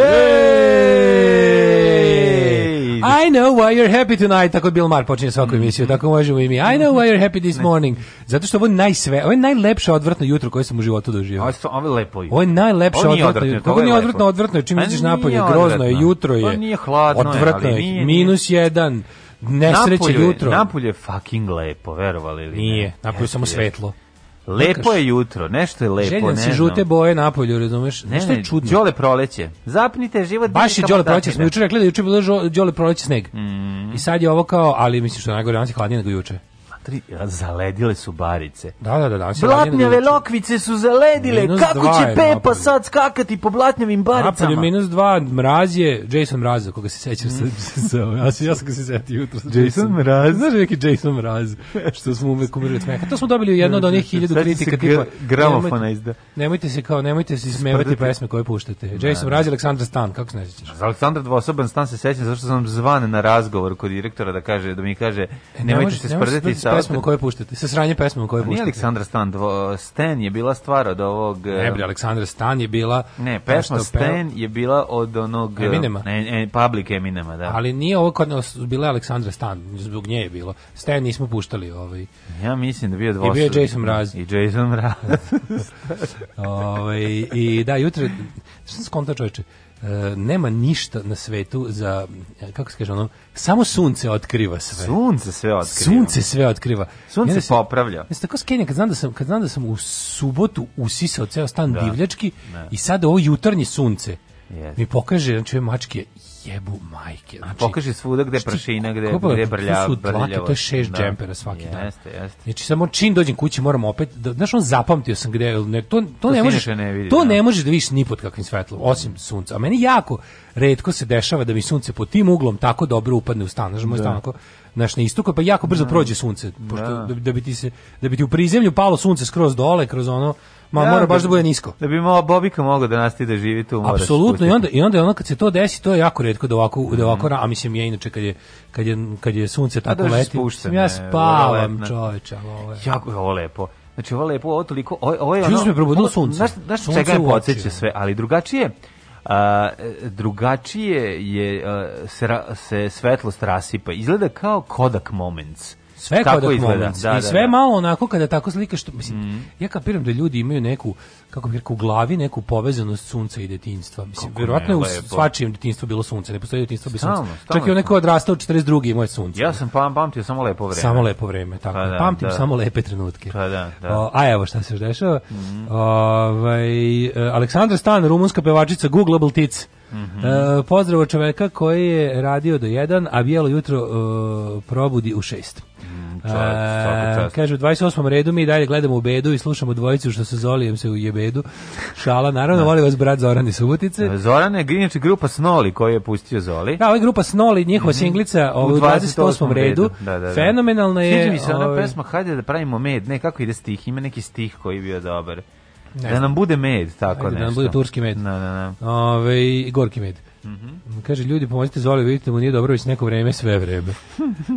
Hey! I know why you're happy tonight, tako Bill Maher počinje svaku emisiju, tako možemo i mi. I know why you're happy this morning. Zato što ovo je najsve, ovo je najlepše odvrtno jutro koje sam u životu doživio. Ovo je, ovo je lepo jutro. Ovo je najlepše ovo odvrtno jutro. Kako nije odvrtno, odvrtno je, čim pa iziš napolje, grozno je, jutro je. Ovo pa nije hladno odvrtno je, ali nije, minus jedan, nesreće jutro. Napolje je fucking lepo, verovali li Nije, napolje samo svetlo. Lepo je jutro, nešto je lepo, Željam ne znam. si žute boje na polju, razumeš? Ne, nešto je čudno. Đole proleće. Zapnite život. Baš je Đole proleće, smo juče rekli da juče bilo Đole proleće sneg. Mm. I sad je ovo kao, ali mislim što najgore, danas je hladnije nego juče. 4, zaledile su barice. Da, da, da. Danas Blatnjave lokvice su zaledile, minus kako će Pepa sad skakati po blatnjavim baricama? Napolje minus 2, mraz je Jason Mraz, koga se sećam sa, sa, ja, sam, ja sam ga se setio jutro. Jason Mraz? Znaš neki Jason Mraz, što smo uvek umirili od smeka. To smo dobili jedno od onih hiljadu kritika. tipa, gramofona izda. Nemojte se kao, nemojte se smevati pesme koje puštate. Jason Mraz i Aleksandra Stan, kako se ne sećaš? Za Aleksandra Dvosoban Stan se sećam, zašto sam zvan na razgovor kod direktora da kaže, da mi kaže, e, nemojte se sprdeti sa pesmom koje puštate. Sa sranje pesmom koje puštate. Nije Aleksandra Stan, dvo, Stan je bila stvar od ovog... Ne bre, eh, Aleksandra Stan je bila... Ne, pesma Stan je bila od onog... Eh, Eminema. Ne, e, public Eminema, da. Ali nije ovo kod nas bila Aleksandra Stan, zbog nje je bilo. Stan nismo puštali ovaj. Ja mislim da bio dvostruki. I bio je Jason Mraz. I Jason Mraz. ovaj, I da, jutro... Što sam skonta čoveče? E, nema ništa na svetu za e, kako se kaže ono samo sunce otkriva sve sunce sve otkriva sunce sve otkriva sunce ja se popravlja ja sam tako skenja kad znam da sam kad znam da sam u subotu usisao ceo stan da. divljački ne. Da. i sad ovo jutarnje sunce Yes. Mi pokaže, znači mačke jebu majke. Znači, pokaže svuda gde znači, prašina, gde, kako, gde brlja, to, dlake, to je šest da. džempera svaki jeste, dan. Jeste, jeste. Znači samo čim dođem kući moram opet, da, znaš on zapamtio sam gde, ne, to, to, to ne možeš, ne vidi, to da. ne da. možeš da vidiš ni pod kakvim svetlom, osim sunca. A meni jako redko se dešava da mi sunce pod tim uglom tako dobro upadne u stan, znaš moj da. stan ako, znaš, na istoku, pa jako brzo da. prođe sunce, pošto, da. da. da. bi ti se, da bi ti u prizemlju palo sunce skroz dole, kroz ono, Ma ja, mora baš da bude nisko. Da bi mo Bobika mogao da nastavi da živi tu, mora. Apsolutno i onda i onda ono kad se to desi, to je jako retko da ovako mm. da ovako, a mislim ja inače kad je kad je kad je sunce pa tako da, leti, spušten, ja spavam, čoveče, ovo je. Jako je ovo lepo. Znači ovo lepo, ovo toliko, ovo je ono... Čuš me da probudilo sunce. Znaš, znaš sunce čega je podseća sve, ali drugačije, a, drugačije je, a, se, se svetlost rasipa. Izgleda kao Kodak Moments. Sve kako da izgleda. Da, I da, sve da, da. malo onako kada tako slika što mislim mm. ja kapiram da ljudi imaju neku kako bih rekao u glavi neku povezanost sunca i detinjstva. Mislim verovatno je u svačijem detinjstvu bilo sunce, ne postoji detinjstvo bez sunca. Čak i onaj ko odrastao 42. moje sunce. Ja sam pam pamtio samo lepo vreme. Samo lepo vreme, tako. Pa, da, Pamtim da. samo lepe trenutke. Pa, da, da. a evo šta se još dešava. Mm. Ovaj e, Aleksandra Stan, rumunska pevačica Googleable Tic. Mm -hmm. E, uh, pozdrav čoveka koji je radio do 1, a bijelo jutro uh, probudi u 6 čast, Kaže, u 28. redu mi dalje gledamo u bedu i slušamo dvojicu što se zolijem se u jebedu. Šala, naravno, da. voli vas brat Zoran iz Subotice. E, Zoran je inače grupa Snoli koji je pustio Zoli. Da, ovo je grupa Snoli, njihova mhm. singlica u 28. Ovaj, redu. Da, da, da. Fenomenalna je... Sviđa mi se ona ovaj, pesma, hajde da pravimo med, ne, kako ide stih, ima neki stih koji bio dobar. Ne da nam bude med, tako Ajde, nešto. Da nam bude turski med. Na, da, na, da, na. Ove, ovaj, gorki med. Mm -hmm. Kaže, ljudi, pomozite Zoli, vidite da mu nije dobro već neko vreme, sve vreme.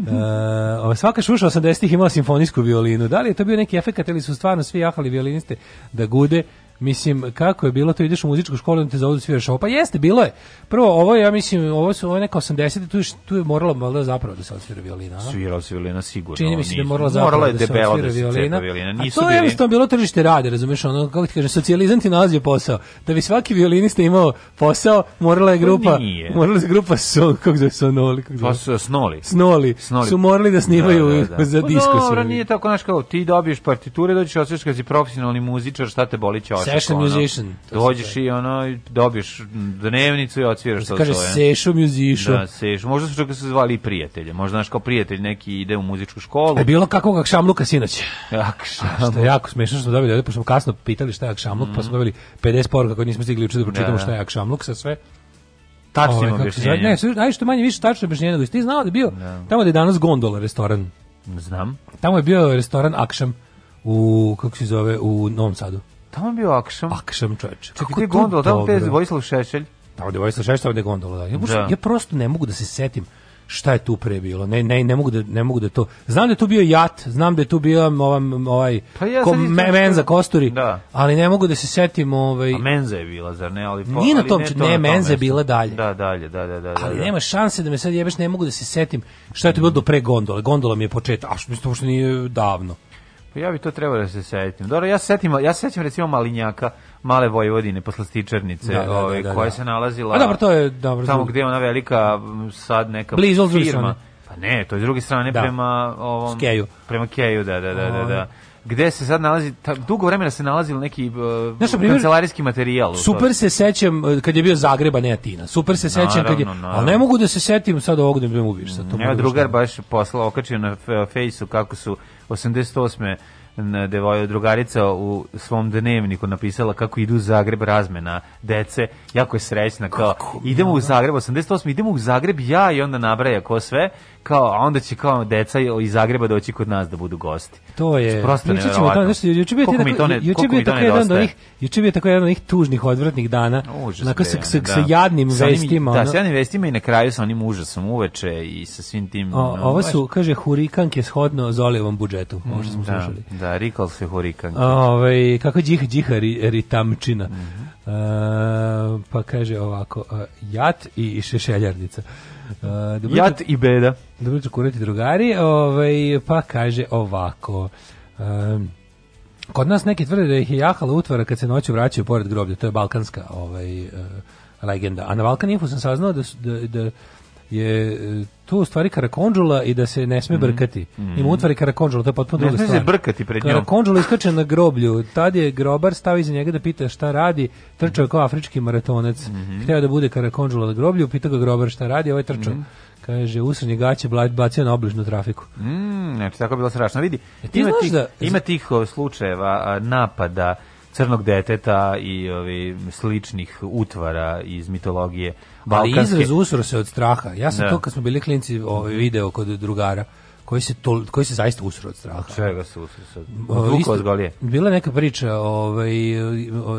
e, svaka šuša 80-ih imala simfonijsku violinu. Da li je to bio neki efekat ili su stvarno svi jahali violiniste da gude Mislim, kako je bilo to, ideš u muzičku školu i te zovu da sviraš ovo. Pa jeste, bilo je. Prvo, ovo ja mislim, ovo su ovo je neka 80. Tu, je, tu je moralo malo zapravo da se odsvira violina. Svirala se violina sigurno. Čini mi se da je morala zapravo morala je da, da se odsvira violina. violina. Nisu a to bili... je jednostavno bilo tržište rade, razumeš? ono, kako ti kažem, socijalizam ti nalazio posao. Da bi svaki violinista imao posao, morala je pa grupa, morala je grupa son, kako zove sonoli, kako zove? Pa, snoli. Snoli. snoli. Su morali da snimaju da, da, da. za pa disko. Pa, dobro, nije tako, znaš, kao ti dobiješ partiture, dođeš, osjećaš kad si profesionalni muzičar, šta te boli će Session ono, musician. Dođeš i ono, dobiješ dnevnicu i odsviraš to kaže Sešo musician. Da, session. Možda su čak da se zvali prijatelje. Možda naš kao prijatelj neki ide u muzičku školu. E bilo kakvog akšamluka sinoć. Akšamluka. Što je jako smešno što smo dobili, ovdje, pošto smo kasno pitali šta je akšamluk, mm. pa smo mm. dobili 50 poruka koje nismo stigli učiti da pročitamo da. da. šta je akšamluk sa sve. Tačno ovaj, objašnjenje. Ne, sve, aj što manje više tačno objašnjenje nego ti znao da bio da. tamo da je danas gondola restoran. Znam. Tamo je bio restoran Akšam u kako se zove u Novom Sadu. Tamo je bio Akšam. Akšam, čoveče. Čekaj, ti gondola, tamo je Vojislav Šešelj. Tamo je Vojislav Šešelj, tamo je gondola. Da. Ja, da. ja prosto ne mogu da se setim šta je tu pre bilo. Ne, ne, ne mogu da ne mogu da to. Znam da je tu bio jat, znam da je tu bio ovaj ovaj pa ja kom, me, menza kosturi. Da. Ali ne mogu da se setim ovaj A menza je bila zar ne, ali po, Nije na tom, ali ne, to ne, ne menza je bila dalje. Da, dalje, da, da, da, da. Ali da. nema šanse da me sad jebeš, ne mogu da se setim šta je to bilo do pre gondole. Gondola mi je početak, a što mislim to što nije davno. Pa ja bi to trebao da se setim. Dobro, ja se setim, ja se sećam recimo Malinjaka, Male Vojvodine posle Stičernice, da, da, da, ovaj, da, da, koja se nalazila. A dobro, to je dobro. Tamo gde je ona velika sad neka Blizu firma. Pa ne, to je s druge strane da. prema ovom Skeju. Prema Keju, da, da, da, da. Ovaj gde se sad nalazi, ta, dugo vremena se nalazilo neki uh, Znaš, primjer, kancelarijski materijal. Super se sećam uh, kad je bio Zagreba, ne Atina. Super se sećam kad je, naravno. ali ne mogu da se setim sad ovog da mi uviš. Sad to Evo drugar baš posla okačio na fejsu kako su 88 na devoj drugarica u svom dnevniku napisala kako idu u Zagreb razmena dece jako je srećna kao Kako, idemo u Zagreb 88 idemo u Zagreb ja i onda nabraja ko sve kao a onda će kao deca iz Zagreba doći kod nas da budu gosti to je prosto neverovatno znači juče bio tako juče bio tako jedan od onih juče bio tako jedan od onih tužnih odvratnih dana na kako se sa, sa da. jadnim sa vestima onim, da sa jadnim vestima i na kraju sa onim užasom uveče i sa svim tim o, no, ovo baš... su kaže hurikanke shodno Zolijevom budžetu mm, možda smo da, slušali da rikal se hurikanke ovaj kako đih đihari ritamčina mm -hmm. Uh, pa kaže ovako, uh, jat i šešeljarnica. E, da uh, jat i beda. Dobro da ću kurati drugari, ovaj, pa kaže ovako. Um, kod nas neki tvrde da ih je jahala utvara kad se noću vraćaju pored groblja, to je balkanska ovaj, uh, legenda. A na Balkan Info sam saznao da, da, da je e, to u stvari karakonđula i da se ne sme mhm. brkati. Mm. Ima utvari karakonđula, to je potpuno druga stvar. Ne sme se brkati pred njom. Karakonđula iskače na groblju, tad je grobar stao iza njega da pita šta radi, trčao kao afrički maratonec, mm -hmm. hteo da bude karakonđula na groblju, pita ga grobar šta radi, ovaj trčao. Mm. Kaže, usrnje gaće bacio na obližnu trafiku. Mm, znači, tako je bilo strašno. Vidi, e, ti ima, tih, da, ima tih slučajeva napada crnog deteta i ovi sličnih utvara iz mitologije balkanske. Ali izraz usro se od straha. Ja sam da. to kad smo bili klinci ovaj video kod drugara koji se to, koji se zaista usro od straha. Od čega se usro sad? Od Galije. Bila neka priča, ovaj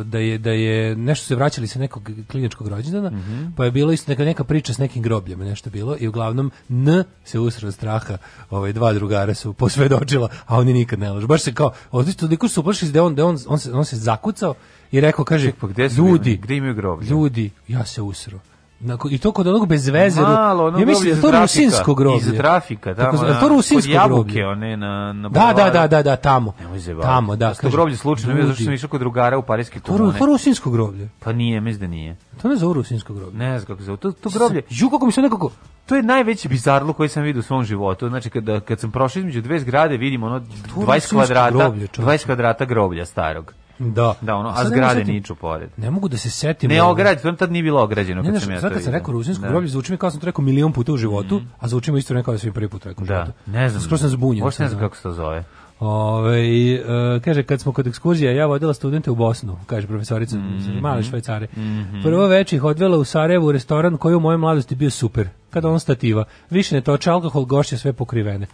da je da je nešto se vraćali sa nekog kliničkog rođendana, mm -hmm. pa je bilo isto neka neka priča s nekim grobljem, nešto bilo i uglavnom N se usro od straha, ovaj dva drugara su posvedočila, a oni nikad ne lažu. Baš se kao, odnosno toliko su uplašili da on da on on se, on se zakucao i rekao kaže pa gde su ljudi, gde imaju groblje? Ljudi, ja se usro. Nako, I to kod onog bez veze. Malo, ono ja mislim da, da to rusinsko groblje. Iz trafika, tamo. Tako, na, to rusinsko kod jabuke, one na, na da, da, da, da, da, tamo. Nemoj zebati. Tamo, da. To groblje slučajno je zašto sam išao kod drugara u Parijski komune. To, to rusinsko groblje. Pa nije, mislim da nije. To ne zove rusinsko groblje. Ne znam kako zove. To, to groblje. Ju, kako mi se nekako... To je najveći bizarlo koji sam vidio u svom životu. Znači, kada, kad sam prošao između dve zgrade, vidim ono 20 kvadrata, groblje, 20 kvadrata groblja starog. Da. Da, ono, a zgrade niču pored. Ne mogu da se setim. Ne ograd, to tad nije bilo ograđeno kad sam ja to. Sad kad sam rekao rusinsko da. groblje zvuči mi kao da sam to rekao milion puta u životu, mm. a zvuči mi isto nekako da sam prvi put rekao. Da. Životu. Ne znam. Skoro sam zbunjen. Možda ne znam kako se to zove. Ove, e, kaže, kad smo kod ekskurzije, ja vodila studente u Bosnu, kaže profesorica, mm -hmm. male švajcare. Mm -hmm. Prvo već ih odvela u Sarajevu u restoran koji u mojoj mladosti bio super. Kada on stativa, više ne toče alkohol, gošće sve pokrivene.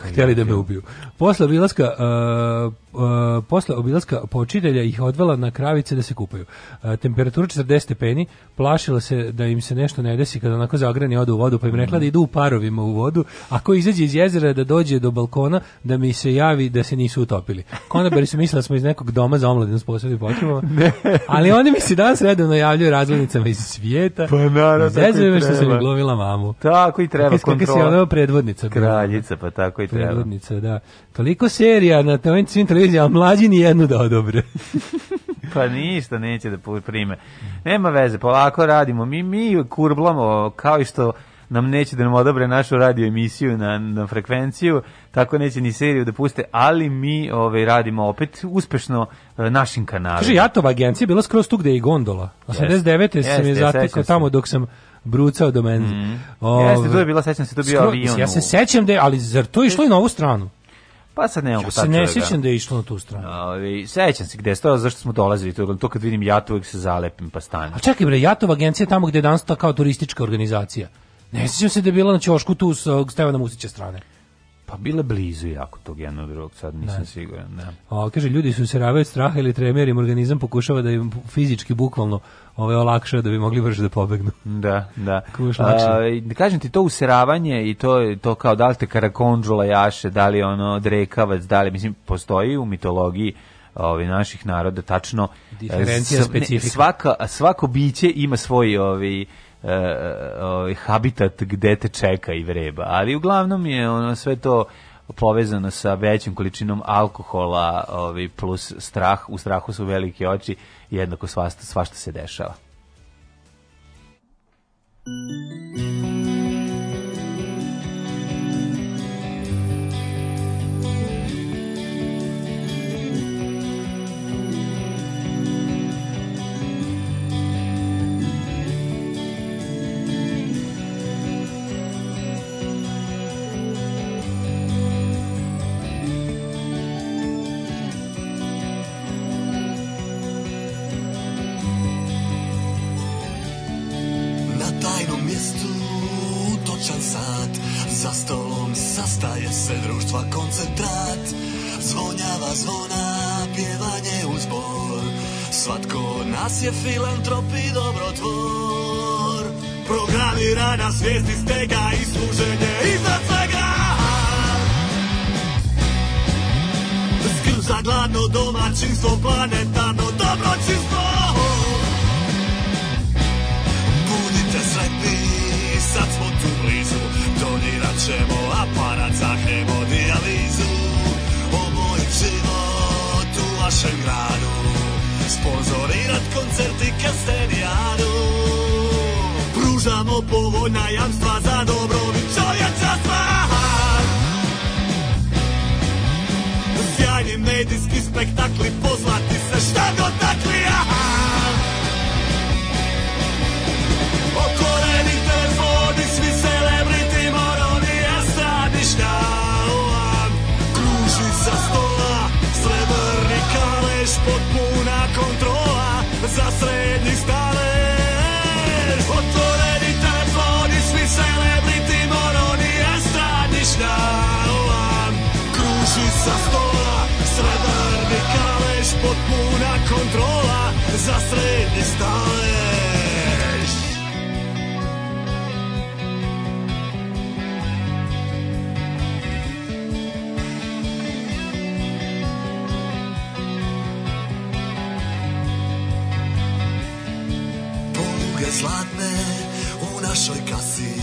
Htjeli da me ubiju. Posle obilaska uh, Eh, posle obilaska počitelja ih odvela na kravice da se kupaju. Uh, temperatura 40 stepeni, plašila se da im se nešto ne desi kada onako zagrani odu u vodu, pa im rekla da mhm. idu u parovima u vodu, a ko izađe iz jezera da dođe do balkona, da mi se javi da se nisu utopili. Konobari su mislili da smo iz nekog doma za omladinu s posebnim potrebama, ali oni mi se danas redovno javljaju razglednicama iz svijeta. Pa naravno, tako i što sam glovila mamu. Tako i treba kontrola. Kako si ono predvodnica. Kraljica, pa tako i treba. Predvodnica, da. Toliko serija na svim televizija, a mlađi ni jednu da odobre. pa ništa neće da prime. Nema veze, polako radimo. Mi, mi kurblamo kao i što nam neće da nam odobre našu radio emisiju na, na frekvenciju, tako neće ni seriju da puste, ali mi ove, ovaj, radimo opet uspešno e, našim kanalima. Kaže, Jatova agencija bila skroz tu gde je i gondola. 89. Yes, sam je zatekao tamo dok sam brucao do mene. Mm. Ove, ovaj, Jeste, to je bila, sećam se, to bio avion. Ja se sećam, da, ali zar to je išlo i na ovu stranu? Pa sad ne mogu ja se ne da. sjećam da je išlo na tu stranu. Ali sećam se gde je stojao, zašto smo dolazili tu. To kad vidim Jatov, uvijek se zalepim pa stanem. A čekaj bre, Jatov agencija je tamo gde je danas ta kao turistička organizacija. Ne sjećam se da je bila na Ćošku tu s uh, Stevana Musića strane. Pa bile blizu jako tog jednog drugog, sad nisam ne. siguran. Ne. Da. O, kaže, ljudi su se rave od straha ili treme, im organizam pokušava da im fizički, bukvalno, ove ovaj, olakša da bi mogli brže da pobegnu. Da, da. A, da kažem ti, to useravanje i to, to kao da li te karakondžula jaše, da li ono drekavac, da li, mislim, postoji u mitologiji ovaj naših naroda tačno diferencija specifika svaka svako biće ima svoj ovaj Eh, ovaj habitat gde te čeka i vreba. Ali uglavnom je ono sve to povezano sa većom količinom alkohola ovaj, plus strah, u strahu su velike oči, jednako svašta, svašta se dešava. nas je filantrop i dobrotvor Programirana svijest iz tega i služenje iznad svega Skrb za gladno domaćinstvo, planetarno dobročinstvo Budite sretni, sad smo tu blizu Donirat ćemo aparat za hemodijalizu O moj život u vašem gradu Spozorirat koncerti Kastenijaru Pružamo povoljna jamstva za dobrobit čovječanstva Sjajni medijski spektakli pozlati se šta god takli da kontrola za srednji stalež Poluge zlatne u našoj kasi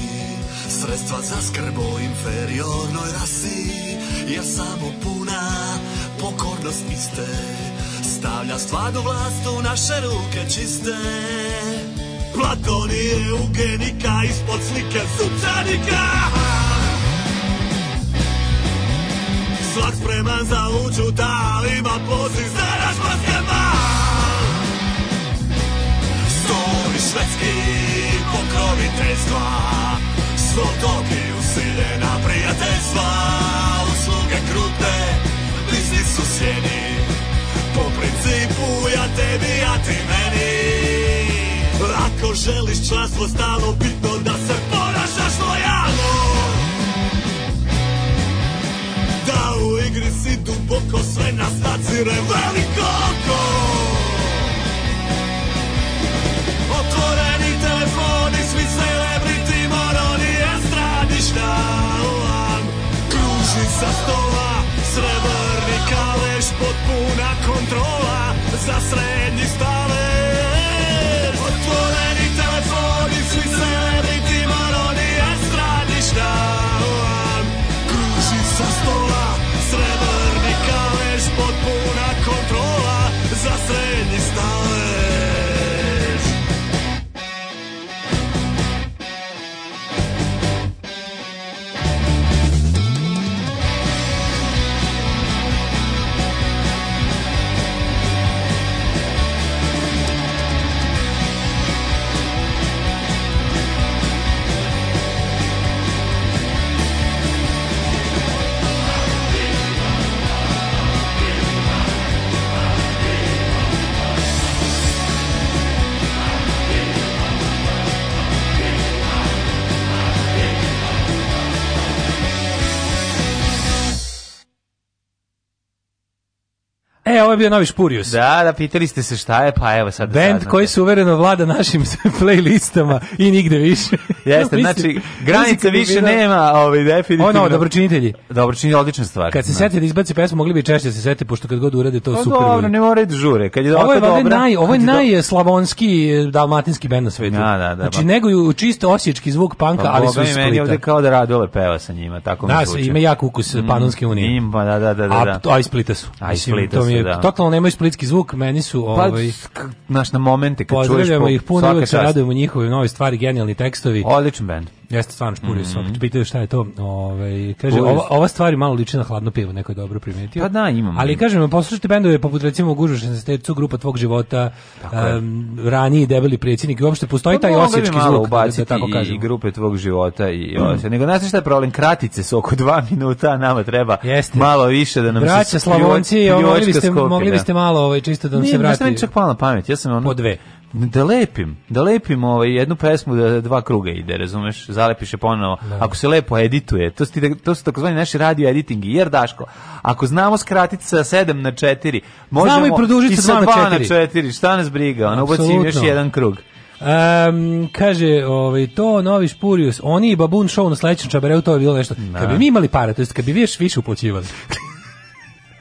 sredstva za skrb o inferiornoj rasi Jer samo puna pokornost iste Stavlja stvarnu vlast u naše ruke čiste Platon je eugenika ispod slike sučanika Svak spreman za uđu talima poziv za naš basketbal Stoji švedski pokroviteljstva su toki usiljena prijateljstva Usluge krute, blizni su sjeni Po principu ja tebi, ja ti meni Ako želiš članstvo stalo, bitno da se ponašaš lojalno Da u igri si duboko, sve nas nadzire veliko oko Otvoreni telefoni, svi celebriti sa stola Srebrni kaleš, potpuna kontrola Za srednji stav E, ovo je bio novi Špurius. Da, da, pitali ste se šta je, pa evo sad. Band koji se uvereno vlada našim playlistama i nigde više. Jeste, no, znači, granice više videl... nema, ovaj, definitivno. Ono, dobročinitelji. Dobročinitelji, odlična stvar. Kad se da. sete da izbaci pesmu, mogli bi češće da se sete, pošto kad god urade to, to pa super. Dobro, ne mora žure. Kad je ovo je, dobra, naj, ovo je najslavonski eh, dalmatinski band na svetu. Da, da, da, znači, ba. neguju čisto osječki zvuk panka, pa, ali su iz Meni ovde kao da Radule peva sa njima, tako mi zvuči. Da, ima jak ukus mm, Panonske unije. Ima, da, da, da. da. A, da. a iz Splita su. A iz Splita su. Ovaj, da. totalno nemaju splitski zvuk, meni su... Pa, ovaj, pa, naš na momente kad čuješ... Pozdravljamo ih puno, se radujemo njihove nove stvari, genijalni tekstovi. Odličan band. Jeste stvarno špurio mm -hmm. sok. Pitaju šta je to. Ovaj kaže ova, ova stvar malo liči na hladno pivo, neko je dobro primetio. Pa da, imam. Ali kažem, poslušajte bendove poput recimo Gužušen sa stecu grupa tvog života, um, raniji debeli predsjednik i uopšte postoji pa, taj osječki zvuk, ubaciti da, tako kažem. I grupe tvog života i mm. nego znate šta je problem kratice su oko dva minuta, nama treba Jeste. malo više da nam Braća, se Braća Slavonci, mogli biste mogli biste malo ovaj čisto da nam Nije, se vrati. Ne, čak pala pamet. Ja sam ono po dve da lepim, da lepim ovaj jednu pesmu da dva kruga ide, razumeš? Zalepiš je ponovo. No. Da. Ako se lepo edituje, to su to su takozvani naši radio editingi. Jer Daško, ako znamo skratiti sa 7 na 4, možemo znamo i produžiti sa 2 na 4. Šta nas briga? ona ubacim još jedan krug. Um, kaže, ovaj, to novi Špurius, oni i Babun Show na sledećem čabareu, to je bilo nešto. Da. Kad bi mi imali para, to jest kad bi vi još više uplaćivali.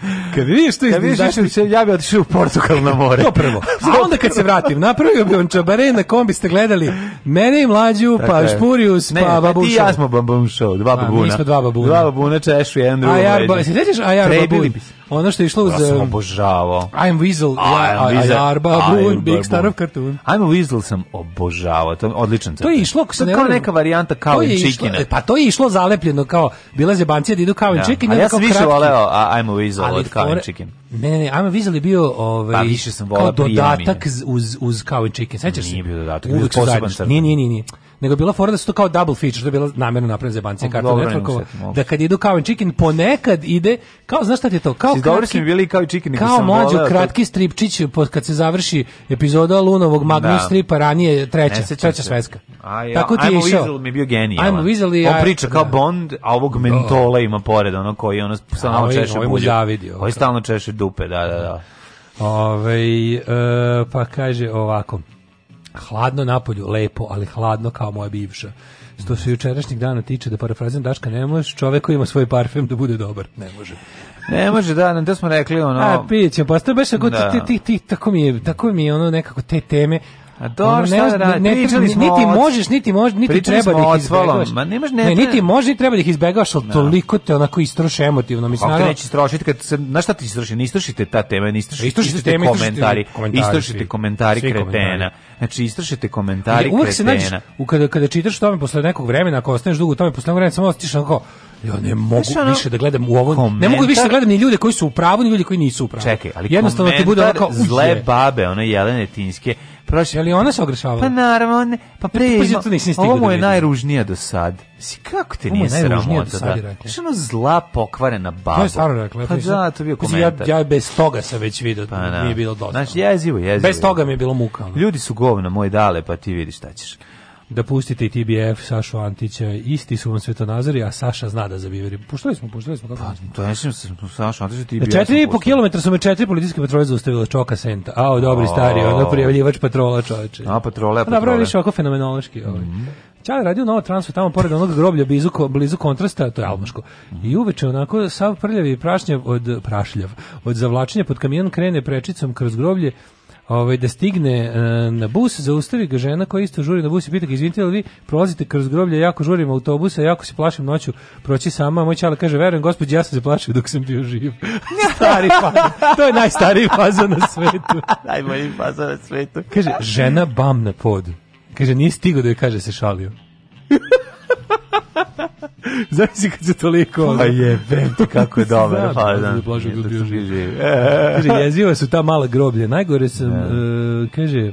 Kad vidiš to iz izdašnih... ja bih otišao u Portugal na more. to prvo. A onda kad se vratim, napravio bi on čabare na kom biste gledali mene i mlađu, pa Tako pa je. Špurius, pa Ne, pa Babu ti ja smo Bambam Show, dva A, mi babuna. smo dva babuna. Dva babuna, Češu i jedan drugo. Ajar, ba, se sjećaš Ajar Babun? Ono što je išlo uz... Ja sam obožavao. I'm Weasel, ja, Weasel. Ajar Babun, Big Star of Cartoon. I'm Weasel sam obožavao, to je odličan To je išlo, To je kao neka varijanta kao to je čikina. E, pa to je išlo zalepljeno kao bila zebancija da idu kao i da. čikina. A ja kao sam više kratki. voleo a, I'm Weasel od Kao chicken. Ne, ne, ne, I'm Weasel bio ovaj pa više sam volao dodatak uz uz Cow and Chicken. Sećaš se? Nije bio dodatak, uvek poseban. Nije, nije, nije. nije nego bila fora da su to kao double feature, što je bila namjerno napravljena za banci Cartoon Networkova, da kad idu kao and chicken, ponekad ide, kao, znaš šta ti je to, kao kratki, bili kao i chicken, kao mlađo, kratki stripčić, kad se završi epizoda Lunovog Magnus da. stripa, ranije treća, treća sveska. Tako ti je išao. Weasel mi je bio genijalan. Ajmo Weasel i... On priča kao da. Bond, a ovog mentola da. ima pored, ono koji ono stalno češe bulje. Ovo je stalno češe dupe, da, da, da. Ove, ovaj, pa kaže ovako hladno napolju, lepo, ali hladno kao moja bivša. Što se jučerašnjeg dana tiče da parafrazim Daška, ne možeš čovjek koji ima svoj parfem da bude dobar. Ne može. Ne može da, nam da smo rekli ono. A piće, pa ste baš tako da. ti, ti, ti, tako mi je, tako mi je ono nekako te teme. A dobro, ono, ne, šta da ne, pričali smo niti od... možeš, niti možeš, niti treba da ih izbegavaš. Ma nemaš ne, ne, niti možeš, niti treba da ih izbegavaš, al no. Da. toliko te onako istroše emotivno, mislim. Kako neće istrošiti kad se na šta ti istroši? Ne istrošite ta tema, ne istrošite, istrošite, istrošite, komentari, istrošite komentari, komentari, komentari kretena. Komentari Znači, istrašite komentari uvek se nađeš, u, kada, kada čitaš tome posle nekog vremena, ako ostaneš dugo u tome, posle nekog vremena, samo ostiš onako, ja ne mogu ono, više da gledam u ovo, komentar, ne mogu više da gledam ni ljude koji su u pravu, ni ljude koji nisu u pravu. Čekaj, ali Jednostavno komentar ti bude onako, zle babe, one Jelene Tinske, Prošli, ali ona se ogrešavala. Pa naravno, pa ne. pa pre, pa, pa, ovo da mu je najružnija do sad. Si kako te nije sramota da? Znaš ono zla pokvarena baba. To je stvarno rekla. Pa da, to bio komentar. Ja, ja bez toga sam već vidio, pa, da. mi je da. bilo dosta. Znači, jezivo, jezivo. Bez toga mi je bilo muka. Ljudi su govna moje dale, pa ti vidi šta ćeš. Da pustite i TBF, Sašu Antića, isti su vam svetonazori, a Saša zna da zabiveri. Puštali smo, puštali smo. Kako pa, to je nešto, da Saša Antića, TBF. Na četiri i po kilometra su me četiri policijske patrole zaustavila čoka senta. Ao, dobri stari, ono prijavljivač patrola čoveče. A, patrole, pa patrole. Da, broj više ovako fenomenološki. Ovaj. Mm -hmm. Čale radio novo transfer tamo pored onog groblja blizu, blizu kontrasta, to je albaško. I uveče onako sav prljav i prašnjav od prašljav, od zavlačenja pod kamion krene prečicom kroz groblje ovaj, da stigne e, na bus, zaustavi ga žena koja isto žuri na bus i pita ga, izvinite li vi prolazite kroz groblje, jako žurim autobusa, jako se plašim noću, proći sama, moj čala kaže, verujem, gospod, ja sam se plašio dok sam bio živ. Stari fazan, to je najstariji fazan na svetu. Najbolji fazan na svetu. Kaže, žena bam na podu. Kaže, nije stigo da je kaže da se šalio. Zavisi kad se toliko... Pa je, ti kako je dobro. dobar. Pa je da, blažu, je, bio živ. živ. kaže, su ta mala groblja. Najgore sam, uh, kaže,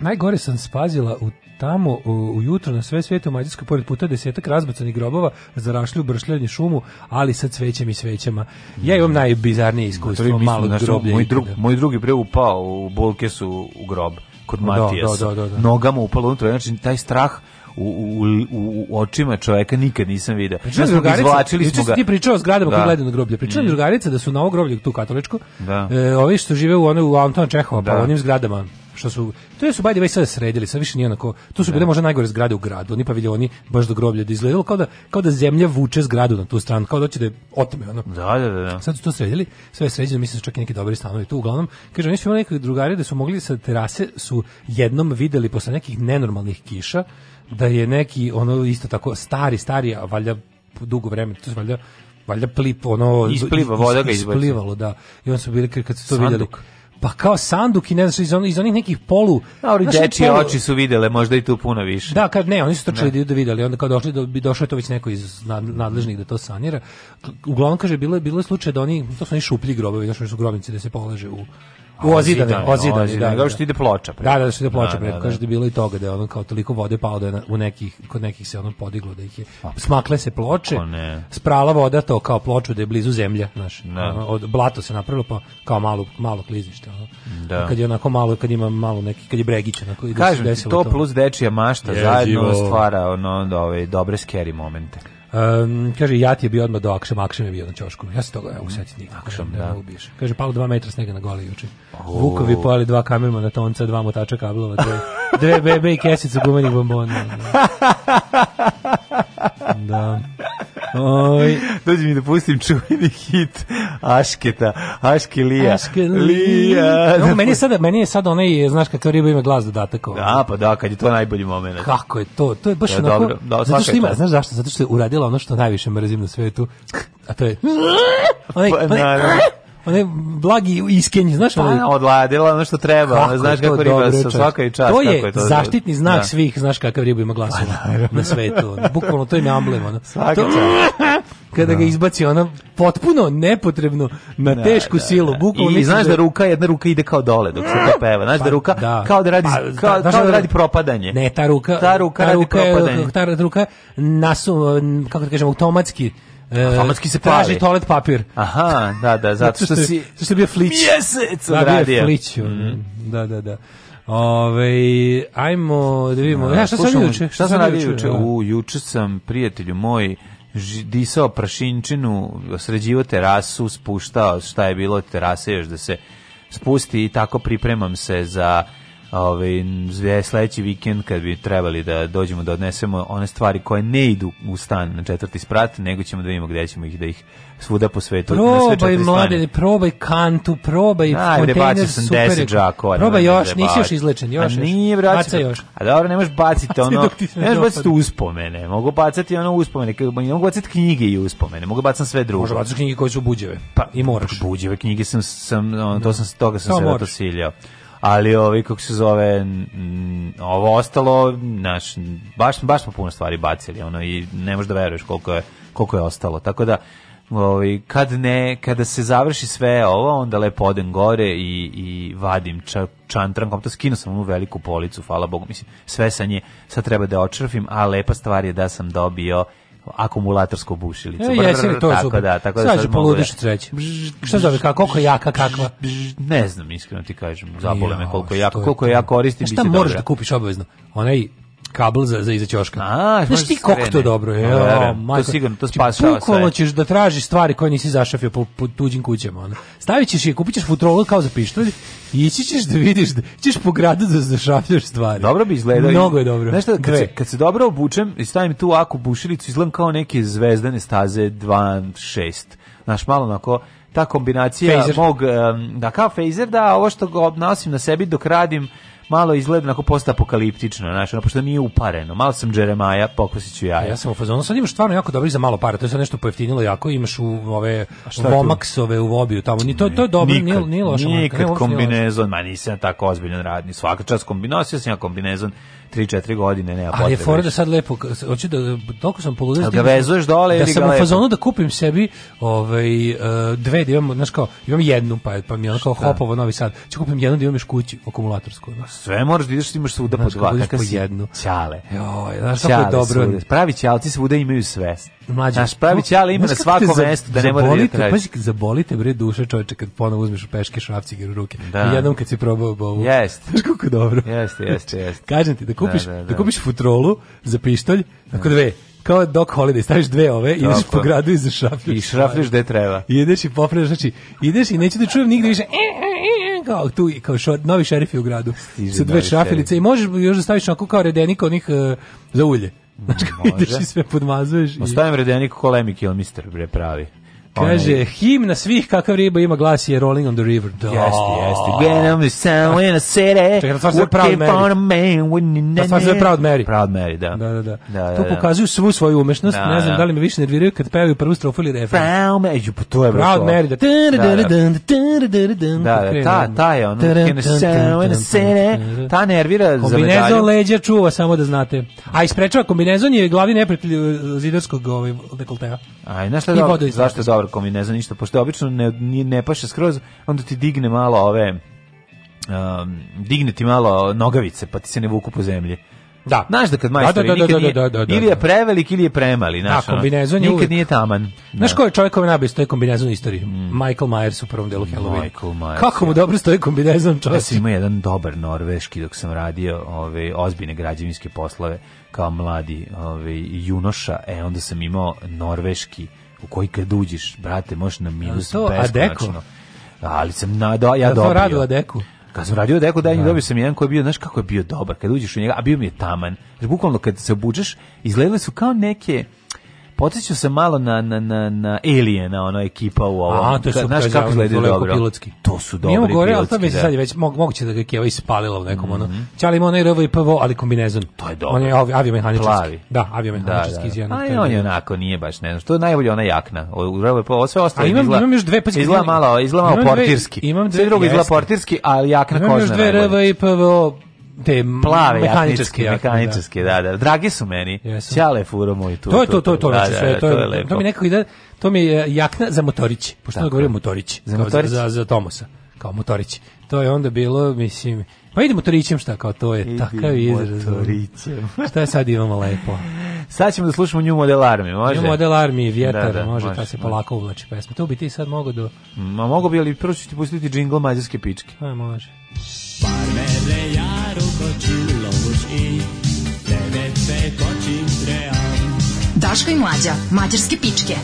najgore sam spazila u tamo ujutro na sve svijete u Mađarskoj pored puta desetak razbacanih grobova za rašlju, bršljanju, šumu, ali sa cvećem i svećama. Ja imam najbizarnije da, iskustvo, malo groblje. Moj, drug, moj drugi pre upao u bolke su u grob kod da, da, Matijasa. Da, da, da, Nogama upala unutra, znači taj strah u, u, u, u očima čoveka nikad nisam video. Pričala ja znači, drugarica, izvlačili smo ga. Ti pričao o zgradama da. koje gledaju na groblje. Pričao mm. drugarica da su na ovo groblje tu katoličko. Da. E, ovi što žive u onoj u Anton Čehova, pa da. pa onim zgradama što su to je su bajde već sada sredili, sad više nije onako. Tu su da. bile možda najgore zgrade u gradu, oni paviljoni baš do groblja da izgledalo kao da kao da zemlja vuče zgradu na tu stranu, kao da će da otme ono. Da, da, da, da. Sad su to sredili, sve je sređeno, mislim da su čak i neki dobri stanovi tu uglavnom. Kaže, oni su imali neke drugari da su mogli sa terase su jednom videli posle nekih nenormalnih kiša da je neki ono isto tako stari, stari, a valjda dugo vremena, to su valjda valjda plip ono ispliva voda ga izbacila. Isplivalo, da. I on su bili kad su to Sanduk. vidjeli pa kao sanduk i ne znam, iz, on, iz onih nekih polu... A ovi dečije oči su videle, možda i tu puno više. Da, kad ne, oni su trčali da, da videli, onda kao došli, do, da bi došao to već neko iz nadležnih da to sanira. Uglavnom, kaže, bilo je bilo je slučaj da oni, to su oni šuplji grobovi, još su grobnici da se polaže u U ozidane, ozidane, ozidane, da, da, da, što ide ploča. Pred. Da, da, da, što ide ploča, da, da, kaže da. da je bilo i toga da je ono kao toliko vode pao da je u nekih, kod nekih se ono podiglo da ih je, smakle se ploče, pa sprala voda to kao ploču da je blizu zemlje, znaš, da. ono, od blato se napravilo pa kao malo, malo klizište, ono. Da. Kad je onako malo, kad ima malo neki, kad je bregić, onako da Kažem, to, to plus dečija mašta je, zajedno živo. stvara ono, ove, dobre scary momente. Um, kaže, jat je bio odmah do Akšama, Akšam je bio na čošku. Ja se toga usetiti nikako. Akšem, da. Ubiješ. Kaže, palo dva metra snega na gole juče. Oh. Vukovi pojeli dva kamerma na tonca, dva motača kablova, dve, dve bebe i kesicu gumenih bombona. Da. da. Oj. Dođi mi da pustim čuveni hit Ašketa, Aške Lija. Aške Lija. No, meni, je sada, meni je sada onaj, znaš kakav riba ima glas dodatak. Ovaj. Da, pa da, kad je to najbolji moment. Kako je to? To je baš to da, je onako... Dobro. Da, zato što ima, znaš zašto? Zato što je uradila ono što najviše mrzim na svetu. A to je... Pa, onaj, onaj, onaj blagi iskenji, znaš, pa, ono, odladila ono što treba, kako ono, znaš kako riba sa svaka i čast, to je, kako je to zaštitni znak da. svih, znaš kakav riba ima glasova pa, na svetu, bukvalno to je emblem, ono. Svaka to, kada da. ga izbaci ona potpuno nepotrebno na da, tešku da, silu da. bukvalno i znaš da, da ruka jedna ruka ide kao dole dok se to peva znaš da pa, da ruka da, kao da radi pa, kao, da, kao da radi propadanje ne ta ruka ta ruka ta radi ruka propadanje je, ta ruka nasu kako da kažem automatski E, Automatski se plavi. Traži toalet papir. Aha, da, da, zato što, si... Zato što je bio flić. Mjesec da, odradio. Flić, mm -hmm. Da, da, da. Ove, ajmo da vidimo. Da, ja, šta sam juče? Šta sam radio juče? U, juče sam prijatelju moj disao prašinčinu, sređivo terasu, spuštao šta je bilo od terase još da se spusti i tako pripremam se za ovaj sledeći vikend kad bi trebali da dođemo da odnesemo one stvari koje ne idu u stan na četvrti sprat, nego ćemo da vidimo gde ćemo ih da ih svuda po svetu probaj na mlade, probaj kantu probaj da, kontejner super 10 džakova, probaj još, nisi još izlečen još, a nije braci, još. a dobro, ne možeš baciti ono, ne možeš baciti uspomene mogu bacati ono uspomene ne mogu bacati knjige i uspomene, mogu bacati sve druge možeš bacati knjige koje su buđeve, pa, i moraš buđeve knjige sam, sam on, to sam, toga sam se da to ciljao ali ovaj kako se zove ovo ostalo naš baš baš smo puno stvari bacili ono i ne možeš da veruješ koliko je koliko je ostalo tako da ovaj kad ne kada se završi sve ovo onda lepo odem gore i i vadim ča, čantrankom to skinu sam u veliku policu hvala bogu mislim sve sa nje sad treba da očrfim a lepa stvar je da sam dobio akumulatorsku bušilicu. E, jesi li to tako, da, tako Sada da ću poludiš da- treće. Šta zove, kako, koliko jaka, kakva? Ne znam, iskreno ti kažem, zabole me koliko jaka, koliko ja koristim. Šta moraš da kupiš obavezno? Onaj kabel za za iza ćoška. A, Znaš ti da kako to dobro je. Da, ja, da, to sigurno, to znači, spašava sve. ćeš da tražiš stvari koje nisi zašafio po, po tuđim kućama. Ono. Stavićeš je, kupit ćeš futrolu kao za pištolj i ići ćeš da vidiš, da, ćeš po gradu da zašafljaš stvari. Dobro bi izgledalo. Mnogo je dobro. Znaš šta, kad, se, kad se dobro obučem i stavim tu aku bušilicu, izgledam kao neke zvezdane staze 26. Naš Znaš, malo onako ta kombinacija Fazer. mog, da kao fejzer, da, ovo što ga nosim na sebi dok radim, malo izgleda onako postapokaliptično, znači, ono, pošto nije upareno. Malo sam Jeremaja, pokusit ću jaja. Ja sam u fazonu, sad imaš stvarno jako dobri za malo para, to je sad nešto pojeftinilo jako, imaš u ove Vomaxove u Vobiju tamo, ni to, to je dobro, nikad, nije, nije loša Nikad marka, kombinezon, ma nisam tako ozbiljan radni, svaka čast kombinosio sam ja kombinezon, 3-4 godine, nema potrebe. Ali je fora da sad lepo, hoću da, toliko sam poludio. Da ga vezuješ dole ili da ga da sam u fazonu da kupim sebi ovaj, e, dve, da imam, znaš kao, imam jednu, pa, pa mi je ono kao hopovo novi sad. Ću da kupim jednu da imam još kući, akumulatorsku sve moraš da ideš, imaš svuda po dva, kakav si jednu. ćale. Joj, znaš kako je dobro. Svuda. Pravi ćalci svuda imaju sve. Mlađe, znaš, pravi ćale ima na svakom mestu, da ne mora da traži. Pazi, zabolite bre duša čoveče kad ponovo uzmeš peške šrafci u ruke. Da. I jednom kad si probao bovu. Jeste. Znaš kako je dobro. Jeste, jeste, znači, jeste. Kažem ti, da, da kupiš, da, da, da. da kupiš futrolu za pištolj, tako dve, kao Doc Holiday, staviš dve ove, ideš Tako. po gradu i zašrafljaš. I šrafljaš gde treba. I ideš i popravljaš, znači, ideš i neću da čujem nigde više, e, e, e, kao tu kao šo, novi šerifi u gradu. sa dve šrafilice i možeš još da staviš onako kao redenika onih uh, za ulje. Znači, ideš i sve podmazuješ. Ostavim i... redeniku kolemik ili mister, bre, pravi. Kaže, himna svih kakav riba ima glas je Rolling on the River. Da. Jeste, jeste. Get on the sound in a city. Čekaj, stvar sve Proud Mary. Da stvar sve Proud Mary. Proud Mary, da. Da, da, da. da, da tu pokazuju svu svoju umešnost. Da, ne znam da li me više nerviraju kad pevaju prvu strofu ili refren. Proud Mary, pa to je Proud to. Mary, da. Da, da, da, ta, ta je ono. Get on the sound in a city. Ta nervira za medalju. Kombinezon leđa čuva, samo da znate. A isprečava kombinezon je glavni neprijatelj zidarskog ovaj, dekolteva. Aj, znaš šta je dobro? Zašto čavorkom i ne znam ništa, pošto obično ne, ne paše skroz, onda ti digne malo ove, um, digne ti malo nogavice, pa ti se ne vuku po zemlji. Da. Znaš da kad da, majstor da, da, da, nije, da, da, da, ili je da. prevelik ili je premali, da, znaš. Da, kombinezon nikad uvijek. nije taman. Znaš ko je čovjek koji najbolje stoji kombinezon u istoriji? Mm. Michael Myers u prvom delu Halloween. Michael Myers. Kako mu dobro stoji kombinezon, čovjek. Ja ima jedan dobar norveški dok sam radio ove ozbiljne građevinske poslove kao mladi, ove junoša, e onda sam imao norveški u koji kad uđeš, brate, možeš na minus to beskonačno. Ali sam na, do, da, ja da dobio. Da to Adeku? Kad sam radio Deku Dajnji, da. dobio sam jedan koji je bio, znaš kako je bio dobar, kad uđeš u njega, a bio mi je taman. Bukvalno kad se obuđeš, izgledali su kao neke Podsjećao se malo na na na na na ona ekipa u ovom. A, to je znaš kako izgleda dobro. Pilotski. To su dobri. pilotski. Mimo gore, al to bi sad već da. mog moguće da ga Kijeva ispalilo u nekom mm -hmm. ono. Mhm. Ćali ima onaj RV i PVO, ali kombinezon. To je dobro. On je aviomehaničarski. Plavi. Da, aviomehaničarski iz da, da. izjedan. Ali on je onako nije baš, ne znam, što je najbolje ona jakna. U RV PVO sve ostalo. Imam izla, imam još dve pa izgleda malo, izgleda malo portirski. Imam dve. Sve drugo izgleda portirski, ali jakna kožna. Imam još dve RV i PVO te plave mehaničarske, jakne, mehaničarske, da. da, da. Drage su meni. Ćale furo moj tu. To je to, to, to, znači sve, da, to, je, to mi nekako ide, to mi je jakna za motorić, pošto ne govorim motorić, za, motorić? za, za Tomosa, kao motorić. To je onda bilo, mislim, pa idemo motorićem šta, kao to je, takav izraz. Motorićem. šta je sad imamo lepo? Sad ćemo da slušamo New Model Army, može? New Model Army, vjetar, da, da, može, može, ta se polako može. uvlači pesma. To bi ti sad mogo do... Ma mogo bi, ali prvo ću ti pustiti džingl mađarske pičke. A, pa, Može. Farmere jarukocin, lobuš i tebe se kočin Daška i mlađa, mađarske pičke.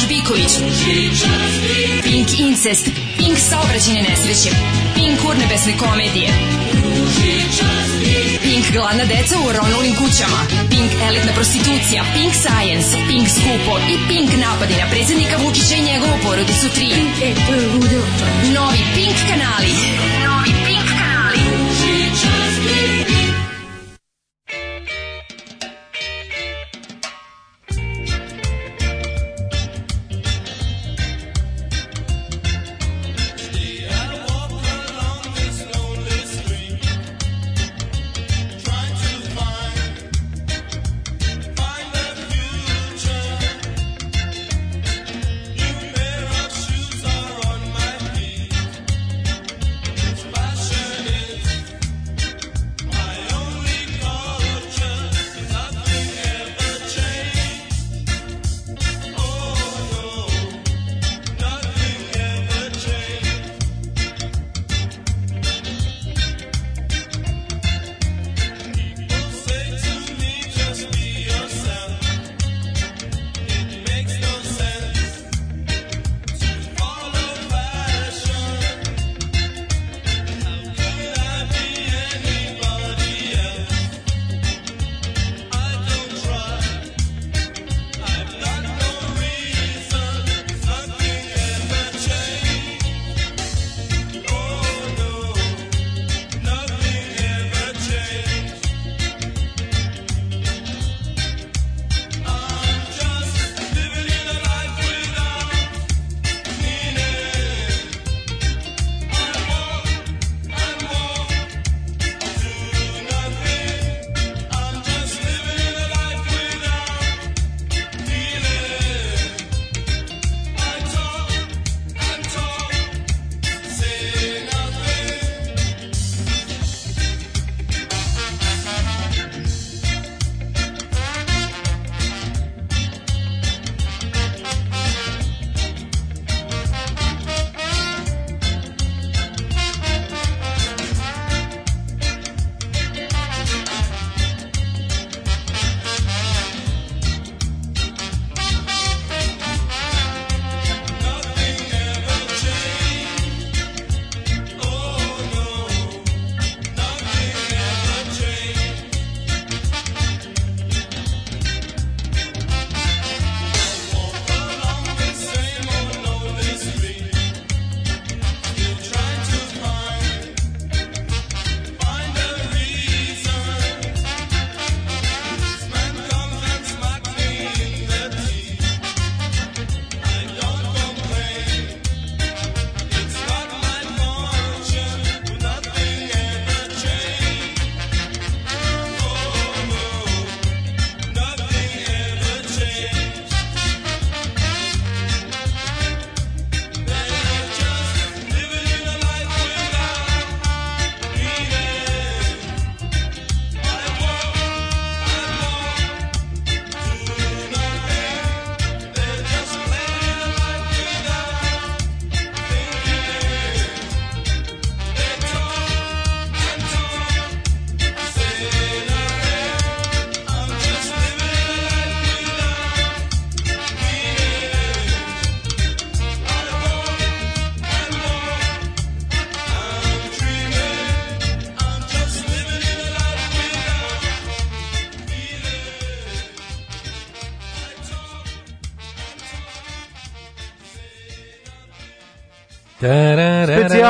Miloš Biković, Pink Incest, Pink Saobraćene nesreće, Pink Urnebesne komedije, Pink Gladna deca u Ronulim kućama, Pink Elitna prostitucija, Pink Science, Pink Skupo i Pink Napadi na predsjednika Vučića i njegovu porodicu 3. E, Novi Pink kanali. Novi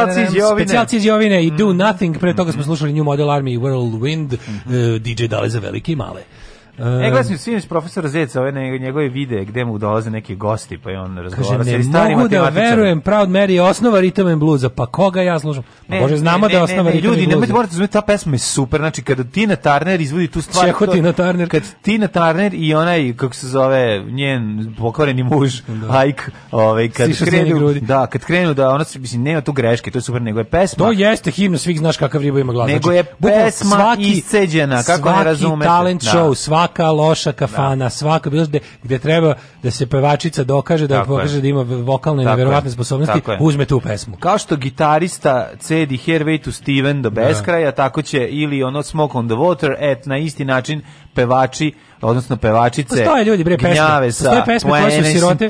specijalci iz Jovine. Specijalci iz Jovine i Do Nothing, pre toga smo slušali New Model Army Whirlwind, mm -hmm. E, DJ Dale za velike i male. E, ehm, gledam sinoć profesor Zeca, ove ne, njegove vide, gde mu dolaze neki gosti, pa je on razgovara sa starim mogu da verujem, Proud Mary je osnova ritam and bluza, pa koga ja slušam? Pa ne, Bože, znamo ne, da je osnova ritam Ljudi, nemojte morate da zumeti, ta pesma je super, znači kada Tina Turner izvodi tu stvar... Čeho to, Tina Turner? Kad Tina Turner i onaj, kako se zove, njen pokvareni muž, da. Ike, ovaj, kad Sliša krenu, da, kad krenu da ona, mislim, nema tu greške, to je super, nego je pesma... To jeste himno, svih znaš kakav riba ima glas. Nego znači, je pesma svaki, isceđena, kako ne razumete. Svaki talent da. show, svaki svaka loša kafana, da. svaka bilo gde, gde treba da se pevačica dokaže da pokaže da ima vokalne neverovatne sposobnosti, Tako uzme tu pesmu. Kao što gitarista cedi Hervey to Steven do da. beskraja, da. tako će ili ono Smoke on the Water, et na isti način pevači odnosno pevačice. Postoje ljudi bre pesme. Gnjave sa, pesme koje su sirote.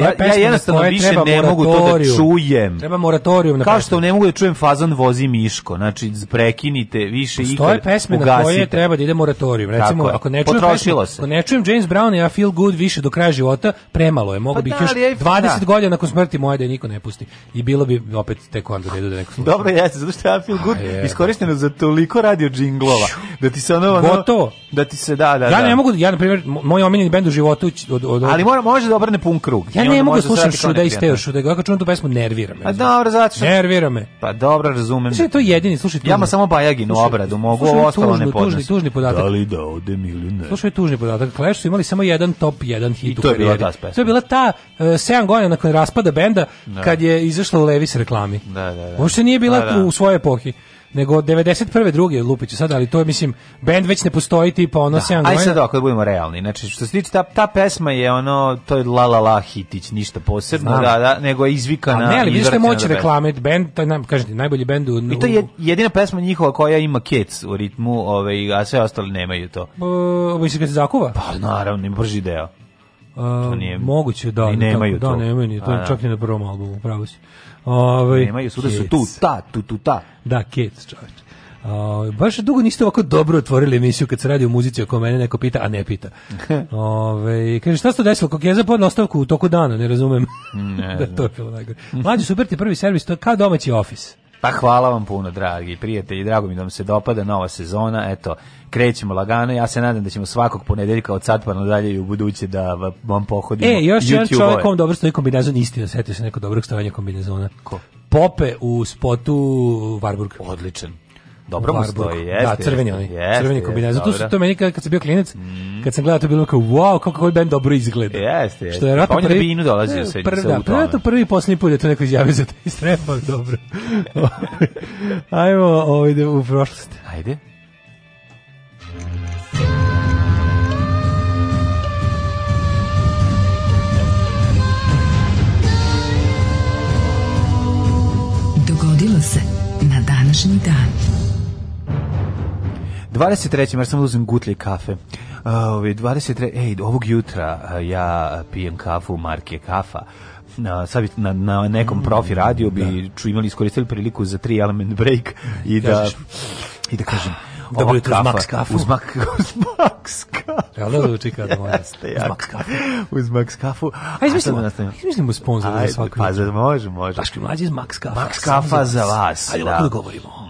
Ja, ja jednostavno više ne mogu to da čujem. Treba moratorijum na Kao što ne mogu da čujem fazan vozi miško. Znači prekinite više i Postoje pesme ugasite. na koje treba da ide moratorijum. Recimo Tako, ako ne čujem pesmu, ako ne čujem James Brown i I Feel Good više do kraja života, premalo je. Mogu pa bih da, još 20 da. godina nakon smrti moja da je niko ne pusti. I bilo bi opet teko onda da da neko sluša. Dobro, jeste, zato što I Feel Good iskoristeno za toliko radio džinglova. Da ti se ono, ono, da ti se da, da. Ja da. ne da. mogu, ja na primjer, moj omiljeni bend u životu od, od, od Ali mora može da obrne da pun krug. Ja ne mogu da slušam Šuda i Steo Šuda, kako čujem tu pesmu nervira me. A pa dobro, zašto? nervira me. Pa dobro, razumem. Sve to jedini, slušaj tu. Ja ma samo Bajaginu obradu, mogu ovo ovaj ostalo ne podnosim. Tužni, tužni podatak. Da li da ode ili ne? Slušaj ovaj tužni podatak. Clash su imali samo jedan top jedan hit u karijeri. To je bila ta 7 eh, godina nakon raspada benda kad je izašla u Levis reklami. Da, da, da. Uopšte nije bila u svojoj epohi nego 91. drugi Lupiću sad, ali to je mislim bend već ne postoji tipa ono da, 7 Aj sad ako da budemo realni. Znači što se tiče ta, ta pesma je ono to je la la la hitić, ništa posebno, da, da, nego je izvikana. A ne, ali vi ste moći reklame bend, taj nam kažete najbolji bend u I to je jedina pesma njihova koja ima kec u ritmu, ove, ovaj, a sve ostali nemaju to. Ovo se kad zakuva? Pa naravno, ima brži deo. Uh, nije, moguće da, i nemaju da, to. da nemaju ni to, a, da. čak ni na prvom albumu, pravo si. Ovaj Nemaju suda su tu ta tu tu ta. Da, kec, čoveče. Uh, baš dugo niste ovako dobro otvorili emisiju kad se radi o muzici o kojoj mene neko pita, a ne pita. Ove, ovaj, kaže, šta se to desilo? Kokeza podna ostavku u toku dana, ne razumem. Ne, da, to je bilo najgore. Mlađi super ti prvi servis, to je kao domaći ofis. Pa hvala vam puno, dragi prijatelji, drago mi da vam se dopada nova sezona, eto, krećemo lagano, ja se nadam da ćemo svakog ponedeljka od sad pa nadalje i u buduće da vam pohodimo E, još jedan čovjek ovom dobro stoji kombinezon, istina, da setio se neko dobrog stojanja kombinezona. Ko? Pope u spotu Warburg. Odličan dobro mu stoji, da, jeste. Da, crveni onaj, jeste, crveni kombinezon. Zato su to meni kad, kad sam bio klinac, mm. kad sam gledao to bilo kao wow, kako ovaj bend dobro izgleda. Jeste, jeste. Što je verovatno pa prvi binu dolazio se prvi, da, pa prvi to prvi poslednji put je to neko izjavio za taj strepak, dobro. Ajmo, ovde ovaj, u prošlost. Ajde. Dogodilo se na današnji dan. 23. mar sam uzem gutlje kafe. Ovi 23. ej, ovog jutra ja pijem kafu marke Kafa. Na, sad na, na nekom mm, profi radio bi da. imali iskoristili priliku za tri element break i da i da kažem da bude kafa, uz Max kafu. Uz, mak, uz Max kafu. Ja da uči kada moja. Jeste, ja. Uz Max kafu. Uz Max kafu. Aj, izmislimo, da izmislimo sponsor za svako. Pa, za može, može. Daški mlađi iz Max kafa. Max kafa za da- vas. Ajde, da. da govorimo.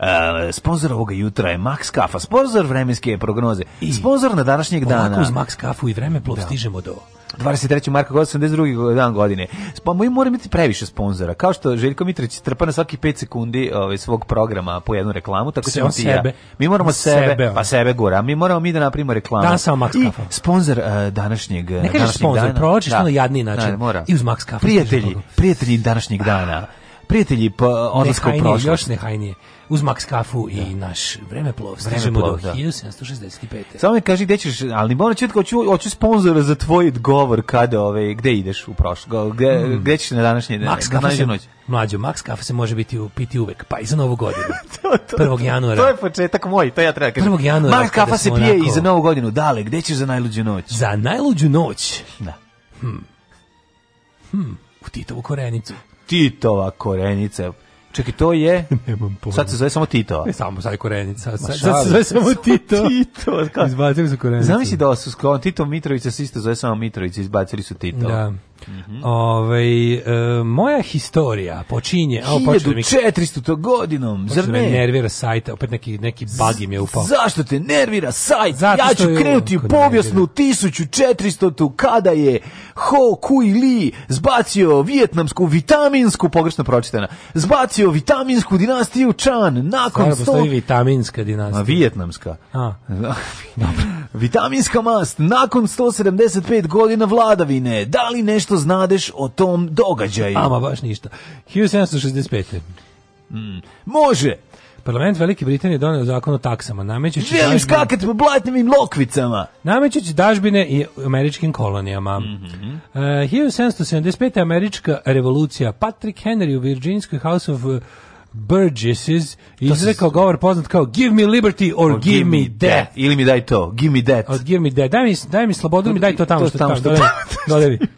Uh, sponzor ovoga jutra je Max Kafa, sponzor vremenske prognoze, sponzor na današnjeg dana. uz Max Kafu i vremeplov da. stižemo do 23. marka 82. dan godine. Pa mi moramo imati previše sponzora. Kao što Željko Mitrić trpa na svaki 5 sekundi ovaj, svog programa po jednu reklamu, tako se on ti sebe. Ja. Mi moramo sebe, sebe pa sebe gura. Mi moramo mi da napravimo reklamu. Dan samo Max Kafa. I sponzor uh, današnjeg Ne kažeš sponzor, prođeš da. na jadni način. Da, mora. I uz Max Kafa. Prijatelji, prijatelji današnjeg ah. dana. Prijatelji pa odlaska u prošlost. Još nehajnije uz Max Kafu da. i naš vremeplov. Stižemo vreme do da. 1765. Samo mi kaži gde ćeš, ali moram čuti kao ću, hoću sponzora za tvoj govor kada, ove, gde ideš u prošlo, gde, mm. gde ćeš na današnje Max na, na se, noć? Mlađo, Max Kafa se može biti u, piti uvek, pa i za novu godinu. to, to, 1. januara. To je početak moj, to ja treba da kažem. 1. januara. Max Kafa se pije onako... i za novu godinu, dale, gde ćeš za najluđu noć? Za najluđu noć? Da. Hmm. Hmm. U Titovu korenicu. Titova korenica. Čekaj, to je... Nemam pojma. Sad se zove samo Tito. Ne, samo sad je Korenica. Sad, sad se zove samo Tito. Tito. Izbacili su Korenicu. Zamisli da su s Tito Mitrovića se isto zove samo Mitrović, izbacili su Tito. Da. -hmm. Ovaj e, moja historija počinje, a počinje 1400 godinom. Zar ne nervira sajt, opet neki neki bug mi je upao. Zašto te nervira sajt? Zato ja ću krenuti u povijesnu 1400 kada je Ho Kui Li zbacio vijetnamsku vitaminsku pogrešno pročitana. Zbacio vitaminsku dinastiju Chan nakon Stvarno, sto... postoji vitaminska dinastija. A vijetnamska. A. Dobro. Vitaminska mast nakon 175 godina vladavine. Da li nešto znadeš o tom događaju? Ama baš ništa. 1765. Mm. Može. Parlament Velike Britanije donio zakon o taksama, namećući Želim skakati po blatnim lokvicama. Namećući dažbine i američkim kolonijama. Mm -hmm. uh, 1775. američka revolucija. Patrick Henry u Virginijskoj House of Burgesses izrekao govor poznat kao Give me liberty or, or give, give, me death. death. Ili mi daj to, give me death. Or give me death. Daj mi, daj mi slobodu ili mi daj to tamo to što, tamo što, dodeli.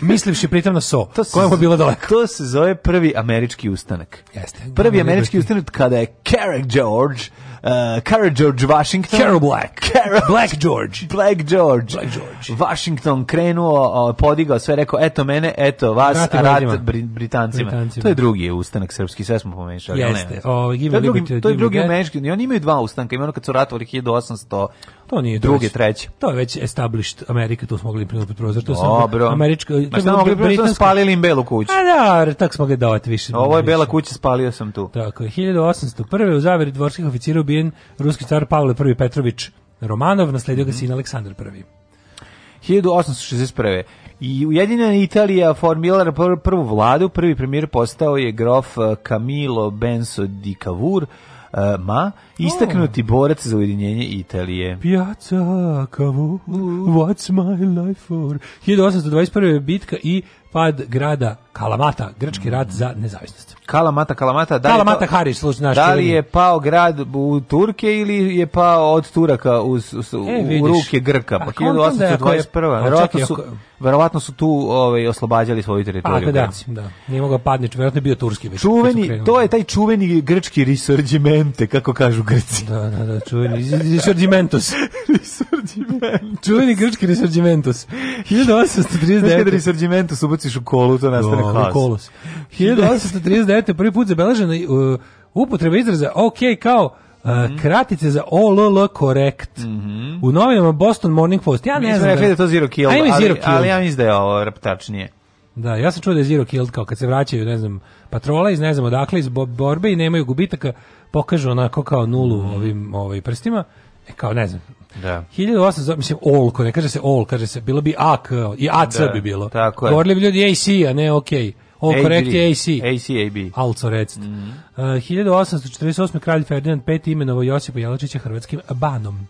Mislivši pritom na so, to koja mu bilo daleko. To se zove prvi američki ustanak. Jeste. Prvi američki ustanak kada je Carrick George Uh, Cara George Washington. Carol Black. Carol Black George. Black George. Black George. Washington krenuo, podigao sve, rekao, eto mene, eto vas, Vrati rat Britancima. Britancima. To je drugi ustanak srpski, sve smo pomešali. Jeste. O, ovaj, to je drugi, to drugi umeški. I oni imaju dva ustanka, imaju ono kad su ratovali 1800 to nije druge, treće. To je već established Amerika, to smo mogli prinuti da prozor. To Dobro. Američka, Ma šta mogli prinuti, spalili im belu kuću. A da, tako smo ga davati više. Ovo je bela kuća, spalio sam tu. Tako je, 1801. u zaveri dvorskih oficira u ubijen ruski car Pavle I Petrović Romanov, nasledio ga mhm. sin Aleksandar I. 1861. I Ujedinjena Italija formila prvu vladu, prvi premijer postao je grof eh, Camilo Benso di Cavour, eh, ma istaknuti oh. borac za ujedinjenje Italije. Piazza Cavour, what's my life for? 1821. bitka i pad grada Kalamata, grčki rat za nezavisnost. Kalamata, Kalamata, da li Kalamata pa, Haris, naš. Da li je pao grad u Turke ili je pao od Turaka uz, u, e, u ruke Grka? Pa 1821. Verovatno su, verovatno su tu ovaj, oslobađali svoju teritoriju. Pa, da, da. Nije mogao padni, verovatno je bio turski. Već, čuveni, to je taj čuveni grčki risorgimente, kako kažu Grci. Da, da, da, čuveni risorgimentos. risorgimentos. Čuveni grčki risorgimentos. 1839. Znaš kada risorgimentos ubaciš u kolu, to nastane kao kolos. 1839. prvi put zabeležena uh, upotreba izraza OK kao Uh, mm -hmm. kratice za OLL correct. Mm -hmm. U novinama Boston Morning Post. Ja ne znam. Da-, da je to zero kill, ali, zero kill. ali ja mislim da je ovo reptačnije. Da, ja sam čuo da je zero kill kao kad se vraćaju, ne znam, patrola iz ne znam odakle iz borbe i nemaju gubitaka, pokažu onako kao nulu mhm. ovim ovaj prstima. E kao ne znam, Da. 1800, mislim olko, ne kaže se ol, kaže se bilo bi ak i ac da, bi bilo. Tako je. Govorili bi ljudi AC, a ne ok. On korekt je AC. AC, AB. Also recit. Mm. Uh, 1848. kralj Ferdinand V imenovao Josipa Jelačića hrvatskim banom.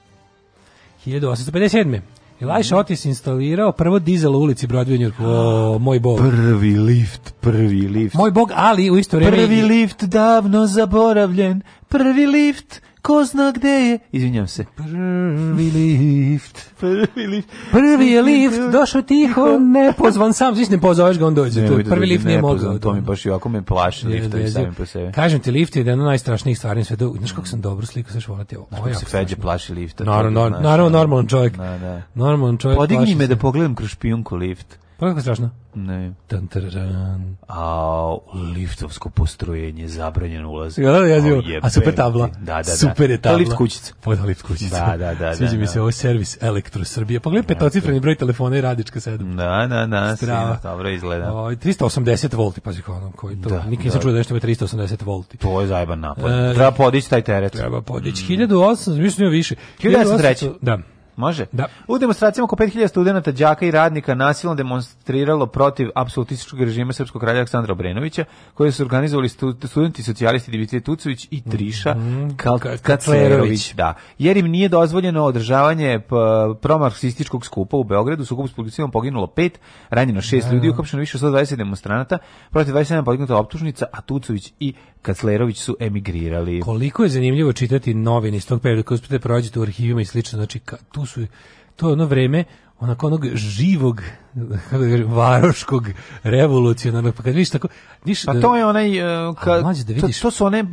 1857. Elisha mhm. Otis instalirao prvo dizel u ulici Broadway New O, moj bog. Prvi lift, prvi lift. Moj bog, ali u isto vrijeme... Prvi lift davno zaboravljen, prvi lift ko zna gde je, izvinjam se. Prvi lift. Prvi lift. Prvi je lift, došao tiho, ne pozvan sam, znači ne pozoveš ga, on dođe. Ne, to, da prvi dođe, lift nije mogao. To mi baš jako me plaši lift i samim po sebi. Kažem ti, lift je jedan od najstrašnijih stvari na svetu. Znaš kako sam dobro sliku, saš volate ovo. Ovo se feđe plaši lifta. Naravno, naravno, normalan čovjek. Da, da. Normalan čovjek. Podigni me da pogledam kroz špijunku lift. To je kako strašno? Ne. Tan, taran. A liftovsko postrojenje, zabranjen ulaz. Ja, ja, ja, a super tabla. Da, da, da. Super je tabla. lift kućica. Pa da, lift kućica. Da, da, da. Sviđa da, mi da. se ovo servis Elektro Srbije. Pogledaj da, da. petocifreni broj telefona i radička sedam. Da, da, da. Strava. Dobro izgleda. O, 380 volti, pazi kao ono, koji to. Da, Nikim da. se čuo da nešto ima 380 volti. To je zajban napad. E, treba podići taj teret. Treba podići. Mm. 1800, mislim više. 1800, 1800 da. Može? Da. U demonstracijama oko 5000 studenta, đaka i radnika nasilno demonstriralo protiv apsolutističkog režima srpskog kralja Aleksandra Obrenovića, koje su organizovali studenti socijalisti Dimitrije Tucović i Triša mm, Kaclerović. Da. Jer im nije dozvoljeno održavanje promarksističkog skupa u Beogradu. U s policijom poginulo pet, ranjeno šest da. ljudi, uhapšeno više od 120 demonstranata, protiv 27 podignuta optužnica, a Tucović i Kaclerović su emigrirali. Koliko je zanimljivo čitati novine iz tog perioda, kada uspete prođete u arhivima i slično, znači tu to su to je ono vreme onako onog živog kako da kažem varoškog revolucionarnog pa kad vidiš tako viš, pa da- to je onaj uh, kad, da vidiš, to, to su one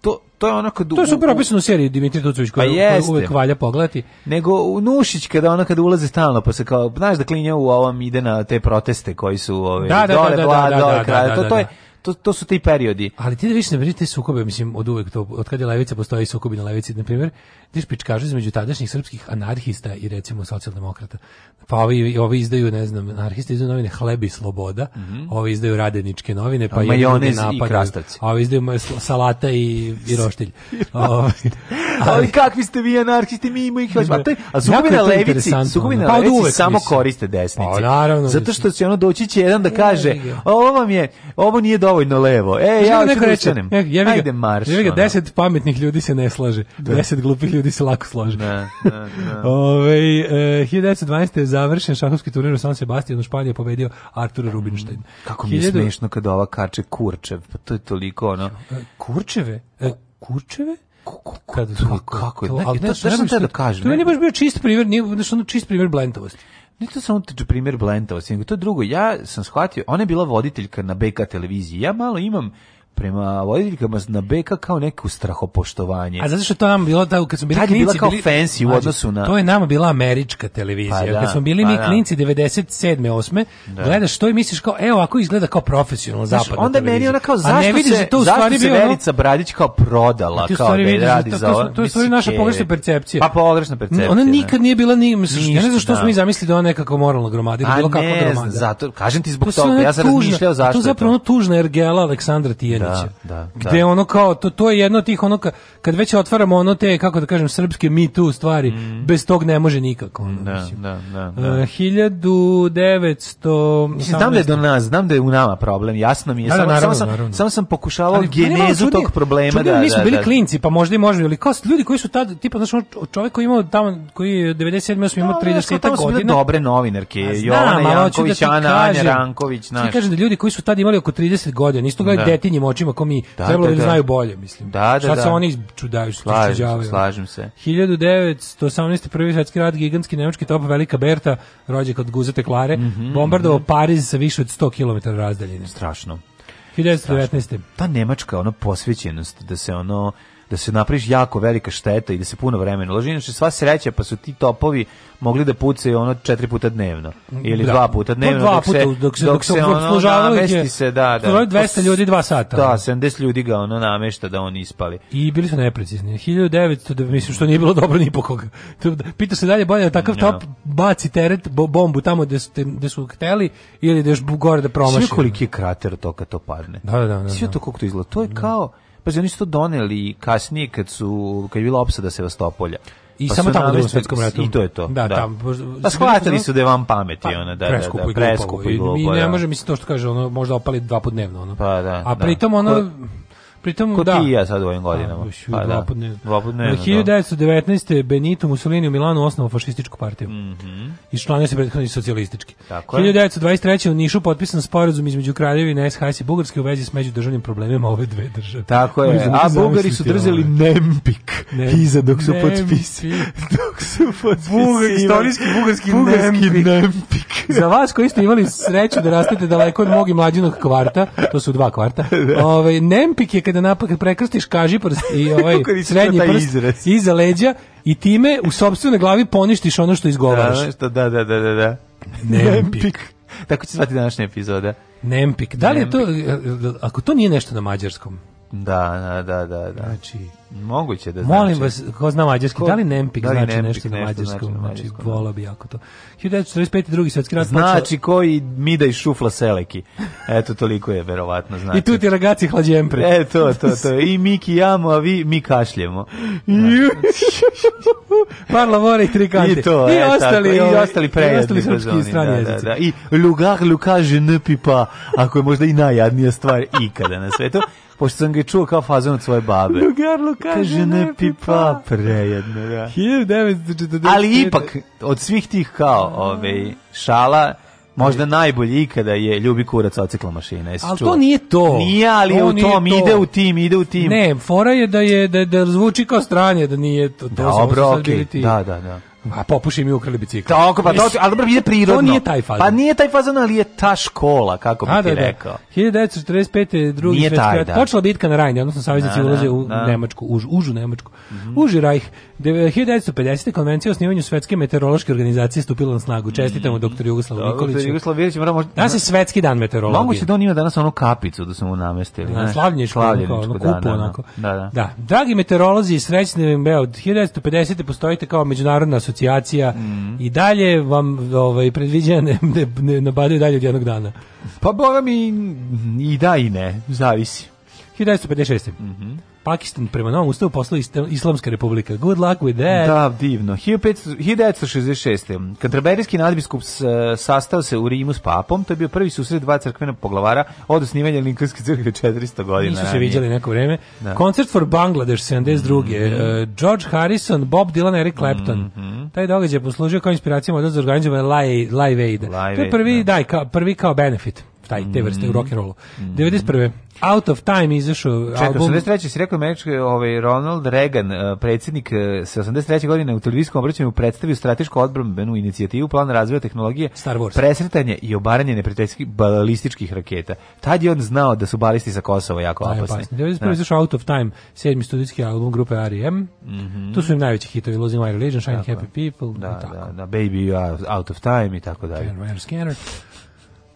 to, to je ono kad... to su upravo u seriji Dimitri Tucović koja pa uvek valja pogledati. Nego u Nušić kada ona kada ulazi stalno pa se kao, znaš da klinja u ovom ide na te proteste koji su ove, da, da, dole, da, da, da dole, kraja. To, to je, to, to su ti periodi. Ali ti da više ne vidite sukobe, mislim, od uvek to, od kad je levica, postoji sukobi na levici, na primjer, Tiš pičkažu između tadašnjih srpskih anarhista i recimo socijaldemokrata. Pa ovi, ovi izdaju, ne znam, anarhisti izdaju novine Hleb i Sloboda, mm -hmm. ovi izdaju radeničke novine, pa majonez i krastavci. A ovi izdaju salata i, i roštilj. ali, ali kakvi ste vi anarhisti, mi imamo ih hoćemo. A sukobi na levici, sukobi na pa levici samo koriste desnici. Pa, naravno. Zato što će ono doći će jedan da e, kaže, ovo vam je, ovo nije dovoljno levo. E, ja ću da ustanem. E, Ajde marš. Jevi ga, deset pametnih ljudi se ne slaže, da. deset glupih ljudi ljudi se lako slože. Da, da, da. Ove, e, 1912. je završen šahovski turnir u San Sebastian u Španiji je pobedio Artur mm, Rubinstein. kako mi je 1000... smešno kada ova kače Kurčev, pa to je toliko ono... E, kurčeve? E, kurčeve? Kada su, kako je? To, ali, da, sam te da kažem. To meni je baš bio čist primjer, nije, ono čist primjer blentovosti. Nije to samo primjer blentovosti, nego to drugo. Ja sam shvatio, ona je bila voditeljka na BK televiziji. Ja malo imam prema voditeljkama na BK kao neko strahopoštovanje. A zato što to nam bilo da kad smo bili Tad klinci, je bila kao bili, fancy u odnosu na To je nama bila američka televizija. Pa da, kad smo bili pa mi da. klinci 97. 8. Da. gledaš to i misliš kao evo ako izgleda kao profesionalno znači, zapadna onda televizija. meni ona kao zašto A ne vidiš se, da to u stvari se Verica Bradić kao prodala kao stvari, da, da radi to, za to, to je stvari naša pogrešna percepcija. Pa pogrešna percepcija. Ona da. nikad nije bila ni misliš, ja ne znam što smo mi zamislili da ona nekako moralna gromada. bilo kako gromada. Zato kažem ti zbog toga ja sam razmišljao zašto. To zapravo tužna ergela Aleksandra Tijanić. Đorđevića. Da, da, da, gde ono kao to to je jedno tih ono ka, kad već otvaramo ono te kako da kažem srpske me too stvari, mm. bez tog ne može nikako ono. Da, mislim. da, da, eh, da. Uh, 1900 Mislim znam da je do nas, znam da je u nama problem, jasno mi je. Da, da samo, naravno, samo, sam, samo sam pokušavao ali, genezu čudnije, tog problema čudnije, da, mi smo da, bili da, klinci, pa možda i možemo, ali kao ljudi koji su tad tipa znači čovjek koji imao tamo koji je 97 osam imao 30 godina. su dobre novinarke, Jovana Janković, Ana Ranković, naš. Ti kažem da ljudi koji su tad imali oko 30 godina, isto gledaj detinje očima ko mi, da, da, trebalo da, da. znaju bolje, mislim. Da, da, Šta da. se oni čudaju, slažem, slažem se. 1918. prvi svetski rat, gigantski nemački top Velika Berta, rođe kod guzete Klare, mm -hmm, bombardovao mm -hmm. Pariz sa više od 100 km razdaljine. Strašno. 1919. Ta Nemačka, ono posvećenost, da se ono da se napraviš jako velika šteta i da se puno vremena uloži. Inače, sva sreća, pa su ti topovi mogli da pucaju ono četiri puta dnevno. Ili da. dva puta pa dnevno. Dva dok, puta, se, dok se, dok se, dok se ono namesti se, da, da. 200 ljudi dva sata. Da, 70 ljudi ga ono namešta da oni ispali. I bili su neprecizni. 1900, da, mislim što nije bilo dobro ni po koga. Da, pita se dalje bolje da takav da. top baci teret, bombu tamo gde su gde su hteli ili da još gore da promaši. Svi koliki je krater to kad to padne. Da, da, da. da. Svi to koliko to izgleda. To je kao Pazi, oni su to doneli kasnije kad su kad je bila opsada Sevastopolja. I pa samo tamo u Drugom svetskom ratu. I to je to. Da, da. tam. Pa shvatili su da je vam pameti, pa, ona, da, preskupo da, da, preskupo i glupo. I, i ne da. može, mislim, to što kaže, ono, možda opali dva put dnevno, ono. Pa da, A da. pritom, da. ono, Pritom, Ko da. ti ja sad u ovim godinama? Pa, pa da. Ne, ne, 1919. Benito Mussolini u Milanu osnovao fašističku partiju. Mm -hmm. I članio se prethodno socijalistički. Tako 1923. u Nišu potpisan sporazum između Kraljevine SHS i Bugarske u vezi s međudržavnim problemima ove dve države. Tako je. A Bugari su držali Nempik Nem, iza dok su potpisali. dok su potpisali. Bugar, istorijski bugarski, bugarski Nempik. nempik. Za vas koji ste imali sreću da rastete daleko od mog i mlađinog kvarta, to su dva kvarta, da. ove, ovaj, Nempik je kada napad prekrstiš kaži ovaj prst i ovaj srednji prst iza leđa i time u sopstvenoj glavi poništiš ono što izgovaraš. Da, da, da, da, da, da. Nempik. Tako će zvati današnja epizoda. Nempik. Da li je to, ako to nije nešto na mađarskom? Da, da, da, da, da. Znači, moguće da znači. Molim vas, ko zna mađarski, ko, da li Nempik da znači nešto znači na mađarskom? Znači, da. volao bi jako to. 1945. drugi svetski rat Znači počeo... koji mida i šufla seleki. Eto, toliko je verovatno znači. I tu ti ragaci hlađem pre. E, to, to, to. I mi kijamo, a vi mi kašljemo. Da. Par lavore i tri kante. I to, I e, ostali, tako, i ostali prejedni. I ostali srpski strani da, jezici. Da, da. I lugar, lukaže, ne pipa, ako je možda i najjadnija stvar ikada na svetu pošto sam ga čuo kao fazon od svoje babe. Lugarlo kaže, kaže ne pipa prejedno, da. 1945. Ali ipak, od svih tih kao ove, ovaj, šala, Možda najbolji ikada je Ljubi kurac ocikla mašina. Jesi ali čuo? to nije to. Nije, ali to u tom, to. ide u tim, ide u tim. Ne, fora je da je da, da zvuči kao stranje, da nije to. to Dobro, okej, okay. da, da, da. A popuši mi ukrali bicikl. Tako, da, pa to, ali dobro, ide prirodno. To nije taj fazon. Pa nije taj fazon, ali je ta škola, kako bih ti da, da. rekao. 1945. drugi svetski rat. Da. Počela bitka na Rajni, odnosno savjeznici ulaze u Nemačku, užu, užu Nemačku. Mm -hmm. Uži Rajh. 1950. konvencija o osnivanju Svetske meteorološke organizacije stupila na snagu. Mm. Čestitamo doktor Jugoslavu Nikoliću. Jugoslav Virić, moramo... Danas je Svetski dan meteorologije. Moguće da on ima danas onu kapicu da smo mu namestili. Da, slavljeničku, ono, kupu, da, da, da, onako. Da, da. da. Dragi meteorolozi, srećni vam od 1950. postojite kao međunarodna asocijacija mm. i dalje vam ovaj, predviđa ne, ne, nabadaju dalje od jednog dana. Pa boga mi i da i ne, zavisi. 1956. Mhm. Mm Pakistan prema novom ustavu postala Islamska republika. Good luck with that. Da, divno. 1966. Kantraberijski nadbiskup sastao se u Rimu s papom. To je bio prvi susret dva crkvena poglavara od osnivanja Lincolnske crkve 400 godina. Nisu se viđali neko vreme. Da. Concert for Bangladesh 72. Mm -hmm. George Harrison, Bob Dylan, Eric Clapton. Mm -hmm. Taj događaj je poslužio kao inspiracija moda za organizovanje Live Aid. Live To je prvi, da. daj, kao, prvi kao benefit taj, te vrste mm rock and roll. Mm -hmm. 91. Out of Time izašao Čekaj, album. 83. se rekao da američki ovaj, Ronald Reagan, eh, predsednik eh, se 83. godine u televizijskom obraćanju predstavio stratešku odbrambenu inicijativu plan razvoja tehnologije Star Wars. presretanje i obaranje neprijateljskih balističkih raketa. Tad je on znao da su balisti sa Kosova jako da, opasni. 91. Da. izašao Out of Time, sedmi studijski album grupe R.E.M. Mm -hmm. Tu su im najveći hitovi Losing My Religion, Shining Happy People da, i tako. Da, da, Baby Out of Time i tako dalje. Scanner, scanner.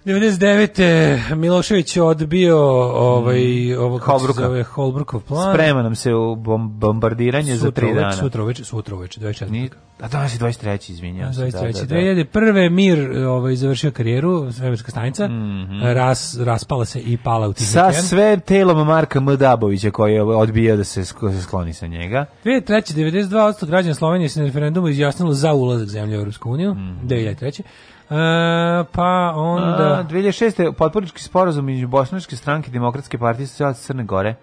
99. Milošević je odbio ovaj mm. ovog Holbruka. Zove Holbrukov plan. Sprema nam se u bombardiranje sutra za 3 dana. Sutra uveče, sutra uveče, 24. Ni, a danas je 23. izvinjavam se. 23. Da, da, da. Prve mir ovaj završio karijeru svemirska stanica. Mm -hmm. Ras raspala se i pala u Tihekan. Sa sve telom Marka M. Dabovića koji je odbio da se skloni sa njega. 2003. 92% građana Slovenije se na referendumu izjasnilo za ulazak zemlje u Evropsku uniju. Mm -hmm. 2003. E, pa onda... A, 2006. potporički sporazum između Bošnačke stranke Demokratske partije socijaliste Crne Gore.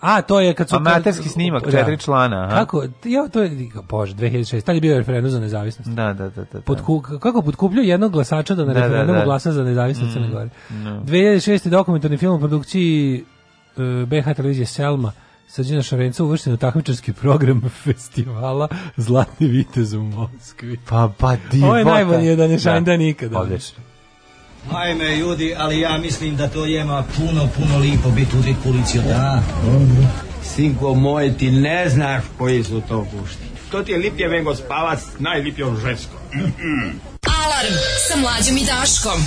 A to je kad su amaterski snimak da. četiri člana, aha. Kako? Ja to je bože 2006. Tad je bio referendum za nezavisnost. Da, da, da, da. Podku, da. kako podkuplju jednog glasača da na da, da referendumu da, da. glasa za nezavisnost mm, Crne Gore. No. 2006. dokumentarni film u produkciji uh, e, BH televizije Selma. Srđana Šarenca uvršten u takmičarski program festivala Zlatni vitez u Moskvi. Pa, pa, divota. Ovo je najbolje da, da. da je šajn da nikada. Odlično. Ajme, ljudi, ali ja mislim da to jema puno, puno lipo biti u policiju, da? Sinko moj, ti ne znaš koji su to gušti. To ti je lipje vengo spavac, najlipje on žensko. Mm -mm. Alarm sa mlađom i Daškom.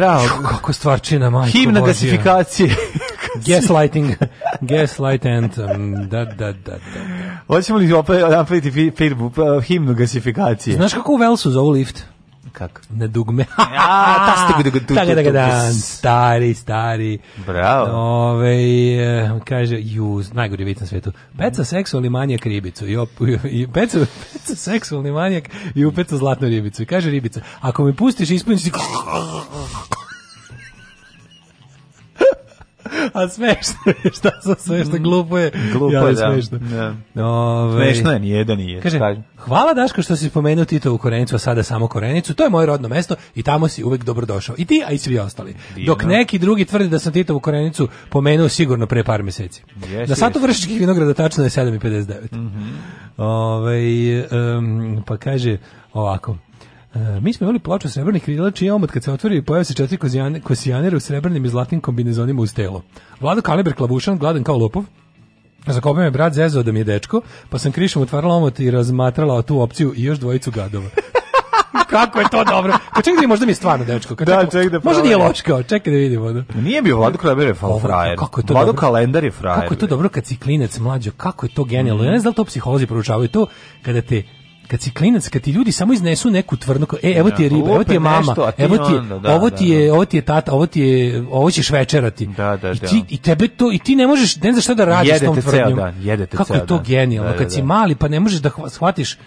Bravo. Kako stvarčina, majko Himna gasifikacije. Gaslighting. Gaslight anthem. Da, da, da, da. Hoćemo li opet napraviti pa, himnu gasifikacije? Znaš kako u Velsu zovu lift? Kako? Na dugme. A, ta ste da ga da dan, stari, stari. Bravo. Ove, eh, kaže, ju, najgori vic na svetu. Peca seksualni manjak ribicu. I, op, i peca, peca seksualni manjak i upeca zlatnu ribicu. I kaže ribica, ako mi pustiš, ispuniš a smešno je, šta sam smešno, mm. glupo je. Glupo ja, je, da. Smešno. Da. Ove, smešno je, nijedan nije. Kaže, hvala Daško što si spomenuo Tito u Korenicu, a sada samo Korenicu, to je moje rodno mesto i tamo si uvek dobrodošao. I ti, a i svi ostali. Divno. Dok neki drugi tvrde da sam Tito u Korenicu pomenuo sigurno pre par meseci. Yes, Na satu vršičkih vinograda tačno je 7,59. Mm -hmm. Ove, um, pa kaže ovako, Uh, mi smo imali ploču srebrnih krila, čiji omot kad se otvori pojave se četiri kozijane, kosijanere u srebrnim i zlatnim kombinezonima uz telo. Vlado Kaliber Klavušan, gladan kao lopov, Zakopio me brat zezao da mi je dečko, pa sam krišom otvarala omot i razmatrala tu opciju i još dvojicu gadova. Kako je to dobro? Ka pa čekaj, da možda mi je stvarno dečko. Ka da, čekaj, da možda nije loš čekaj da vidimo. Da. Pa nije bio Vlado Kaliber je frajer. Kako je to Vlado dobro? Kalendar je frajer. Kako je to dobro kad si klinec mlađo, kako je to genijalno. Mm. Ja ne znam da li to psiholozi poručavaju to kada te kad si klinac, kad ti ljudi samo iznesu neku tvrdnu, e, evo ti je da, riba, evo ti je mama, evo ti, onda, da, ovo da, ti je, ovo ti je tata, ovo ti je, ovo ćeš večerati. Da, da, I ti, i tebe to, i ti ne možeš, ne znaš šta da radiš jedete s tom tvrdnjom. Dan, jedete Kako je to genijalno, kad si mali pa ne možeš da shvatiš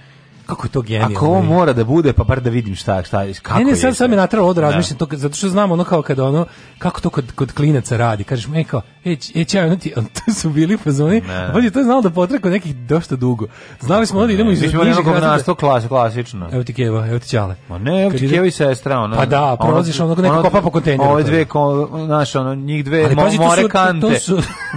kako je to genijalno. Ako ovo mora da bude, pa bar da vidim šta, šta, kako ne, ne, je. Ne, sam, sam je natralo od razmišljenja, zato što znam ono kao kada ono, kako to kod, kod klinaca radi, kažeš, me kao, e, e čajanti, to su bili fazoni. Pa Vadi, to je znalo da potrako nekih dosta dugo. Znali smo da idemo iz nižih razreda. Mi smo nasto klas, klasično. Evo ti keva, evo ti ćale. Ma ne, evo ti keva i sestra, ona. Pa da, prolaziš onog neko kopa po kontejneru. Ove dve, znaš, ono, njih dve more kante.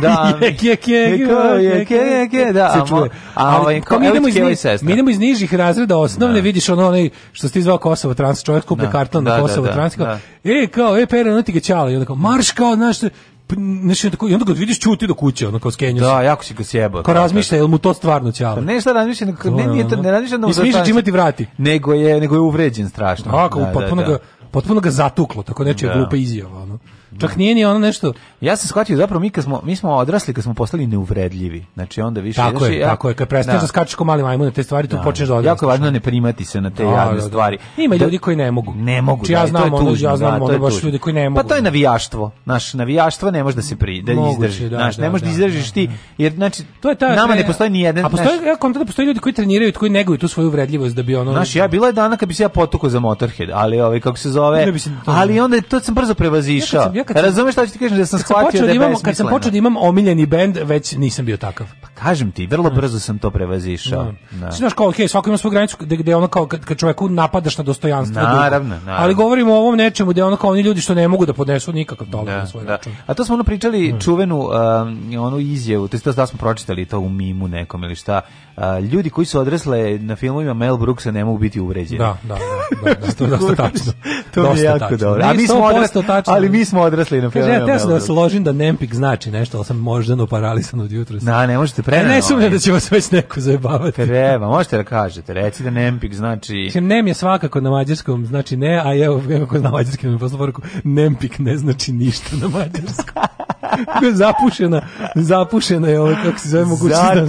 Da, je, je, je, je, je, da. A ovaj, pa idemo iz Mi idemo iz nižih razreda osnovne, da. vidiš ono onaj što ti zvao Kosovo trans, čovjek kupi da. karton na da, Kosovo trans. E, kao, e, pera, no ti ga ćale. I onda kao, marš kao, znaš, znači tako i onda kad vidiš ćuti do kuće, ono kao skenjaš. Da, jako si ga sjebao. Kao da, razmišlja, da. jel mu to stvarno ćalo? Ne šta razmišlja, ne nije to, ne razmišlja na uzatanje. I imati vrati. Nego je, nego je uvređen strašno. Tako, da, da, potpuno da, da. ga potpuno ga zatuklo, tako nečija da. glupa izjava, ono. Čak da. nije ni ono nešto. Ja sam shvatio zapravo mi kad smo mi smo odrasli kad smo postali neuvredljivi. Znači onda više Tako znači, je, ja, tako je. Kad prestaneš da, da skačeš ko mali majmun te stvari, tu da, počneš da odrastaš. Jako je važno ne primati se na te da, jadne da, da. stvari. Ima ljudi koji ne mogu. Ne mogu. Znači, da, ja znam, ono, ja znam, da, ono baš ljudi koji ne mogu. Pa to je navijaštvo. Naš navijaštvo ne može da se pri da izdrži. Znaš, ne može da izdržiš ti jer znači to je ta nama ne postoji ni jedan. A postoji ja kontra da postoje ljudi koji treniraju i koji neguju tu svoju uvredljivost da bi ono. Znaš, ja bila je dana kad bi se ja potukao za Motorhead, ali ovaj kako se zove. Ali onda to sam brzo prevazišao kad Razumeš šta ću ti kažem da sam shvatio da, da je imam, Kad sam počeo da imam omiljeni bend, već nisam bio takav. Pa kažem ti, vrlo brzo sam to prevazišao. Da. da. Znaš kao, okej, okay, svako ima svoju granicu gde, gde ona kao kad, kad čoveku napadaš na dostojanstvo. Naravno, naravno. Ali govorimo o ovom nečemu gde ona kao oni ljudi što ne mogu da podnesu nikakav dolar da, na svoj da. račun. A to smo ono pričali da. čuvenu um, onu izjavu, to jest da smo pročitali to u mimu nekom ili šta, ljudi koji su odrasle na filmovima Mel Brooksa ne mogu biti uvređeni. Da, da, da, da, da to je dosta tačno. to je jako tačno. dobro. A mi smo odrasli, ali mi smo odrasli na filmovima. Ja sam da vas ložim da Nempik znači nešto, ali sam možda no paralisan od jutra. Da, ne možete prenano. Ne sumnjam da će vas već neko zajebavati. Treba, možete da kažete, reci da Nempik znači... Nem je svakako na mađarskom, znači ne, a evo kako na mađarskom je poslovorku, Nempik ne znači ništa na mađarskom. zapušena, zapušena je ovo, kako se zove mogućnost da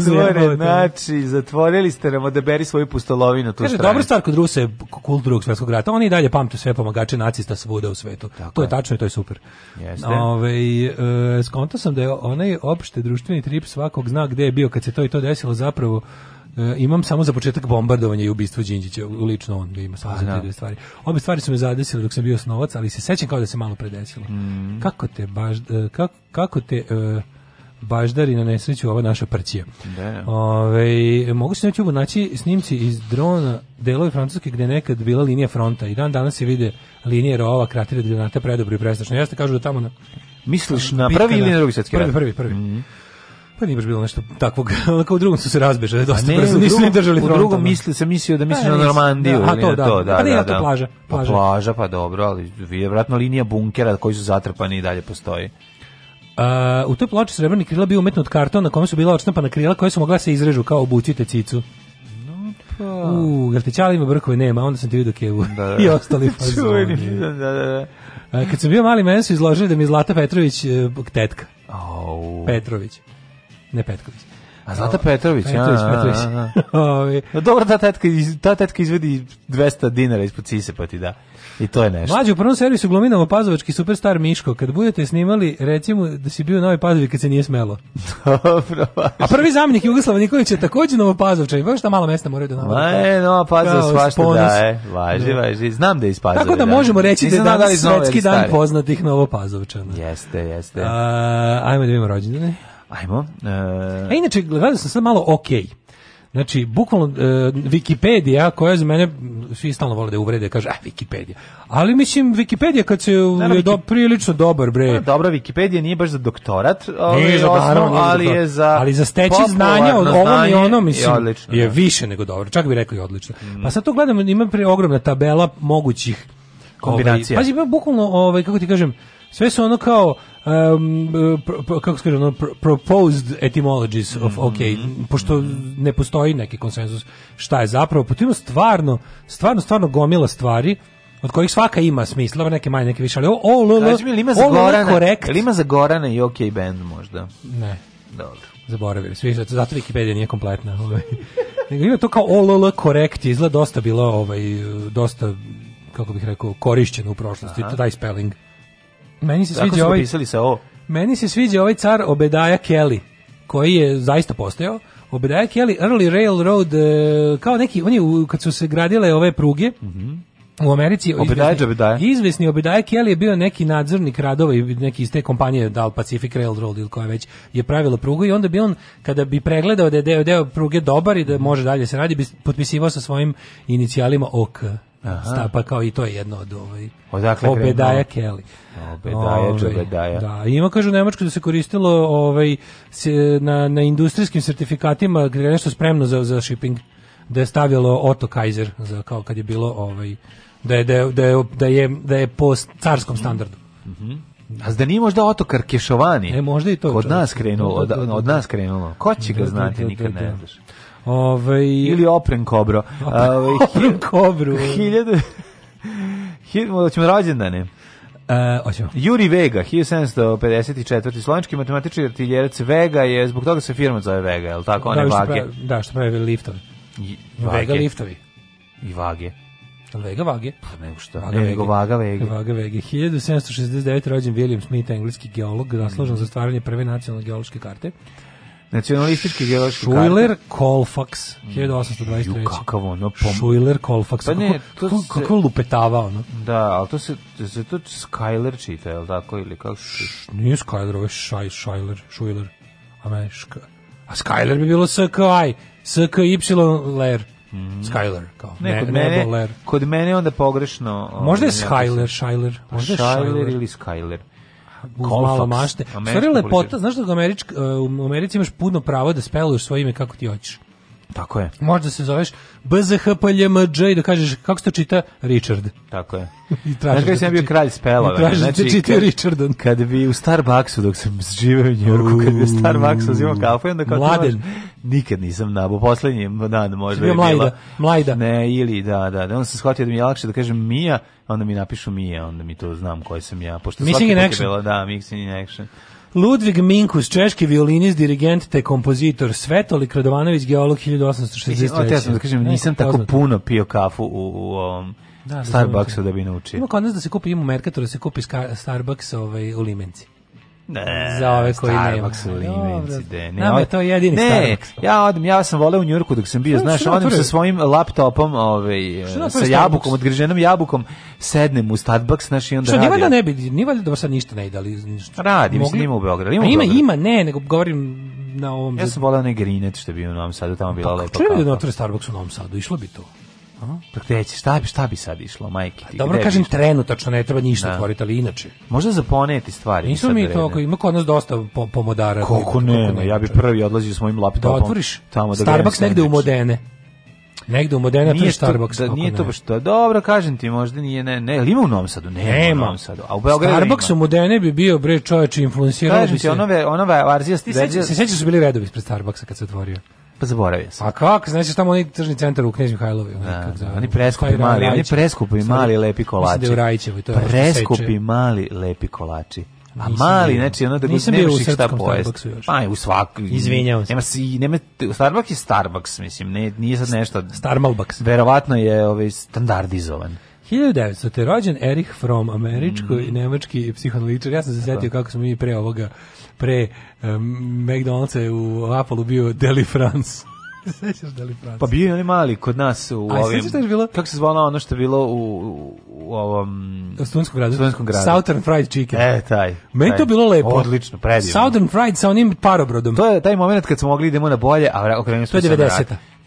znači, prijatelji, zatvorili ste nam, beri svoju pustolovinu tu Kaže, stranu. dobra stvar kod Rusa je kult drugog svjetskog rata. Oni i dalje pamte sve pomagače nacista svuda u svetu. Tako to je tačno i to je super. Jeste. Ove, ovaj, e, skonto sam da je onaj opšte društveni trip svakog zna gde je bio kad se to i to desilo zapravo Uh, imam samo za početak bombardovanja i ubistvo Đinđića, lično on da ima samo pa za da. te dve stvari. Obe stvari su me zadesile dok sam bio snovac, ali se sećam kao da se malo predesilo. Mm. Kako te baš, uh, e, kako, kako te... Uh, baždari na nesreću ova naša prćija. Da. Ove, mogu se na YouTube naći snimci iz drona delove Francuske gde nekad bila linija fronta i dan danas se vide linije rova, kratire, delonata, predobro i prestačno. Jeste kažu da tamo na... Misliš na prvi ili na drugi svetski Prvi, prvi, prvi. Mm -hmm. Pa nije baš bilo nešto takvog, onako u drugom su se razbežali pa dosta ne, brzo, nisu ni držali frontom. U drugom da. misli, sam mislio da pa misliš na Normandiju. Da, a to, da, to, da, pa nije da, da, to plaža. Plaža. Pa plaža, pa dobro, ali vratno linija bunkera koji su zatrpani i dalje postoji. Uh, u toj ploči srebrni krila bio umetno od kartona na kome su bila odštampana krila koje su mogla da se izrežu kao obucite cicu. Pa. U, jel te čali ima brkove? Nema, onda sam ti vidio kevu. Da, da. I da. ostali fazoni. da, da, da. A, e, kad sam bio mali, meni su izložili da mi Zlata Petrović e, tetka. Au. Petrović. Ne Petković. A Zlata Petrović, Petrović, a, Petrović. Pa dobro, ta tetka, ta tetka izvedi 200 dinara ispod sise, pa ti da. I to je nešto. Mlađe, u prvom servisu glominamo pazovački superstar Miško. Kad budete snimali, recimo da si bio na Novoj Pazovi kad se nije smelo. Dobro, baš. A prvi zamjenik Jugoslava Nikolić je takođe na Novopazovčan. Baš ta malo mesta moraju da nam. Ma, no, Nova Pazova svašta daje. Važi, da. važi. Znam da iz Pazove. Tako da, da možemo reći Nisam da je da danas svetski dan poznatih Novopazovčana. Jeste, jeste. A, ajmo da vidimo rođendane. Ajmo. E, e, inače, gledao sam sad malo ok. Znači, bukvalno, e, Wikipedia, koja je za mene, svi stalno vole da uvrede, kaže, a, Wikipedia. Ali, mislim, Wikipedia kad se Naravno, je do, prilično dobar, bre. Ne, dobra, Wikipedia nije baš za doktorat, ali, nije za, osnov, naravno, ali je za... Ali za steći znanja od ovom i ono, mislim, je, odlično, je da. više nego dobro. Čak bi rekao i odlično. Mm. Pa sad to gledam, ima pre ogromna tabela mogućih ovaj, kombinacija. Ovaj, pazi, bukvalno, ovaj, kako ti kažem, Sve su ono kao um, pro, pro, kako se ono, proposed etymologies of mhm. ok, pošto ne postoji neki konsenzus šta je zapravo, potpuno pa stvarno, stvarno, stvarno gomila stvari od kojih svaka ima smisla, neke manje, neke više, ali o, o, o, l, ima za Gorana, ima za Gorana i OK band možda? Ne. Dobro. Zaboravili, svi, zato Wikipedia nije kompletna. Ovaj. Nego ima to kao OLL korekt, izgleda dosta bilo, ovaj, dosta, kako bih rekao, korišćeno u prošlosti, Aha. taj spelling. Meni se sviđa ovaj... pisali sa o. Meni se sviđa ovaj car Obedaja Kelly, koji je zaista postao Obedaja Kelly, Early Railroad, e, kao neki, on je, kad su se gradile ove pruge, mm u Americi obedaje, izvesni, obedaje. Kelly je bio neki nadzornik radova i neki iz te kompanije Dal Pacific Railroad ili koja već je pravila prugu i onda bi on kada bi pregledao da je deo, deo pruge dobar i da može dalje se radi bi potpisivao sa svojim inicijalima OK Aha. pa kao i to je jedno od ovaj Odakle Obedaja Kelly. Obedaja, Ove, ovaj, Obedaja. Da, ima kažu nemačko da se koristilo ovaj se, na na industrijskim sertifikatima gdje je nešto spremno za za shipping da je stavilo Otto Kaiser za kao kad je bilo ovaj da je da je da je, da je, da je po carskom standardu. Mhm. Mm a zda nije možda otokar Kešovani? E, možda i to. Kod čas. nas krenulo, da, da, od, da, od nas krenulo. Ko će ga znati, nikad ne znaš. Ove... Ovaj, ili opren kobro. Ovaj opren kobru. 1000 1000 ćemo rođendane. Uh, e, oćemo. Juri Vega, 1754. Slovenski matematičar i artiljerac Vega je, zbog toga se firma zove Vega, je li tako? One da, vage. Pravi, da, što pravi liftovi. I, Vega liftovi. I vage. Vega Vage. Pa nego što, Vaga ne, Vege. Vaga Vege. Vaga Vege. 1769. rođen William Smith, engleski geolog, zaslužen za stvaranje prve nacionalne geološke karte. Nacionalistički geološki Schuyler Colfax 1823. Ju, kakav ono pom... Schuyler Colfax. Pa ne, to kako, se... kako lupetava ono. Da, al to se se to Skyler čita, je l' tako ili kako se Nije Skyler, ovo je Shai Schuyler, Schuyler. A meni ška... A Skyler bi bilo SKY, SKY Ler. Mm. Skyler kao. Ne, ne, kod, mene, Ler. kod mene onda pogrešno. Možda je ovaj, Skyler, Skyler, možda je pa ili Skyler. Konfaks, malo mašte. Stvari lepota, znaš da u, Američka, e, u Americi imaš puno pravo da speluješ svoje ime kako ti hoćeš. Tako je. Možda se zoveš BZHPLMJ da kažeš kako se to čita Richard. Tako je. I tražiš Znaš da sam bio kralj spela. I tražiš da znači, da čiti kad, Kad bi u Starbucksu, dok sam živeo u Njorku, kad bi u Starbucksu uzimao kafu, onda kao Mladen. nikad nisam nabao. Poslednji dan možda je mlajda, bila. Mlajda. Ne, ili da, da. da. Onda sam shvatio da mi je lakše da kažem Mija, onda mi napišu Mija, onda mi to znam koje sam ja. Pošto mixing da, in action. Bila, da, mixing in action. Ludvig Minkus, češki violinist, dirigent te kompozitor, Svetolik Radovanović, geolog 1863. Ja da kažem, nisam tako poznat. puno pio kafu u, u ovom da, da Starbucksu da. da bi naučio. Ima kod nas da se kupi, ima u Merkatoru da se kupi Starbucks ovaj, u Limenci. Ne, za ove koji Starbucks limenci, de. Ne, Nama je to jedini ne, Starbucks. ja odem, ja sam voleo u Njurku dok sam bio, što znaš, što odem sa svojim laptopom, ovaj, sa jabukom, odgriženom jabukom, sednem u Starbucks, znaš, i onda što, radim. Što, da ne bi, ni valjda da sad ništa ne ide, ali... Ništa. Radim, Mogli... ima u Beogradu. Ima, ima, ima, ne, nego govorim na ovom... Ja sam voleo onaj Greenet što je bio u Novom Sadu, tamo bila pa lepo. Čujem da ne otvore Starbucks u Novom Sadu, išlo bi to. Pa gde će, šta bi, šta bi sad išlo, majke ti? Dobro kažem bi trenutačno, ne treba ništa da. otvoriti, ali inače. Možda zaponeti stvari. Nisu mi to, ako ima kod nas dosta pomodara. Koliko ne, ja bi prvi odlazio s mojim laptopom. Da otvoriš tamo da Starbucks negde u Modene. Negde u Modena nije to Starbucks. Da, nije to baš to. Dobro, kažem ti, možda nije, ne, ne, ali ima u Novom Sadu, ne, nema. u Novom Sadu. A u Beogradu Starbucks u Modene bi bio bre čoveče influencirao bi se. Kažem ti, onove, onova Arzija Se sećaš da su bili redovi ispred Starbucksa kad se otvorio. Pa zaboravio sam. A kako, znači tamo onaj tržni centar u Knez Mihajlovi. Da, da, oni preskupi mali, oni preskupi da mali lepi kolači. Mislim da je u Rajićevu, to je preskupi mali lepi kolači. A mali, znači ono da nisam bio u šta pojesti. Pa u svak. Izvinjavam se. Nema si, nema Starbucks je Starbucks, mislim, ne, nije sad nešto. Starmalbucks. Verovatno je ovaj standardizovan. 1900. rođen Erich Fromm, američko mm. i nemački psihoanalitičar. Ja sam se setio kako smo mi pre ovoga, pre um, McDonald'sa u Apollo bio Deli France. Sećaš Deli France? Pa bio je onaj mali kod nas u A, ovim... A je bilo? Kako se zvala ono što je bilo u, u, ovom... U Stunskom gradu. Stunskom gradu. Southern Fried Chicken. E, taj. Meni taj. to bilo lepo. Odlično, predivno. Southern Fried sa onim parobrodom. To je taj moment kad smo mogli idemo na bolje, a okrenuli smo se To je 90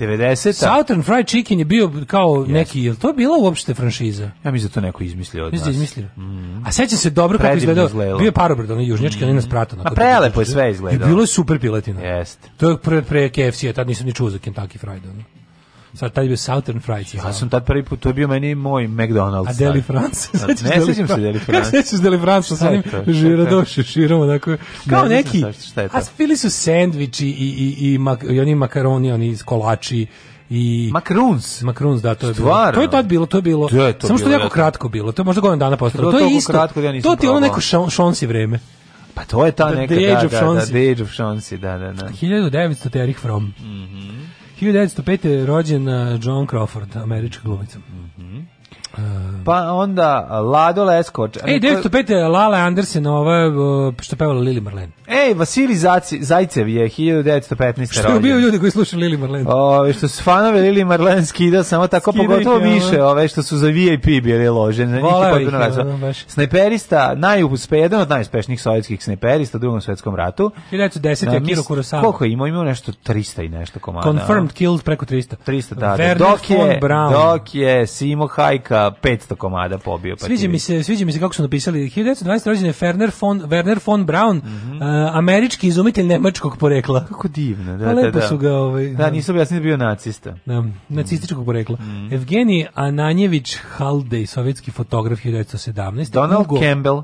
90 Southern Fried Chicken je bio kao yes. neki, jel to bila uopšte franšiza? Ja mislim da to neko izmislio od da nas. Mislim izmislio. Mm. A sećam se dobro Predivno kako izgledao. Bio je parobrad, onaj južnjački, mm. onaj nas pratano. A prelepo je sve izgledalo. I bilo je super piletina. Jeste. To je pre, pre KFC-a, tad nisam ni čuo za Kentucky Fried. Ono. Sad taj bio Southern Fried. Ja sam tad prvi put, to je bio meni moj McDonald's. A Deli France. ne sećam se Deli France. Kako se Deli France sa onim žiradoši, širom onako. Kao ne neki. Šta je to? A bili su sendviči i, i, i, mak, i oni makaroni, oni iz kolači i Makruns. Makruns, da, to je Stvarno? bilo. To je tad bilo, to je bilo. Je to samo što je jako kratko bilo. To je možda godinu dana postalo. To, to je isto. Kratko, da ja to ti ono neko šonsi vreme. Pa to je ta neka, da, da, da, The Age of Chance, da, da, da. 1900 Erich Fromm. Mhm. Mm 1905. je rođen eh, John Crawford, američka glumica. Mm -hmm. Um, pa onda uh, Lado Leskoč. Ej, 905. Uh, Lala Andersen, ova uh, što pevala Lili Marlen. Ej, Vasili Zajcev je 1915. Što je bio ljudi koji slušaju Lili Marlen? Ove, što su fanove Lili Marlen skida samo tako, Skidajte, pogotovo više ove što su za VIP bili loženi. Snajperista, najuspe, pa jedan od najuspešnijih sovjetskih snajperista u drugom svetskom ratu. 1910. je Kiro Kurosawa. Koliko je imao? Imao nešto 300 i nešto komada. Confirmed killed preko 300. 300, da. da. Dok je, dok je Simo Hajka ga 500 komada pobio. Pa sviđa, mi se, sviđa mi se kako su napisali. 1920. rođene je Werner von, Werner von Braun, mm -hmm. uh, američki izumitelj nemačkog porekla. Kako divno. Da, pa da, da. su ga... Ovaj, da, nisam objasnio da, da bio nacista. Da, nacističkog porekla. Mm -hmm. Evgenij Ananjević Haldej, sovjetski fotograf 1917. Donald Ugo, Campbell.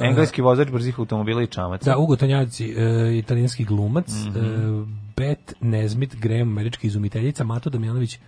Engleski vozač brzih automobila i čamac. Da, Ugo Tonjaci, uh, italijanski glumac, e, mm -hmm. uh, Bet Nezmit, Graham, američki izumiteljica, Mato Damjanović,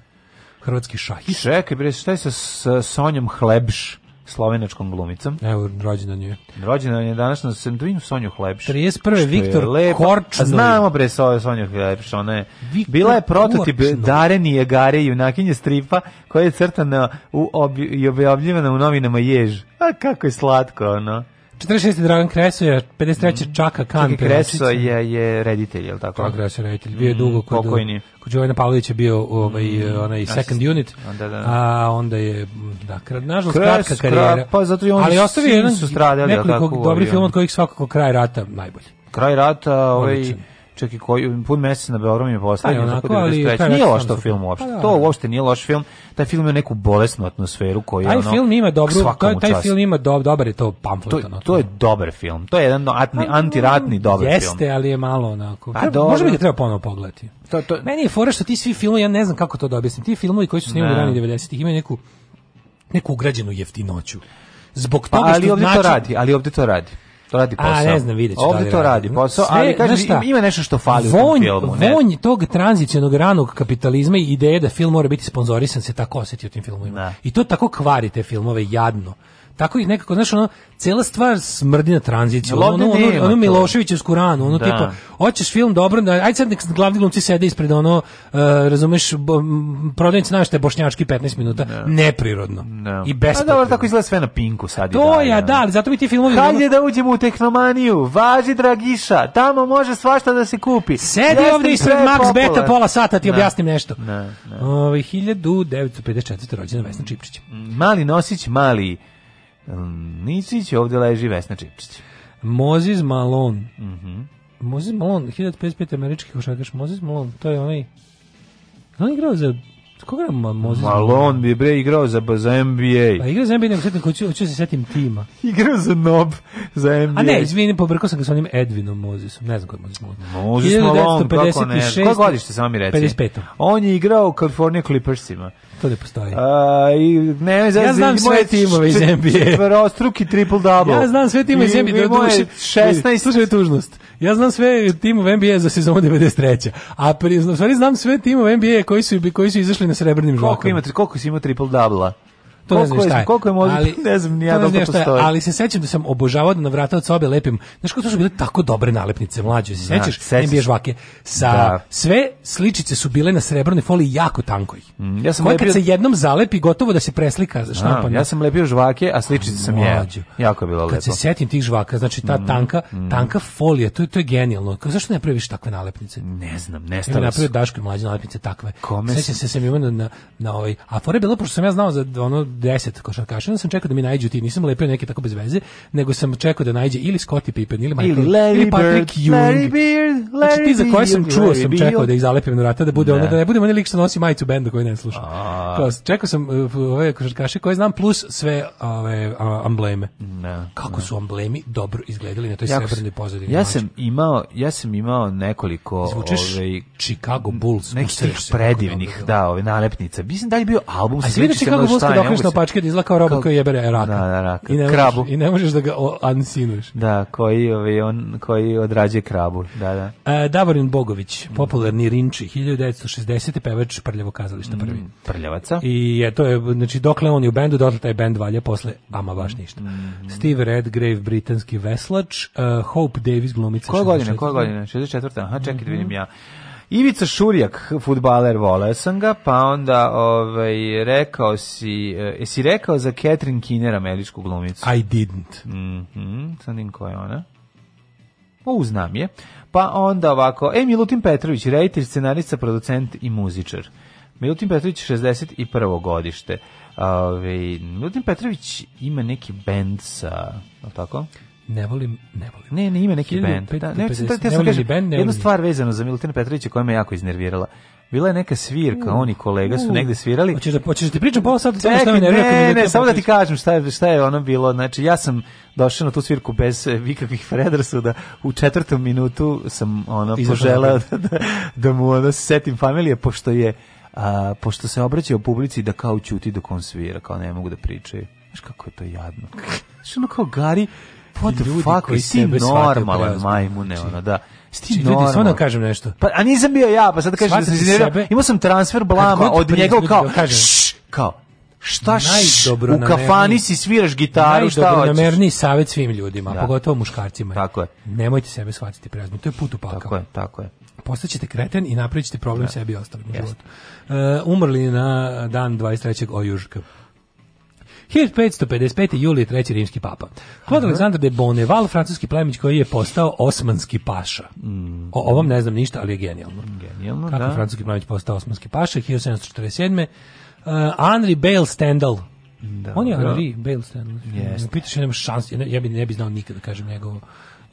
hrvatski šahis. Čekaj, bre, šta je sa, Sonjom Hlebš? slovenačkom glumicom. Evo, rođena je. Rođena je danas na Sendvinu Sonju Hlepš. 31. Viktor Korčnoj. Znamo bre Sonju Hlepš, ona je. Viktor bila je prototip Korčnoj. Dareni Jegare, junakinje stripa, koja je crtana u obi, i objavljivana u novinama Jež. A kako je slatko, ono. 46. Dragan Kreso je, 53. Mm. Čaka Kan. Čaka Kreso je, je reditelj, je li tako? Čaka Kreso je reditelj. Bio je mhm, dugo kod, Pokojni. kod Jovana Pavlovića bio ovaj, mm. onaj second unit. Onda, da. A onda je, da, nažalost, kratka karijera. Pa zato i oni Ali ostavi jedan, su stradali, nekoliko tako, dobrih filmova od kojih svakako kraj rata najbolji. Kraj rata, ovaj, Odličan čak i koji pun mesec na Beogradu mi je postavio, pa tako da je Nije loš to film uopšte. Pa da, to uopšte nije loš film. Taj film ima neku bolesnu atmosferu koju taj ono, film ima dobru, taj, taj film ima dob, dobar je to pamflet. To, to je dobar film. To je jedan atni, pa, antiratni dobar jeste, film. Jeste, ali je malo onako. A, treba, možda bi ga treba ponovo pogledati. To, to... Meni je fora što ti svi filmovi, ja ne znam kako to da objasnim, ti filmovi koji su snimali u ranih 90-ih imaju neku, neku ugrađenu jeftinoću zbog toga pa, ali što ovdje znači... to radi, ali ovdje to radi. To radi posao. A, ne znam, vidjet ću. Da Ovdje to radi posao, ali kažem, ima nešto što fali vonj, u tom filmu. Ne? Vonj tog tranzicionog ranog kapitalizma i ideje da film mora biti sponzorisan se tako oseti u tim filmovima. Da. I to tako kvari te filmove jadno tako ih nekako, znaš, ono, cela stvar smrdi na tranziciju. Ono, da ono, ono, ono Miloševićevsku ranu, ono da. tipa, hoćeš film dobro, da ajde sad nek glavni glumci sede ispred ono, uh, razumeš, prodavnici znaš te bošnjački 15 minuta, da. neprirodno. Da. I bespotrebno. A pa dobro, tako izgleda sve na pinku sad. To je, ja, da, ali zato mi ti filmovi... Hajde da uđemo u tehnomaniju, važi dragiša, tamo može svašta da se kupi. Sedi ovdje ispred Max Beta pola sata, ti da. objasnim nešto. Ne, da, ne. Ovi, 1954. rođena Vesna Čipčić. Mm, mali Nosić, mali Nisić ovdje leži Vesna Čipčić. Mozis Malone. Mm -hmm. Mozis Malone, 1055 američki košarkaš. Moses Malone, to je onaj... On je igrao za Koga je Moses Malone bi bre igrao za, za NBA. Pa igrao za NBA, nego setim, hoću, da se setim tima. igrao za NOB, za NBA. A ne, izvini, pobrkao sam ga s onim Edvinom Mozesom, ne znam kod Moses Malone. Moses Malone, kako ne, koje godište, samo mi reci. 55. On je igrao u California Clippersima to ne postoji. A, i, ne, ja znači, znam sve timove iz NBA. Prostruki triple double. Ja znam sve timove iz NBA. I, i moje 16... Slušaj tužnost. Ja znam sve timove NBA za sezonu 93. A pri, znam, stvari znam sve timove NBA koji su, koji su izašli na srebrnim žlakama. Koliko ima, koliko si imao triple double-a? to koliko ne znam šta je. Koliko je možda, ali, ne znam, nije to ne Ali se sećam da sam obožavao da na vrata od sobe lepim, znaš kako su bile tako dobre nalepnice, mlađe, se da, sećaš, ne biješ žvake. sa da. sve sličice su bile na srebrnoj foliji jako tankoj. Mm, ja sam Koja lepio... kad se jednom zalepi, gotovo da se preslika za štampanje. Ja sam lepio žvake, a sličice sam je. Jako je bilo lepo. Kad se setim tih žvaka, znači ta mm, tanka, mm. tanka folija, to je, to je genijalno. Kako, zašto ne praviš takve nalepnice? Ne znam, nestale su. napravio Daško mlađe nalepnice takve. Sećam se sam imao na, na, na ovaj, a fore bilo, pošto sam ja znao za ono 10 košarkaša, onda sam čekao da mi nađu ti, nisam lepio neke tako bez veze, nego sam čekao da nađe ili Scottie Pippen, ili Michael, ili, Larry ili Patrick Bird, Jung. Larry Beard, znači, Larry znači ti za koje sam čuo sam čekao da ih zalepim na vrata, da bude ne. Da. ono, da ne budem onaj lik što nosi majicu benda koji ne sluša. Kao, čekao sam uh, ove košarkaše koje znam, plus sve ove uh, ambleme. Ne, da, Kako ne. Da. su amblemi dobro izgledali na toj srebrnoj pozadini. Ja sam imao, ja sam imao nekoliko Zvučeš ovaj Chicago Bulls nekih predivnih, da, ove nalepnice. Mislim da je bio album sa Chicago Bulls dok na pačke da izlakao roba koji jebe raka. Da, da, raka. I ne krabu. I ne možeš da ga ansinuješ. Da, koji, ovaj, on, koji odrađuje krabu. Da, da. E, Davorin Bogović, popularni Rinči, 1960. pevač Prljavo kazališta prvi. Mm, prljavaca. I je, to je, znači, dokle on je u bendu, dotle taj bend valja posle, ama baš ništa. Mm. Steve Redgrave, britanski veslač, uh, Hope Davis, glumica. Koje godine, koje godine? 64. Aha, čekaj da vidim ja. Ivica Šurjak, futbaler, voleo sam ga, pa onda ovaj, rekao si, eh, si rekao za Catherine Kiner, američku glumicu? I didn't. Mm -hmm, sam ko je ona. O, pa, znam je. Pa onda ovako, e, Milutin Petrović, reditelj, scenarista, producent i muzičar. Milutin Petrović, 61. godište. Ove, ovaj, Milutin Petrović ima neki bend sa, tako? Ne volim, ne volim. Ne, ne ima neki bend. Da, ne, ne, ne, ne kažem, band, ne Jedna stvar vezano za Milutina Petrovića koja me jako iznervirala. Bila je neka svirka, oni kolega su negde svirali. Hoćeš da hoćeš da ti pričam pola sata tome šta me nervira. Ne, ne, samo da ti kažem šta je šta je ono bilo. Znači ja sam došao na tu svirku bez eh, ikakvih predrasuda. Da, u četvrtom minutu sam ono poželeo da, da, da mu ono setim familije pošto je a, pošto se obraćao publici da kao ćuti dok on svira, kao ne mogu da pričaju. Znaš kako je to jadno. Znaš ono kao Gari, What the ljudi fuck, koji si normalan majmune, znači, ono, da. Sti znači, ljudi, samo da kažem nešto. Pa, a nisam bio ja, pa sad da kažem da sam iznervirao. Imao sam transfer blama od njega kao, da šš, kao, šta u kafani si sviraš gitaru, šta hoćeš? Najdobronamerniji savjet svim ljudima, da. pogotovo muškarcima. Tako je. Nemojte sebe shvatiti preozbiljno, to je put u pakao. Tako je, tako je. Postaćete kreten i napravit problem da. sebi i ostalim u životu. Uh, umrli na dan 23. ojužka. 1555. Julije treći rimski papa. Klod Aleksandar de Bonneval, francuski plemić koji je postao osmanski paša. Mm. O ovom ne znam ništa, ali je genijalno. Genijalno, Kako da. Kako francuski plemić postao osmanski paša, 1747. Uh, Henry Bale Stendhal, da, On je Henry Bale Stendhal. Yes. Pitaš, nema šans, ja, ne, ja bi, ne bi znao nikada, da kažem, njegovo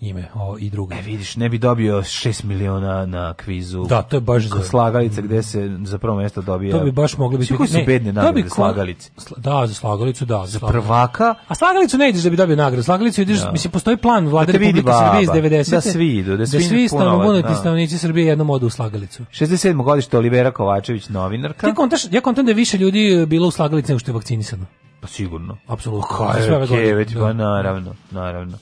ime o, i drugo. E vidiš, ne bi dobio 6 miliona na kvizu. Da, to je baš za slagalice gde se za prvo mesto dobija. To bi baš mogli biti. Kako su bedne nagrade bi, slagalice? da, za slagalicu, da. Za, za prvaka? A slagalicu ne ideš da bi dobio nagradu. Slagalicu ideš, da. mislim, postoji plan da vlade da Republike baba, Srbije iz 90. Da, da, da svi idu, da svi, da svi stanovnici, stanovnici Srbije jednom odu u slagalicu. 67. godište Olivera Kovačević, novinarka. Ti kontaš, ja kontam da je više ljudi bilo u slagalici nego što je vakcinisano. Pa sigurno. Apsolutno. Kaj, je, već, pa naravno, naravno.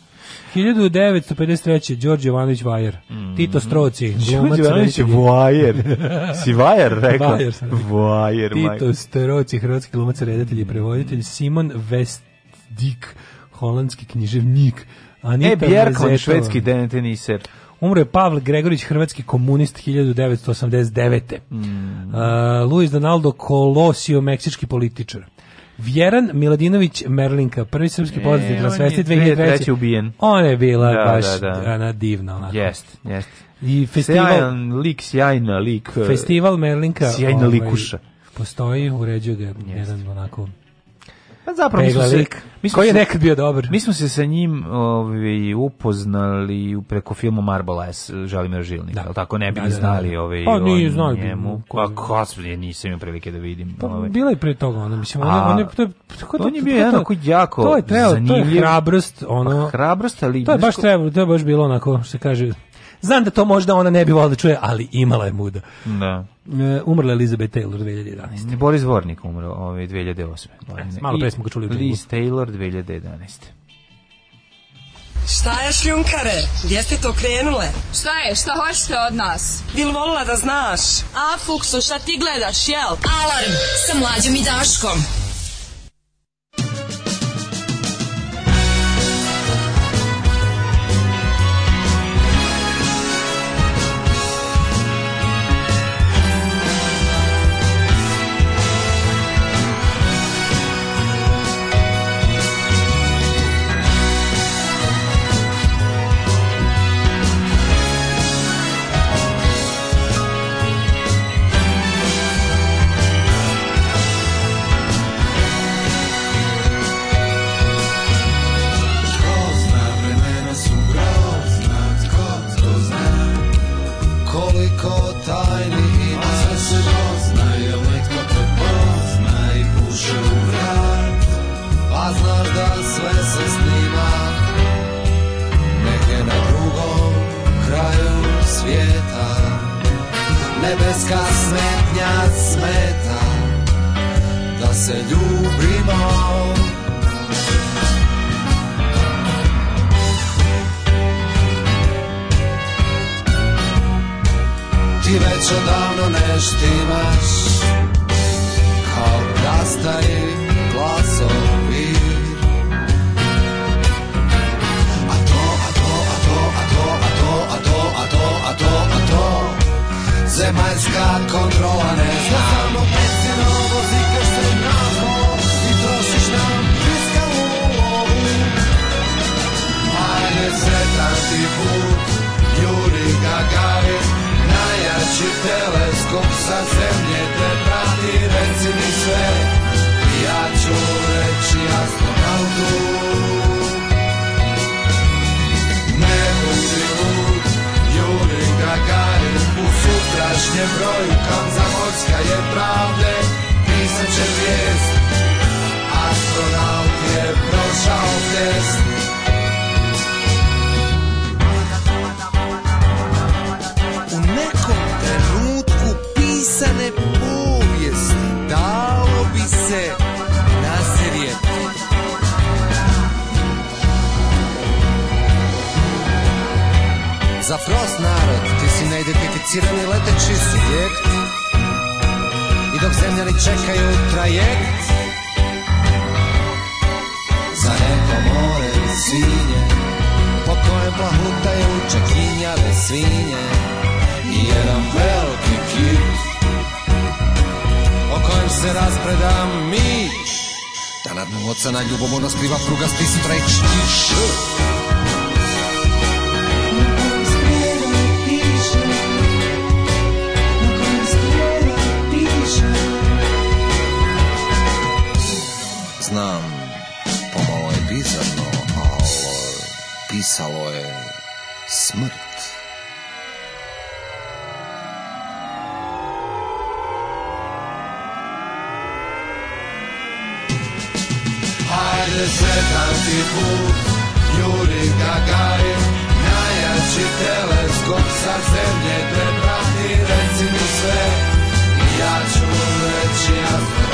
1953. Đorđe Jovanović Vajer. Mm. Tito Stroci. Đorđe Jovanović Vajer. Si Vajer rekao? Vajer. Vajer Tito Stroci, hrvatski glumac, redatelj i prevoditelj. Simon Vestdik, holandski književnik. Anita e, Bjerkon, švedski teniser. Umro je Pavle Gregorić, hrvatski komunist 1989. Mm. Uh, Luis Donaldo Colosio, meksički političar. Vjeran Miladinović Merlinka, prvi srpski poznati glasvesti 2003. ubijen. On je bila da, baš da, da. Ona, divna. Onako. Jest, jest. I festival... Sjajan lik, sjajna lik. E, festival Merlinka. Sjajna ovaj, likuša. Postoji, uređuje ga jedan onako Pa zapravo mi smo lik, se, koji je nekad bio dobar. Mi smo se sa njim ovaj, upoznali preko filmu Marble S, Želimir Žilnik, da. tako ne bi da, da, da, da. znali da, ovaj, pa, nije, znali njemu. Pa kasno je nisam imao prilike da vidim. Pa, ovaj. Bila je pre toga ona, mislim, ona, on je, to je, to, on je bio jedan onako jako to je, trebalo, to je hrabrost, ono, pa, hrabrost, ali... To je baš trebalo, to je baš bilo onako, što se kaže, Znam da to možda ona ne bi volila da čuje, ali imala je muda. Da. E, umrla Elizabeth Taylor 2011. Boris Vornik umro ove 2008. E, malo pre smo ga čuli. Liz Taylor 2011. Šta je šljunkare? Gdje ste to krenule? Šta je? Šta hoćete od nas? Bil volila da znaš? A, Fuksu, šta ti gledaš, jel? Alarm sa mlađom i Daškom. je brojka, zamorska je pravde, pisat će vijest. Astronaut je prošao test. U nekom trenutku pisane povijesti dalo bi se Za prost narod neidentificirani leteći subjekt I dok zemljani čekaju trajekt Za neko more svinje Po kojem plahutaju čekinjave svinje I jedan veliki kit O kojem se raspreda mić Da nad ocena ljubomorno skriva prugasti streć i pisalo je smrt. Hajde sretan ti put, Juri Gagarin, najjači teleskop sa zemlje te prati, reci mi sve, ja ću reći jasno.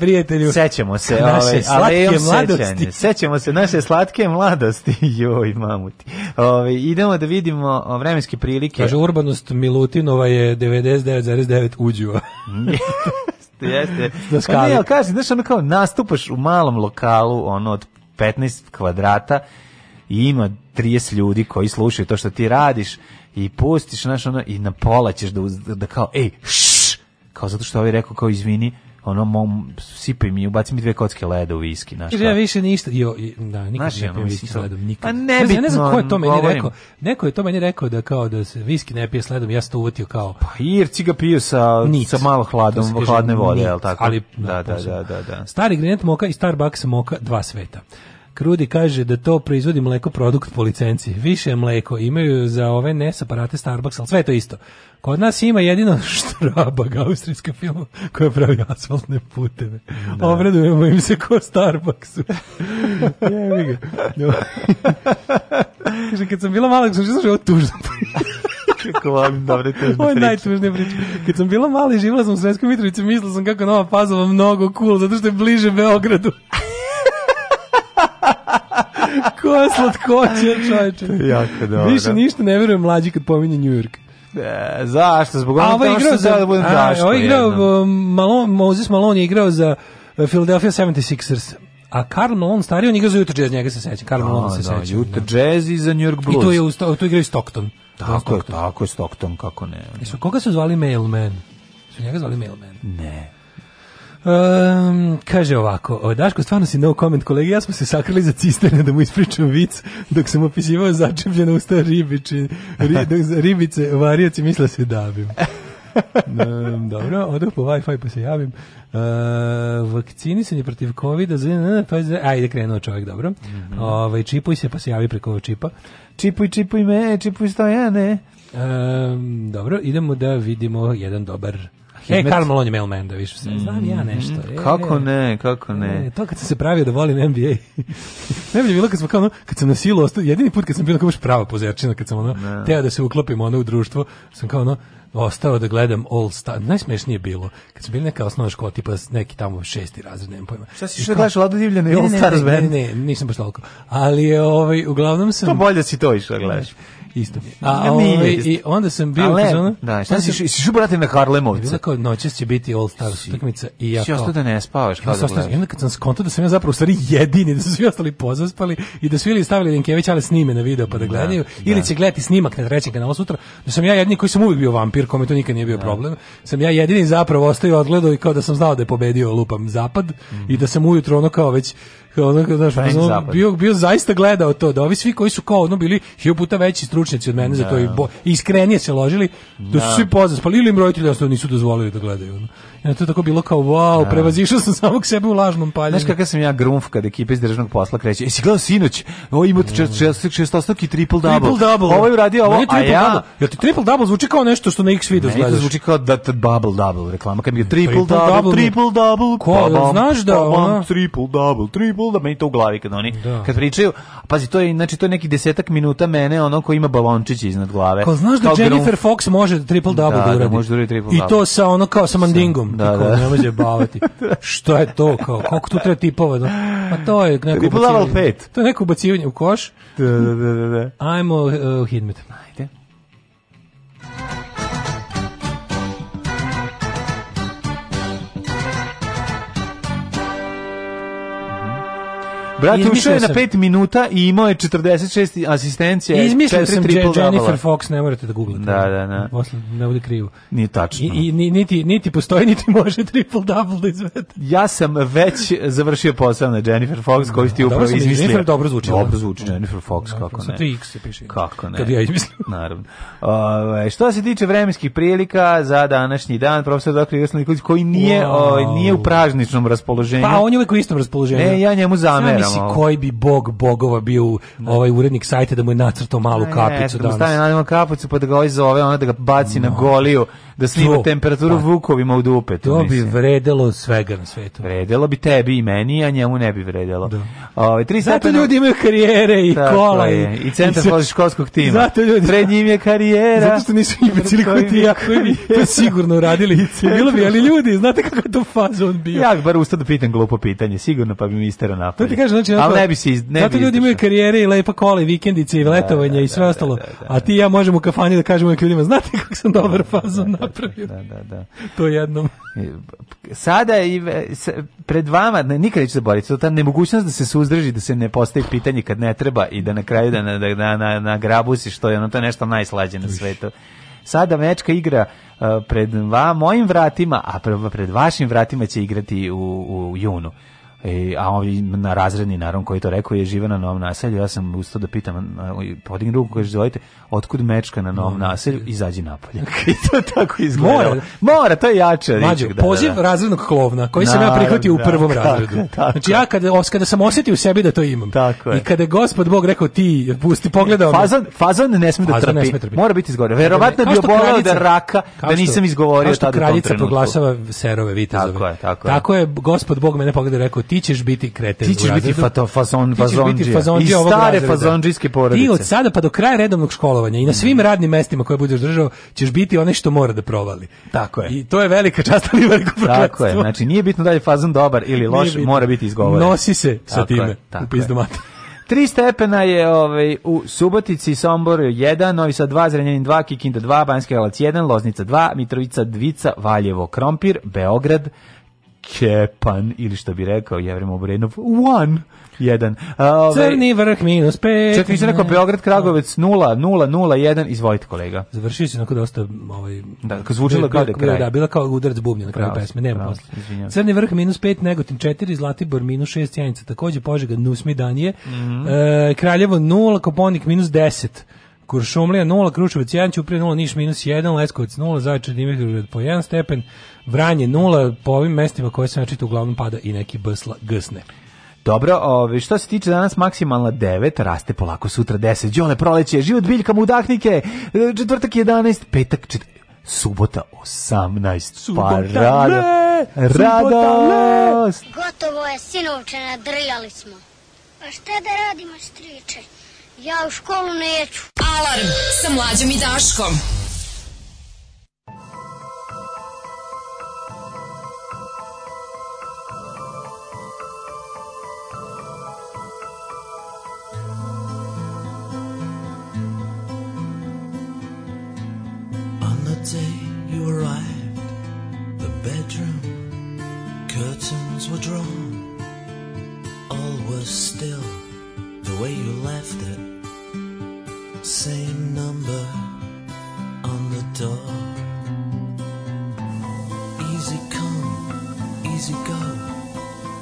prijatelju. Ovaj, Sećamo se, naše slatke mladosti. Sećamo se naše slatke mladosti. Joj, mamuti. Ove, ovaj, idemo da vidimo vremenske prilike. Kaže, urbanost Milutinova je 99,9 uđuva. jeste, jeste. Pa ne, ali kaže, znaš, ono kao nastupaš u malom lokalu, ono, od 15 kvadrata, i ima 30 ljudi koji slušaju to što ti radiš i pustiš, znaš, ono, i na pola ćeš da, da kao, ej, šš, kao zato što ovaj rekao, kao izvini, ono mom sipaj mi ubaci mi dve kocke leda u viski znači ja više ništa jo da nikad Naši, ne pijem viski s ledom nikad pa ne, bitno, ja ne znam ko je to meni govorim. rekao neko je to meni rekao da kao da se viski ne pije s ledom ja sam to uvatio kao pa irci ga piju sa nic. sa malo hladom kaže, hladne vode al tako ali da da, da da da da stari grenet moka i Starbucks moka dva sveta Krudi kaže da to proizvodi mleko produkt po licenciji. Više mleko imaju za ove nesaparate Starbucks, ali sve to isto. Kod nas ima jedino štrabag, austrijska firma koja pravi asfaltne puteve. Da. Obradujemo im se ko Starbucksu. Jevi ga. Kaže, kad sam bila mala, sam što je tužno kako volim dobre tužne priče. Ovo je najtužnija priča. Kad sam bila mala i živjela sam u Sremskoj Mitrovici, mislila sam kako Nova Pazova mnogo cool, zato što je bliže Beogradu. Ko slatkoća, čovječe. To je jako dobro. Više ništa ne verujem mlađi kad pominje New York. E, zašto? Zbog onog ovaj što se da budem daško. Ovo ovaj je igrao, um, Malone, Moses Malone je igrao za uh, Philadelphia 76ers. A Karl Malone stari, on igra za Utah Jazz, njega se seća. Karl Malone se da, seća. Utah da. Jazz i za New York Blues. I tu, je, tu igrao i Stockton. Tako je, tako je Stockton, kako ne. Jesu, koga su zvali Mailman? Su njega zvali Mailman? Ne. Um, kaže ovako, Daško, stvarno si no comment, kolege, ja smo se sakrili za cisterne da mu ispričam vic, dok sam opisivao začepljena usta ribiči, ri, ribice, varioci, misle da se davim. um, dobro, odoh po Wi-Fi pa se javim. Uh, vakcinisanje protiv COVID-a, ajde pa krenuo čovjek, dobro. Mm -hmm. Ove, ovaj, čipuj se pa se javi preko čipa. Čipuj, čipuj me, čipuj stojane. Um, dobro, idemo da vidimo jedan dobar Hidmet. E, Karl Malone je mailman, da više se. Znam ja mhm. nešto. E, kako ne, kako ne. E, to kad sam se pravio da volim NBA. ne bih bilo kad smo kao, ono, kad sam na silu ostao, jedini put kad sam bio kao baš prava pozerčina, kad sam ono, ne. teo da se uklopim ono u društvo, sam kao ono, ostao da gledam All Star. Najsmešnije bilo kad su bili neka osnovna škola, tipa neki tamo šesti razred, nemam pojma. Šta si što gledaš Lado Divljana i All Stars Ne, ne, ne, nisam baš toliko. Ali ovaj, uglavnom sam... To pa bolje si to išao da gledaš. Isto. A, ja, nije, ovaj, I onda sam bio... Ale, zonu, da, šta si, si šubrati na Harlemovce? Bilo kao noćas će biti All Stars utakmica i ja kao... Si da ne spavaš kao ja, da gledaš. I onda kad sam skontao da sam ja zapravo u stvari jedini, da su svi ostali pozaspali i da su ili stavili Linkević, ali snime na video pa da, da gledaju, da, ili će gledati snimak na trećem kanalu sutra, da sam ja jedini koji sam uvijek bio vampir, kome to nikad nije bio da. problem, sam ja jedini zapravo ostao i odgledao i kao da sam znao da je pobedio lupam zapad mm -hmm. i da sam ujutro ono kao već ono, znaš, ono, bio, bio zaista gledao to, da ovi svi koji su kao ono bili hiljadu puta veći stručnjaci od mene da. za to i da. bo, iskrenije se ložili, da, su da. svi pozaspali ili im roditelji da nisu dozvolili da gledaju. Ono. Ja to tako bilo kao wow, da. prevazišao sam samog sebe u lažnom paljenju. Znaš kakav sam ja grumf kad ekipa iz državnog posla kreće. Jesi gledao sinoć? O ima mm. ti šestostoki triple double. Triple double. Ovo je uradio ovo, a ja. Ja ti triple double zvuči kao nešto što na X video gledaš. Zvuči kao da te bubble double reklama kad mi je triple double, triple double. Ko pa znaš da pa ona triple double, triple da meni to u glavi kad oni da. kad pričaju. Pazi, to je znači to je neki desetak minuta mene ono ko ima balončić iznad glave. Ko znaš da Jennifer Fox može triple double da, da uradi. može triple double. I to sa ono kao sa mandingom. Instagram, da, da. ne može bavati. Šta je to kao? Koliko tu treba tipova? Da? Pa to je neko ubacivanje. To je neko ubacivanje u koš. Da, da, da, da. da. Ajmo uh, Hidmet. Ajde. Brate, ušao je na 5 minuta i imao je 46 asistencija. Izmislio sam Jennifer Fox, ne morate da googlate. Da, da, da. Posle ne bude krivo. Nije tačno. I, i niti, niti postoji, niti može triple double da izvede. Ja sam već završio posao na Jennifer Fox, koji ste upravo izmislio. Jennifer dobro zvuči. Dobro da. zvuči Jennifer Fox, da, kako ne. 3x se piše. Kako ne. Kad ja izmislim. Naravno. Ove, ovaj, što se tiče vremenskih prilika za današnji dan, profesor Dr. Jugoslav Nikolić, koji nije, wow. Ovaj, o, nije u pražničnom raspoloženju. Pa on je uvek u istom raspoloženju. Ne, ja njemu zameram si znači, malo. koji bi bog bogova bio da. ovaj urednik sajta da mu je nacrtao malu kapicu ne, danas. Da mu stavi na kapicu pa da ga ovaj zove, ona da ga baci no. na goliju da snima to, temperaturu pa, vukovima u dupe. To, to bi vredelo svega na svetu. Vredelo bi tebi i meni, a njemu ne bi vredelo. Da. Ove, ovaj, tri Zato stepena... ljudi imaju karijere i Tako kola. Je. I, centar i školskog tima. Zato ljudi. Pred njim je karijera. Zato što nisu imbecili koji ti ja, koji bi to sigurno radili. Bilo bi, ali ljudi, znate kako je to fazon bio. Ja bar ustao da pitam glupo pitanje, sigurno pa bi mi istero napolje. To ti kažem, znači, ali ne bi se iz, ne Zato bi ljudi imaju karijere i lepa kola i vikendice i da, letovanje da da, da, da, da, i sve ostalo. A ti ja možemo u kafani da kažemo ljudima, znate kako sam dobar fazon napravio. Da, da, da. To jednom. Sada i pred vama, ne, nikad neću zaboraviti, to ta nemogućnost da se suzdrži, da se ne postavi pitanje kad ne treba i da na kraju da, da, da, na, na grabusi što je ono, to je nešto najslađe na svetu. Sada mečka igra uh, pred va, mojim vratima, a pred vašim vratima će igrati u, u junu. E, a ovaj na razredni naravno koji to rekao je živa na novom naselju, ja sam ustao da pitam, podigni ruku, kaže, zvolite, otkud mečka na novom mm. naselju, izađi napolje. I to tako izgleda. Mora, mora, to je jače. Mađo, da, poziv da, razrednog klovna, koji na, sam ja prihvatio u da, prvom tako, razredu. Tako. Znači ja kada, kada sam osetio u sebi da to imam, tako i kada je gospod Bog rekao ti, pusti, pogledao fazan, fazan ne sme da trpi, trpi. mora biti izgovorio. Verovatno je bio bolao da raka, da nisam izgovorio tada u Kao što kraljica proglasava serove vitezove. Tako je, tako je. Tako je, gospod Bog mene pogleda rekao ti ćeš biti kreten. Ti ćeš biti fato, fazon, fazonđija. I stare fazonđijske porodice. Ti od sada pa do kraja redovnog školovanja i na svim mm. radnim mestima koje budeš držao ćeš biti onaj što mora da provali. Tako je. I to je velika čast ali veliko prokletstvo. Tako je. Znači nije bitno da li fazon dobar ili loš, mora biti izgovoren. Nosi se sa tako time. tako u pizdomata 3 stepena je ovaj, u Subotici, Somboru 1, Novi Sad 2, Zrenjanin 2, Kikinda 2, Banjska Galac 1, Loznica 2, Mitrovica 2, Valjevo Krompir, Beograd Kepan ili što bi rekao Jevrem Obrenov one jedan uh, crni vrh minus pet čak nisam rekao Beograd Kragovec 0 0 0 1 izvolite kolega završio se onako dosta ovaj da kao zvučilo kao da kraj da bila kao udarac bubnja na kraju pesme nema posle crni vrh minus 5 Negotin 4 Zlatibor minus 6 Janica takođe Požega nus danije mm -hmm. e, Kraljevo 0 Koponik minus 10 Kuršumlija 0, Kruševac 1, Ćuprije 0, Niš minus 1, Leskovac 0, Zaječar Dimitrovgrad po 1 stepen, Vranje 0, po ovim mestima koje se načite uglavnom pada i neki bsla gsne. Dobro, ove, što se tiče danas maksimalna 9, raste polako sutra 10, džone proleće, život biljka mudahnike, e, četvrtak 11, petak 14, subota 18, pa subota pa rada, radost. Gotovo je, sinovče, nadrljali smo. A šta da radimo, striče? Ja u školu neću. Alarm sa mlađom i Daškom. were drawn. All was still the way you left it. same number on the door. Easy come, easy go.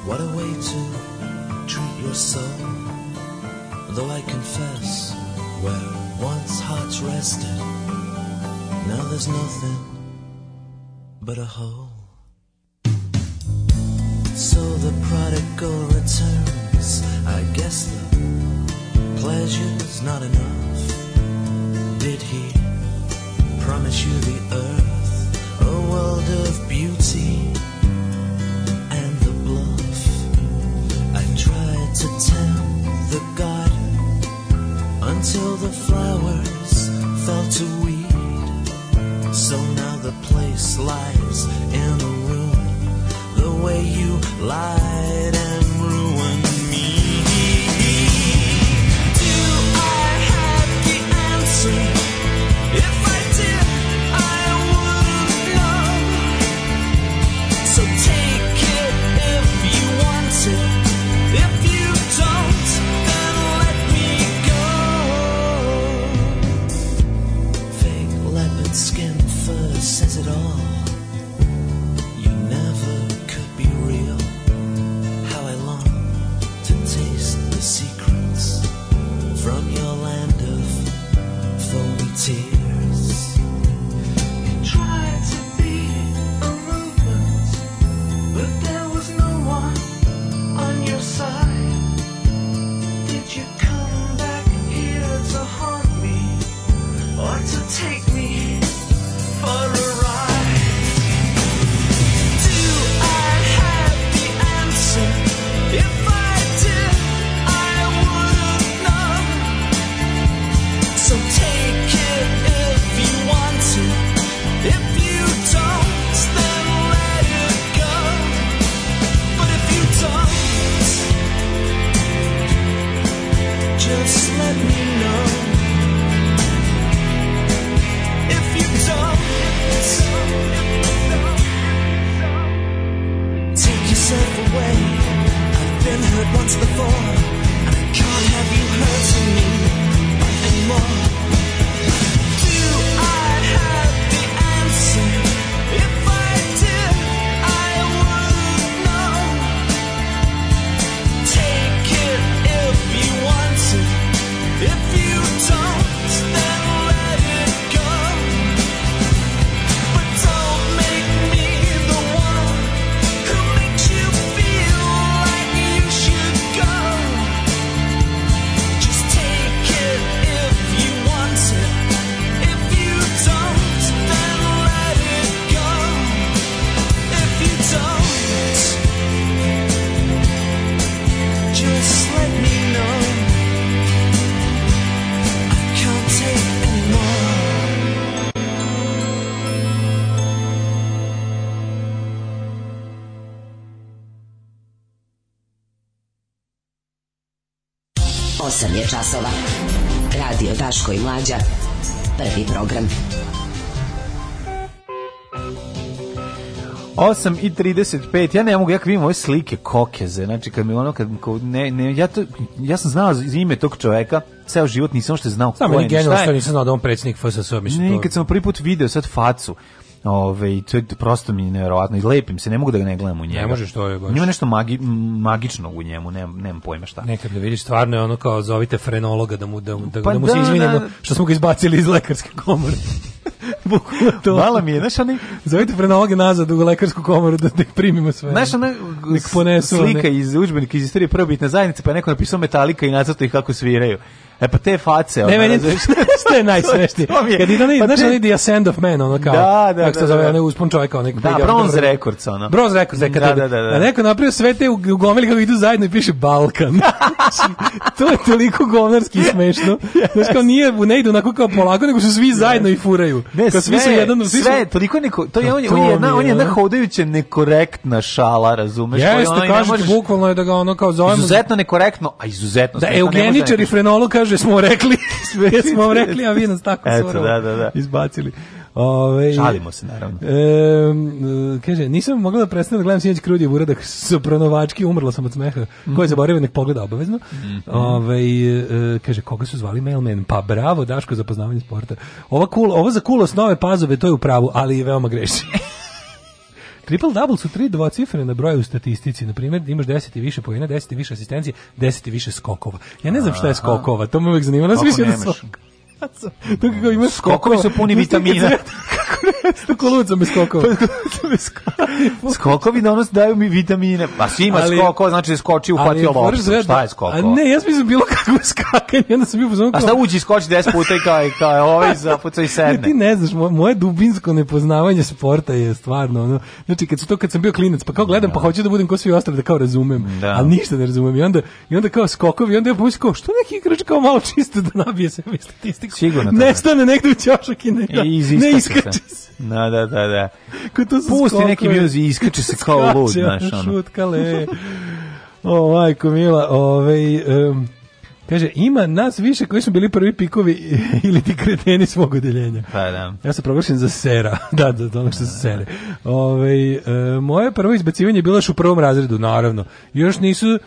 What a way to treat your soul. Though I confess, where once hearts rested, now there's nothing but a hole. Daško i Mlađa. Prvi program. 8 i 35. Ja ne mogu, ja kad vidim ove slike kokeze, znači kad mi ono, kad, ne, ne, ja, to, ja sam znao ime tog čoveka, ceo život nisam što znao Sam ko je. Samo meni genijalno što nisam znao da on predsjednik FSS. Nikad sam prvi put video sad facu Ove, ovaj, to je prosto mi nevjerovatno. I lepim se, ne mogu da ga ne gledam u njemu. Ne može što je baš. Ima nešto magi, magičnog u njemu, nemam, nemam pojma šta. Nekad da vidiš, stvarno je ono kao zovite frenologa da mu, da, da, pa da mu se da, izvinjamo da. što smo ga izbacili iz lekarske komore. to. Mala mi je, znaš, oni... Zovite frenologe nazad u lekarsku komoru da nek da primimo sve. Znaš, ona slika ne. iz učbenika iz istorije prvobitne zajednice, pa je neko napisao metalika i nacrto ih kako sviraju. E pa te face, ona. Ne, meni što je najsmešnije. Kad ide onaj, pa znaš, onaj The Ascend of Man, ono kao. Da, da, kako da, se zove, da. onaj uspon čovjeka, onaj. Da, Bronze Records, ono. Bronze Records, e, kad da, da, da, da, da. neko napravio sve te u gomili kako idu zajedno i piše Balkan. Znači, to je toliko govnarski smešno. Znaš, kao nije, ne idu onako kao polako, nego su svi zajedno i furaju. Ne, sve, svi su jedan, svi sve, toliko neko, to je, on to on je jedna, on je jedna hodajuća nekorektna šala, razumeš? Jeste, kažete, bukvalno je da ga ono kao zovemo. Izuzetno nekorektno, a izuzetno. Da, eugeničari frenolog kaže smo rekli, sve smo rekli, a vi nas tako Eto, da, da, da. izbacili. Ove, Šalimo se, naravno. E, kaže, nisam mogla da prestane da gledam sinjeć krudi u uradak sopranovački, umrla sam od smeha. Mm. Ko je zaboravio, nek pogleda obavezno. Mm. Ove, e, kaže, koga su zvali mailman? Pa bravo, Daško, za poznavanje sporta. Ova, cool, ovo za kulo s nove pazove, to je u pravu, ali veoma greši. Triple double su tri dvocifrene na broju u statistici. Na primjer, imaš 10 i više poena, 10 i više asistencije, 10 i više skokova. Ja ne znam šta je skokova, to me uvek zanima. Nas više da skok. To kako imaš skokovi su puni vitamina. Koluca bez skokova. Skokovi na odnos daju mi vitamine. Pa ima skoko, znači skoči uhvati loptu. Šta je skoko? A ne, ja sam mislim bilo kako skakanje, onda sam bio pozvao. A šta uđi skoči 10 puta i kao, kao ovaj zapuca i sedne. Ne, ti ne znaš, moje, moje dubinsko nepoznavanje sporta je stvarno ono. Znači kad su to kad sam bio klinac, pa kao gledam, pa da. pa hoću da budem kao svi ostali da kao razumem, da. ali ništa ne razumem. I onda i onda kao skokovi, i onda ja pomislim kao što neki igrač kao malo čisto da nabije sebi statistiku. Sigurno. Ne stane negde u ćošak i ne, ne iskače Da, da, da, da. Pusti neki mjuz i iskače se kao lud, znaš, ono. Šutkale. O, majko mila, ovaj... Um, Kaže, ima nas više koji smo bili prvi pikovi ili ti kreteni svog odeljenja. Pa da. Ja sam proglašen za sera. da, da, da, ono što se da, sere. Da. Ove, ovaj, e, moje prvo izbacivanje je bilo još u prvom razredu, naravno. Još nisu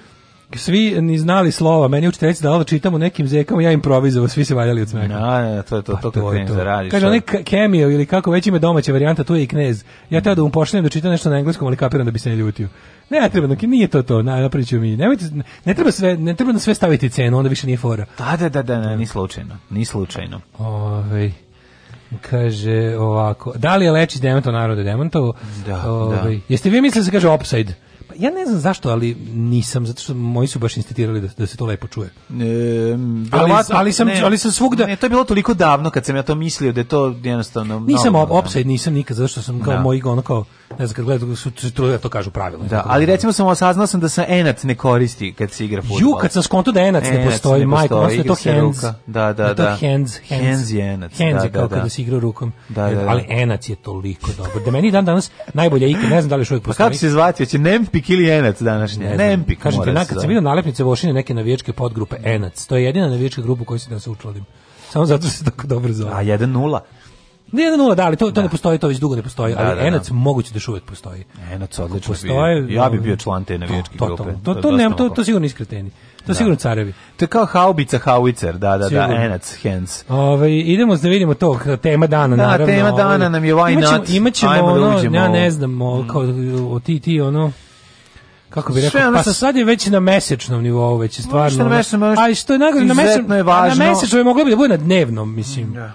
svi ni znali slova. Meni učiteljica dala da čitam u nekim zekama, ja improvizovao, svi se valjali od smeha. Na, na, to je to, pa to, to, je to. Zaradiš, Kaže, onaj Kemio ili kako već ima domaća varijanta, to je i knez. Ja teo da mu pošaljem da čita nešto na engleskom, ali kapiram da bi se ne ljutio. Ne treba, dok nije to to, na, napriču mi. Nemojte, ne treba sve, ne treba na sve staviti cenu, onda više nije fora. Da, da, da, da, ne, ni slučajno, ni slučajno. Ovej. Kaže ovako, da li je Lečić demanto narode demantovo? Da, Ovej. da. Ovaj, jeste vi mislili da se kaže upside? Pa ja ne znam zašto, ali nisam, zato što moji su baš insistirali da, da se to lepo čuje. E, ali, ali, sam, ne, ali sam svugda... Ne, to je bilo toliko davno kad sam ja to mislio da je to jednostavno... Nisam ob, da. nisam nikad, zato što sam kao no. Da. moj ono kao ne znam kad gledaju su da to kažu pravilno. Da, ali recimo sam osaznao sam da se enac ne koristi kad se igra fudbal. Ju kad sam skonto da enac, enac ne postoji, ne majko, postoji, majko, da to hands. Ruka. Da, da, da. To da. hands, hands, hands je enac. Hands da, je kao da, kada se igra rukom. Da, da, da. Ali enac je toliko dobro. Da meni dan danas najbolje ikad, ne znam da li što je pa postoji. Pa kako se zvati, će Nempik ili enac današnje? Ne Nempik. Kažete, se, kad sam vidio nalepnice Vošine neke navijačke podgrupe enac. To je jedina navijačka grupa koju se da se učladim. Samo zato se tako dobro zove. A 1 0. Ne, ne, nula, da, ali to, to da. ne postoji, to već dugo ne postoji, da, ali da, da. Enac da. moguće da još uvek postoji. Enac dakle, odlično postoji. Bio. Ja bi bio član te navijačke grupe. To, to, to, to, nem, to, to sigurno iskreteni. To da. sigurno carevi. To je kao haubica, haubicer, da, da, da sigurno. da, enac, hens. Ove, ovaj, idemo da vidimo to, tema dana, da, naravno. Da, tema ovaj. dana nam je why imaćemo, not, imaćemo ajmo da ono, da Ja ne znam, o, mm. kao, o ti, ti, ono, kako bi rekao, pa ono sad je već na mesečnom nivou, već je stvarno. Što na mesečnom, ono, ali što je nagore, na mesečnom, je važno. na mesečnom je moglo bi da bude na dnevnom, mislim. Da.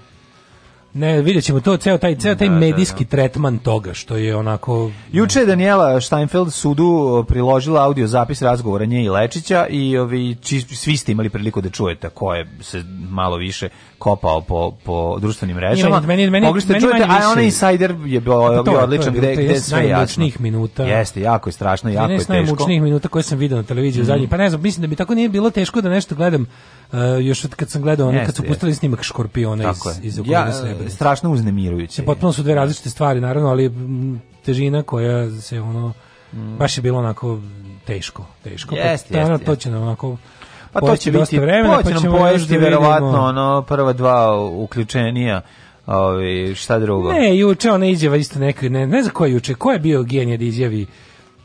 Ne, videćemo to, ceo taj, ceo taj da, medijski da, da. tretman toga, što je onako... Juče je Daniela Steinfeld sudu priložila audio zapis razgovora nje i Lečića i ovi, či, svi ste imali priliku da čujete ko je se malo više kopao po, po društvenim mrežama. Meni, meni, meni, Mogli ste meni čujete, manje a onaj Insider je bio, pa to, bio odličan, to gde, gde je sve jasno. minuta. Jeste, jako je strašno, jako je teško. najmučnijih minuta koje sam video na televiziji mm. u zadnjih. Mhm. Pa ne znam, mislim da bi tako nije bilo teško da nešto gledam Uh, još od kad sam gledao ono, kad su pustili snimak Škorpiona iz, iz, iz ja, strašno uznemirujuće. E, potpuno su dve različite stvari, naravno, ali težina koja se ono, mm. baš je bilo onako teško, teško. Jest, pa, jest, jest. To će nam onako pa to će biti vremena, pa ćemo pojesti da verovatno ono prva dva uključenija. Ovi, ovaj, šta drugo? Ne, juče ona izjava isto neka, ne, ne za koje juče, ko je bio genije da izjavi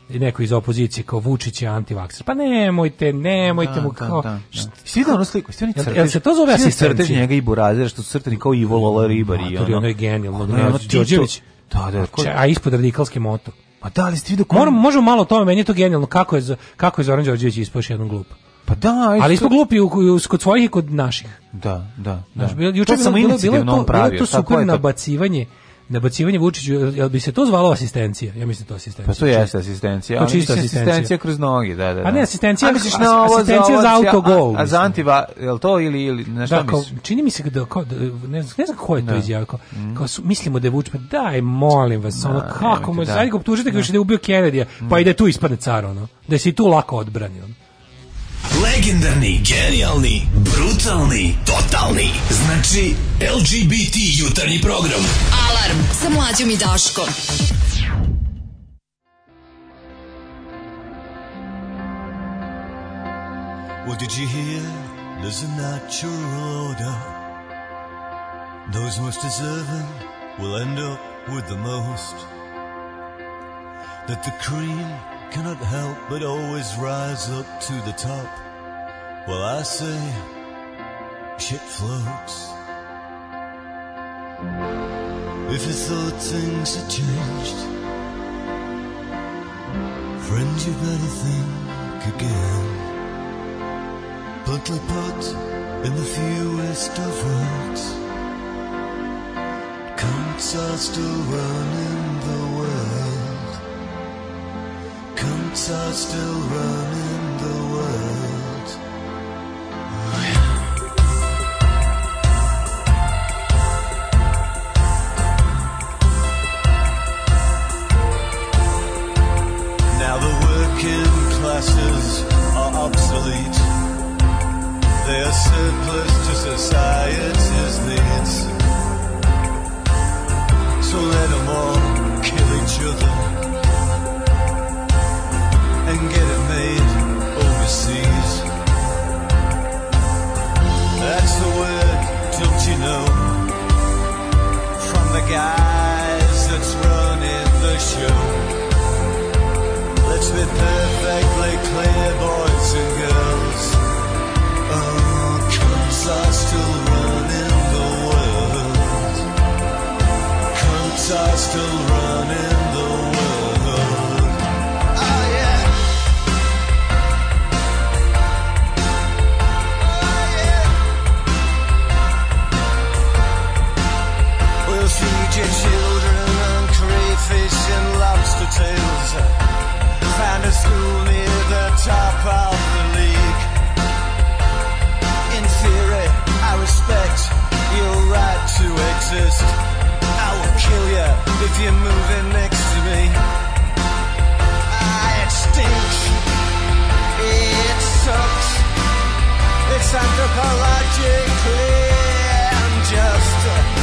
i neko iz opozicije kao Vučić je antivakser. Pa nemojte, nemojte da, mu da, kao... Da, da, da. Svi da ono sliku, svi oni crtež. Jel se to zove asistencija? Svi njega i Burazira, što su crteni kao Ivo Lola mm, Ribar i ono. Ono je genijalno. Ono, da ono, Đorđević. Da, da. Ko... A ispod radikalske moto. Pa da, ali ste vidio... Kom... Moram, možemo malo o tome, meni je to genijalno. Kako je, kako je Zoran Đorđević ispoš jednom glupu. Pa da, isto... ali isto glupi u, u, kod svojih i kod naših. Da, da, da. Znaš, juče bilo, bilo, bilo, bilo, to, bilo to super nabacivanje nabacivanje Vučiću, jel bi se to zvalo asistencija? Ja mislim da to asistencija. Pa to jeste asistencija. To čista da asistencija. asistencija kroz nogi, da, da. da. A ne, da. asistencija, a, misliš na ovo asistencija za, ovo, za autogol. A, a za antiva, jel to ili, ili na šta da, kao, misliš? Čini mi se da, kao, da ne, znam, ne znam ko je to no. izjavio, kao, mm. kao su, mislimo da je Vučić, pa daj, molim vas, da, ono, kako, nemojte, mo, da. ajde ga optužite da. još da je ubio kennedy pa mm. i tu ispadne car, ono, da si tu lako odbranio. Legendarni, genijalni, brutalni, totalni. Znači, LGBT jutarnji program. Alarm sa mlađom i Daškom. What did you hear? There's a natural order. Those most deserving will end up with the most. That the cream cannot help but always rise up to the top. Well, I say, shit floats. If you thought things had changed, friend, you better think again. Bluntly put, in the fewest of words, counts are still running the Counts are still running the world. Now the working classes are obsolete. They are surplus to society's needs. So let them all kill each other get it made overseas. That's the word, don't you know? From the guys that's running the show. Let's be perfectly clear, boys and girls. Oh, still running the still running. cocktails. Found a school near the top of the league. In theory, I respect your right to exist. I will kill you if you're moving next to me. I ah, it It sucks. It's anthropologically unjust.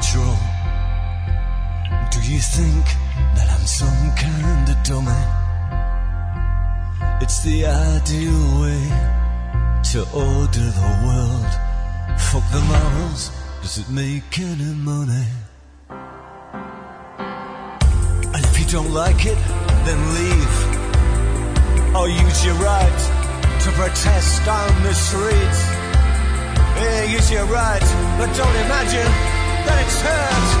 think that I'm some kind of dummy. It's the ideal way to order the world. Fuck the morals, does it make any money? And if you don't like it, then leave. Or use your right to protest down the street. Yeah, use your right, but don't imagine that it's hurt.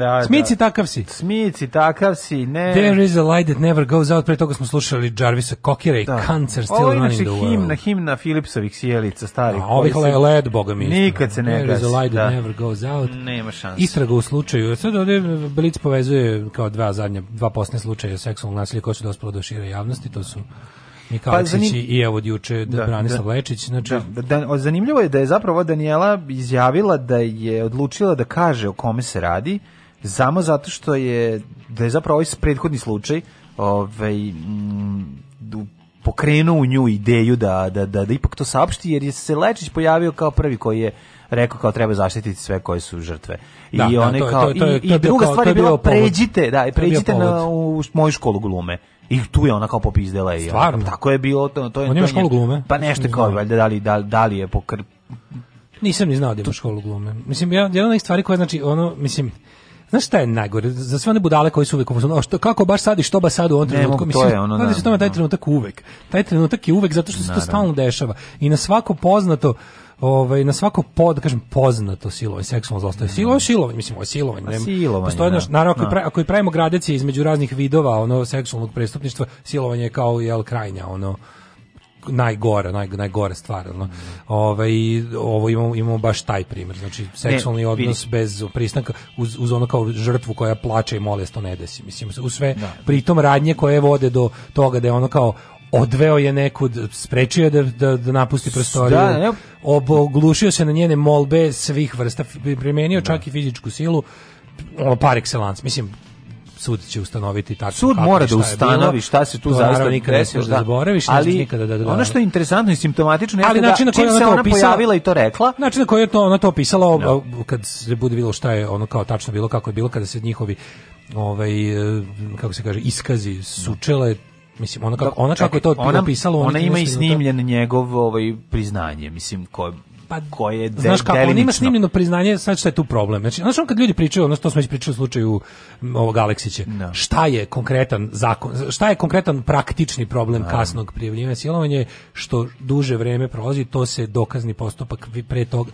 Da, da, Smici takav si. Smici takav si, ne. There is a light that never goes out. Pre toga smo slušali Jarvisa Kokira i da. Cancer Still Ovo Running the World. Ovo je himna, himna Philipsovih sjelica, starih. A ovih se... led, boga mi. Nikad se ne gasi. There is a light that da. never goes out. Nema šanse. Istraga u slučaju. Sad ovdje Blic povezuje kao dva zadnja, dva posne slučaja seksualnog nasilja koja su dospela do šire javnosti. To su Mikalačić pa, zanim... i evo od juče da, da, Branislav da, Lečić. Znači... Da, da, zanimljivo je da je zapravo Daniela izjavila da je odlučila da kaže o kome se radi, samo zato što je da je zapravo ovaj prethodni slučaj ovaj m, mm, pokrenuo u nju ideju da, da, da, da ipak to saopšti jer je se Lečić pojavio kao prvi koji je rekao kao treba zaštititi sve koje su žrtve. I da, one da, to, kao to, to, i, i druga kao, stvar je bila pređite, da, pređite na u moju školu glume. I tu je ona kao popizdela i Ona, tako je bilo to to je. On ima školu glume. Pa nešto kao valjda da li da, da li je pokr Nisam ni znao da ima školu glume. Mislim ja jedna od stvari koja znači ono mislim Znaš šta je najgore? Za sve one budale koji su uvek u kako baš sad i što ba sad u ovom trenutku mislim. To je ono, da, se tome da, taj da. trenutak uvek. Taj trenutak je uvek zato što se to stalno dešava i na svako poznato ovaj na svako pod da kažem poznato silovanje seksualno zlostavljanje silovanje silovanje mislim ovo silovanje pa nema silovanje, postoji da. naš naravno ako, pra, ako i pravimo gradacije između raznih vidova ono seksualnog prestupništva silovanje je kao jel krajnja ono najgore, naj, najgora stvar. No. Mm. Ovaj, ovo imamo, imamo baš taj primjer. Znači, seksualni ne, odnos vidi. bez pristanka uz, uz ono kao žrtvu koja plače i mole to ne desi. Mislim, u sve da. pritom radnje koje vode do toga da je ono kao odveo je nekud, sprečio da, da, da napusti prostoriju, da, ne, da, oboglušio se na njene molbe svih vrsta, primenio čak da. i fizičku silu, ono par excellence. Mislim, sud će ustanoviti tako sud mora da ustanovi šta se tu zaista nikada desilo da zaboraviš ali nikada da, da, da, ono što je interesantno i simptomatično je ali da način na koji ona to opisala i to rekla način na koji je to ona to opisala no. Da. kad se bude bilo šta je ono kao tačno bilo kako je bilo kada se njihovi ovaj e, kako se kaže iskazi sučele mislim ona kako ona kako je to ona, napisala ona, ona ima i snimljen njegov ovaj priznanje mislim ko pa koje de, Znaš kako, on ima snimljeno priznanje, sad šta je tu problem. Znači, znači on kad ljudi pričaju, odnosno to smo već pričali u slučaju ovog Aleksića, no. Da. šta je konkretan zakon, šta je konkretan praktični problem no. kasnog prijavljivanja silovanje što duže vreme prolazi, to se dokazni postupak pre tog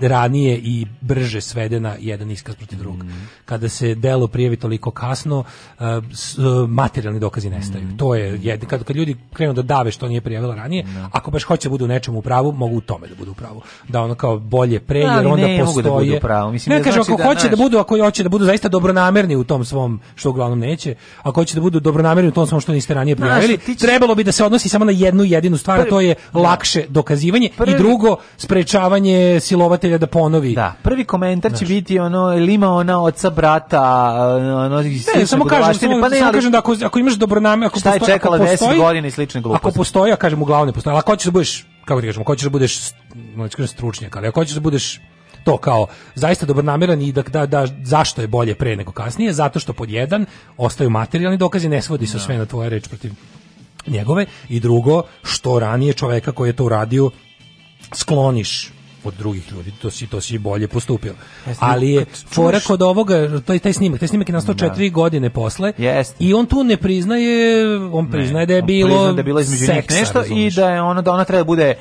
ranije i brže svede na jedan iskaz protiv mhm. drugog. Mm. Kada se delo prijavi toliko kasno, eh, eh, materijalni dokazi nestaju. Mm. To je, jed, kad, kad ljudi krenu da dave što nije prijavila ranije, no. Da. ako baš hoće da budu nečemu u pravu, mogu u tome da budu u pravu da ono kao bolje pre, jer onda ne, da postoje. Ne, da pravo. Mislim, ne, ne znači ako da, hoće naš... da budu, ako hoće da budu zaista dobronamerni u tom svom, što uglavnom neće, ako hoće da budu dobronamerni u tom svom što niste ranije prijavili, naš, će... trebalo bi da se odnosi samo na jednu jedinu stvar, prvi, a to je lakše da. dokazivanje prvi, i drugo, sprečavanje silovatelja da ponovi. Da, prvi komentar će biti ono, ili ima ona oca brata, ono, ne, samo kažem, samo, pa ne, samo kažem da ako, ako imaš dobronamerno, ako, postoji, ako postoji, 10 godina i slične gluposti. Ako postoji, ja kažem uglavnom ne postoji, ali ako hoćeš da budeš kako ti kažemo, hoćeš da budeš stručnjak, ali ako hoćeš da budeš to kao zaista dobronamiran i da, da, da, zašto je bolje pre nego kasnije, zato što pod jedan ostaju materijalni dokazi, ne svodi se no. Da. sve na tvoje reč protiv njegove i drugo, što ranije čoveka koji je to uradio skloniš od drugih ljudi, to si, to si bolje postupio. Yes, Ali je fora kod ovoga, taj, taj snimak, taj snimak je nastao da. godine posle yes. i on tu ne priznaje, on priznaje ne, da je bilo, da je bilo između seksa, nešto razumiješ. i da je ona, da ona treba da bude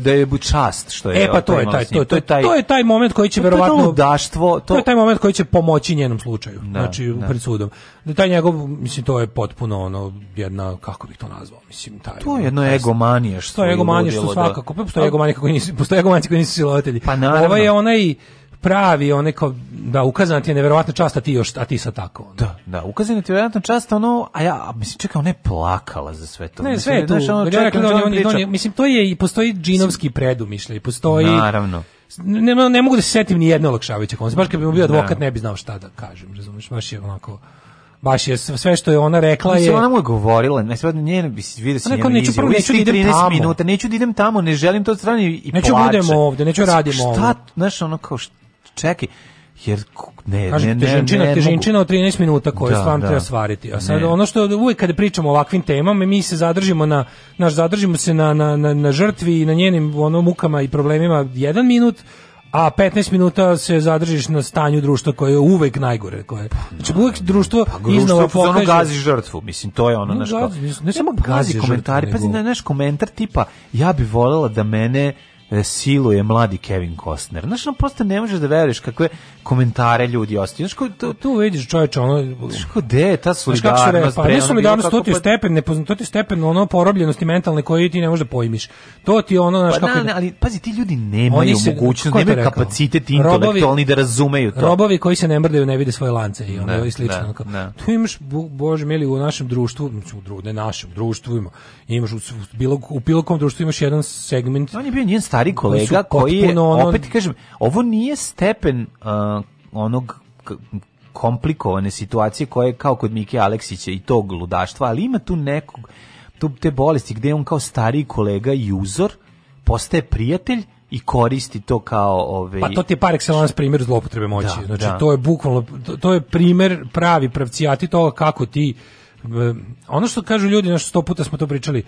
da je čast što je e pa to je taj to, to, to je taj to je taj moment koji će verovatno to, to je taj moment koji će pomoći njenom slučaju da, znači da. pred sudom da taj njegov, mislim, to je potpuno ono, jedna, kako bih to nazvao, mislim, taj... To je jedno egomanije što je egomanije što da. svakako, da... postoje egomanije kako nisu, postoje egomanije koji nisu silovatelji. Pa naravno. Ovo ovaj je onaj pravi, onaj kao, da, ukazana ti je neverovatna čast, a ti još, a ti sa tako. Ono. Da, da, ukazana ti je neverovatna čast, ono, a ja, mislim, čekao ne plakala za sve to. Ne, mislim, sve je ono, on, da on, on, on, mislim, to je, i postoji džinovski predumišljaj, postoji... Naravno ne, ne mogu da se setim ni jedne olakšavajuće konce. Baš kad bi bio advokat da. ne bi znao šta da kažem, razumeš? Baš je onako baš je sve što je ona rekla Mislim, je ona mu je govorila ne sve njene bi se vidio se njene neću prvo neću da idem tamo minuta neću da idem tamo ne želim to da strani i neću da plače. budemo ovde neću radimo znači, radimo šta znaš ono kao šta, čekaj jer ne, Kažete, ne, težinčina, ne, ne, težinčina od 13 minuta koju da, stvarno da. treba svariti. A sad ne. ono što uvijek kada pričamo o ovakvim temama, mi se zadržimo na naš zadržimo se na, na, na, na žrtvi i na njenim onom mukama i problemima jedan minut, a 15 minuta se zadržiš na stanju društva koje je uvek najgore, koje. Znači uvek društvo pa, iznova pokaže ono gazi žrtvu, mislim to je ono naš. Ne samo gazi komentari, pa znaš komentar tipa ja bih volela da mene E, je mladi Kevin Costner. Znaš, no, prosto ne možeš da veruješ kakve komentare ljudi ostaju. Znaš, to, pa tu vidiš čovječe, ono... Znaš, ko, de ta solidarnost? Pa, ne solidarnost, to ti je pa- stepen, ne, to ti je stepen ono porobljenosti mentalne koje ti ne možeš da pojmiš. To ti je ono, znaš, pa, kako... Na, ali, pazi, ti ljudi nemaju se, mogućnost, nemaju kapacitet intelektualni da razumeju to. Robovi koji se ne mrdaju ne vide svoje lance i ono i slično. Ne, ne. Tu imaš, bože mili, u našem društvu, u ne našem društvu ima, imaš u, bilo, u bilo kom društvu imaš jedan segment... On je bio njen stari kolega koji je, ono... opet kažem, ovo nije stepen uh, onog komplikovane situacije koje je kao kod Mike Aleksića i tog ludaštva, ali ima tu nekog, tu te bolesti gde on kao stari kolega i uzor postaje prijatelj i koristi to kao ove ovaj, Pa to ti je par excellence primjer zloupotrebe moći. Da, znači da. to je bukvalno to je primjer pravi pravcijati toga kako ti e, ono što kažu ljudi, znači 100 puta smo to pričali.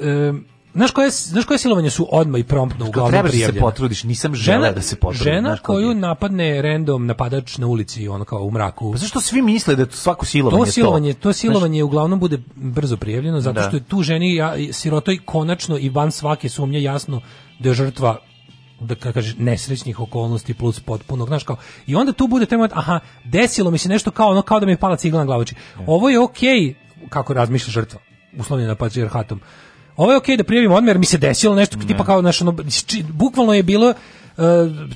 Um, znaš koje, znaš koje silovanje su odmah i promptno uglavnom prijavljene? Treba da se potrudiš, nisam žena, da se potrudi. Žena koju je? napadne random napadač na ulici, ono kao u mraku. Pa zašto svi misle da to svako silovanje to? Silovanje, to, silovanje znaš, uglavnom bude brzo prijavljeno, zato da. što je tu ženi ja, sirotoj konačno i van svake sumnje jasno da je žrtva da kaže nesrećnih okolnosti plus potpuno znaš kao i onda tu bude tema aha desilo mi se nešto kao ono kao da mi je pala cigla na glavu ovo je okej okay, kako razmišlja žrtva uslovljena patrijarhatom ovo je okej okay da prijavim odmah, jer mi se desilo nešto, ne. tipa kao, znaš, ono, či, bukvalno je bilo, uh,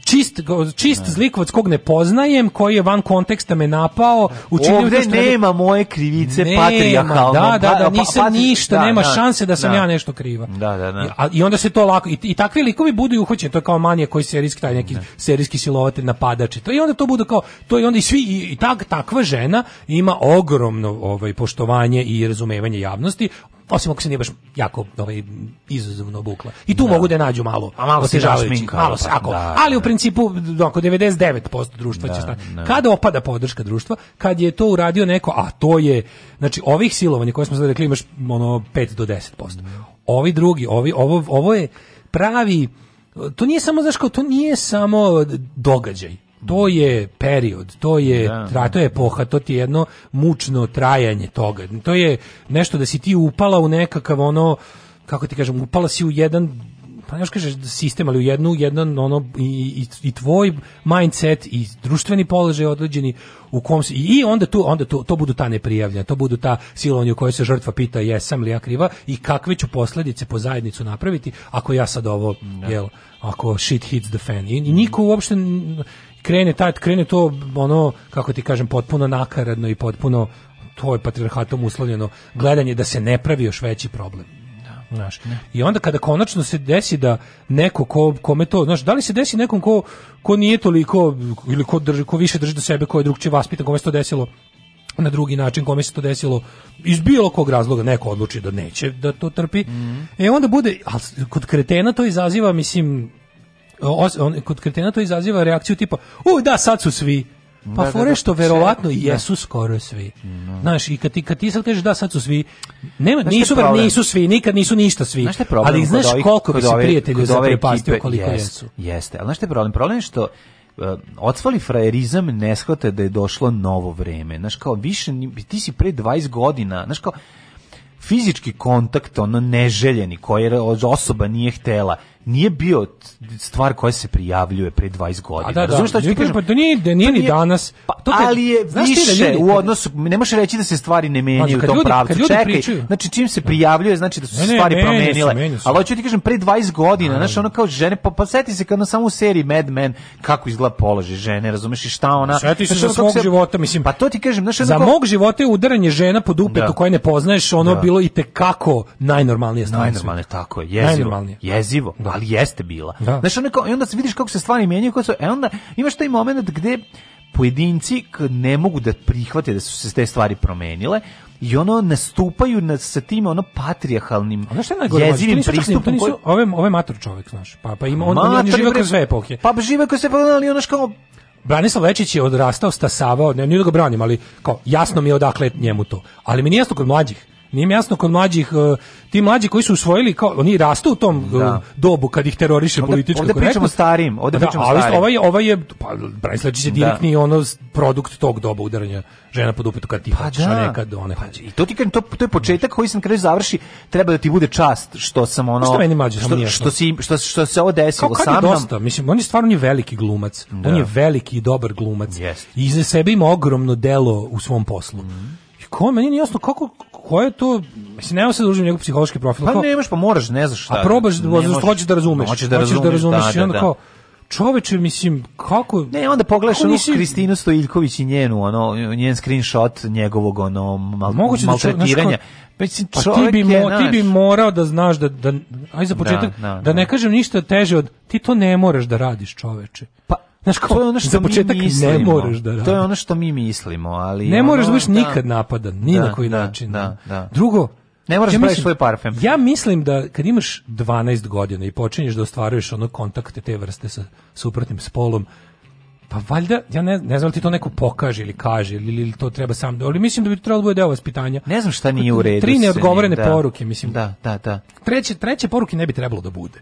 čist, čist zlikovac kog ne poznajem, koji je van konteksta me napao, učinio Ovde što nema ne... moje krivice nema, patrijarhalno. Da, da, da, pa, nisam pa, pa, ništa, da, nema da, šanse da sam da. ja nešto kriva. Da, da, da. I, i onda se to lako, i, i takvi likovi budu uhoćeni, to je kao manija koji serijski, taj neki ne. serijski silovate napadači, to, i onda to bude kao, to i onda i svi, i, i tak, takva žena ima ogromno ovaj, poštovanje i razumevanje javnosti, osim ako se nije baš jako ovaj, izazovno bukla. I tu da. mogu da nađu malo A malo se žašminka. Malo se, pa ako, da, ali u da. principu oko 99% društva da, će stati. Da. Kada opada podrška društva, kad je to uradio neko, a to je, znači ovih silovanja koje smo sad rekli imaš ono 5 do 10%. Ovi drugi, ovi, ovo, ovo je pravi, to nije samo, znaš kao, to nije samo događaj to je period, to je da, da, to je epoha, to ti je jedno mučno trajanje toga. To je nešto da si ti upala u nekakav ono kako ti kažem, upala si u jedan pa ne kažeš sistem, ali u jednu, jedan ono i, i, i tvoj mindset i društveni položaj određeni u kom si, i onda tu onda tu, to budu ta neprijavljena, to budu ta silovanja u kojoj se žrtva pita jesam li ja kriva i kakve ću posljedice po zajednicu napraviti ako ja sad ovo da. jel ako shit hits the fan i, i niko uopšte krene taj krene to ono kako ti kažem potpuno nakaradno i potpuno to je patrijarhatom uslovljeno gledanje da se ne pravi još veći problem. Da, znaš. I onda kada konačno se desi da neko ko, kome to, znaš, da li se desi nekom ko, ko nije toliko ili ko, drži, ko više drži do sebe, ko je drugčije vaspitan, kome se to desilo na drugi način kome se to desilo iz bilo kog razloga neko odluči da neće da to trpi mm -hmm. e onda bude a kod kretena to izaziva mislim os, on, kod kretena to izaziva reakciju tipa, u da, sad su svi. Da, pa da, fore da. što verovatno jesu da. skoro svi. No. Znaš, i kad ti, kad ti sad kažeš da sad su svi, nema, znaš nisu, bar, nisu svi, nikad nisu ništa svi. Znaš problem, ali znaš ovih, koliko bi se prijatelji zaprepastio koliko jest, jesu. Jeste, ali znaš šta je problem? Problem je što e, odsvali frajerizam ne shvate da je došlo novo vreme. Znaš kao, više, ti si pre 20 godina, znaš kao, fizički kontakt, ono neželjeni, koji osoba nije htela, nije bio stvar koja se prijavljuje pre 20 godina. A da, da, Razumiješ šta ću ti Pa to nije, da nije, ni danas. Pa, to kad, ali je da više da ljudi, u odnosu, ne možeš reći da se stvari ne menjaju u tom ljudi, pravcu. Ljudi Čekaj, pričaju. znači čim se prijavljuje, znači da su se stvari menja promenile. Su, Ali hoću da ti kažem, pre 20 godina, znaš, ono kao žene, pa, pa seti se kad ono samo u seriji Mad Men, kako izgleda položaj žene, razumeš i šta ona... Seti se za svog se, života, mislim. Pa to ti kažem, znaš, Za mog života je udaranje žena pod upetu da. koje ne poznaješ, ono bilo i tekako najnormalnije stvari. Najnormalnije, tako je, jezivo. Jezivo ali jeste bila. Da. Znaš, onako, i onda se vidiš kako se stvari mijenjaju, kako se, e onda imaš taj moment gde pojedinci ne mogu da prihvate da su se te stvari promenile i ono nastupaju na, sa tim ono patrijarhalnim jezivim pristupom. Nisu, ove, ove mator čovek, znaš, pa, pa ima, on, on, on žive kroz sve epohe. Pa žive kroz sve epohe, ali ono kao Branislav Lečić je odrastao, stasavao, ne, nije da ga branim, ali kao, jasno mi je odakle njemu to. Ali mi nije jasno kod mlađih. Nije mi jasno kod mlađih, e, ti mlađi koji su usvojili, kao, oni rastu u tom e, da. dobu kad ih teroriše ovde, politička ovde pričamo starijim, ovde da, pričamo ali starim. Ovaj, ovaj je, pa, Brajslačić je da. direktni da. ono produkt tog doba udaranja žena pod upetu kad ti pa hoćeš, da. nekad one pa, I to, ti, to, to je početak koji sam kraju završi, treba da ti bude čast što sam ono... Što meni mlađe, što, što, si, što, što se ovo desilo sam nam... dosta, mislim, on je stvarno on je veliki glumac, da. on je veliki i dobar glumac yes. i iza sebe ima ogromno delo u svom poslu. Mm ko meni nije jasno kako ko je to, mislim, nema se da užim njegov psihološki profil. Pa kao, nemaš, pa moraš, ne znaš šta. A probaš, znaš, da- da- da- hoćeš da razumeš. Hoćeš da razumeš, da razumeš da, i onda da, kao, čoveče, mislim, kako... Ne, onda pogledaš onu nisi... Kristinu Stojiljković i njenu, ono, njen screenshot njegovog, ono, mal, Moguće maltretiranja. Da pa čov... pa ti bi, mo, ti bi morao da znaš da, da aj za početak, da, da, da ne kažem ništa teže od, ti to ne moraš da radiš, čoveče. Pa, Znaš, kao, to je ono što za početak mi ne moraš da radiš. To je ono što mi mislimo, ali... Ne ono, moraš da budeš da. nikad napadan, ni da, na koji da, način. Da, da. Drugo, ne moraš ja mislim, svoj parfem. Ja mislim da kad imaš 12 godina i počinješ da ostvaruješ ono kontakte te vrste sa suprotnim spolom, pa valjda, ja ne, ne znam li da ti to neko pokaže ili kaže ili, ili to treba sam, da, ali mislim da bi to trebalo bude deo vaspitanja. Ne znam šta nije u redu. Tri neodgovorene poruke, mislim. Da, da, da. Treće, treće poruke ne bi trebalo da bude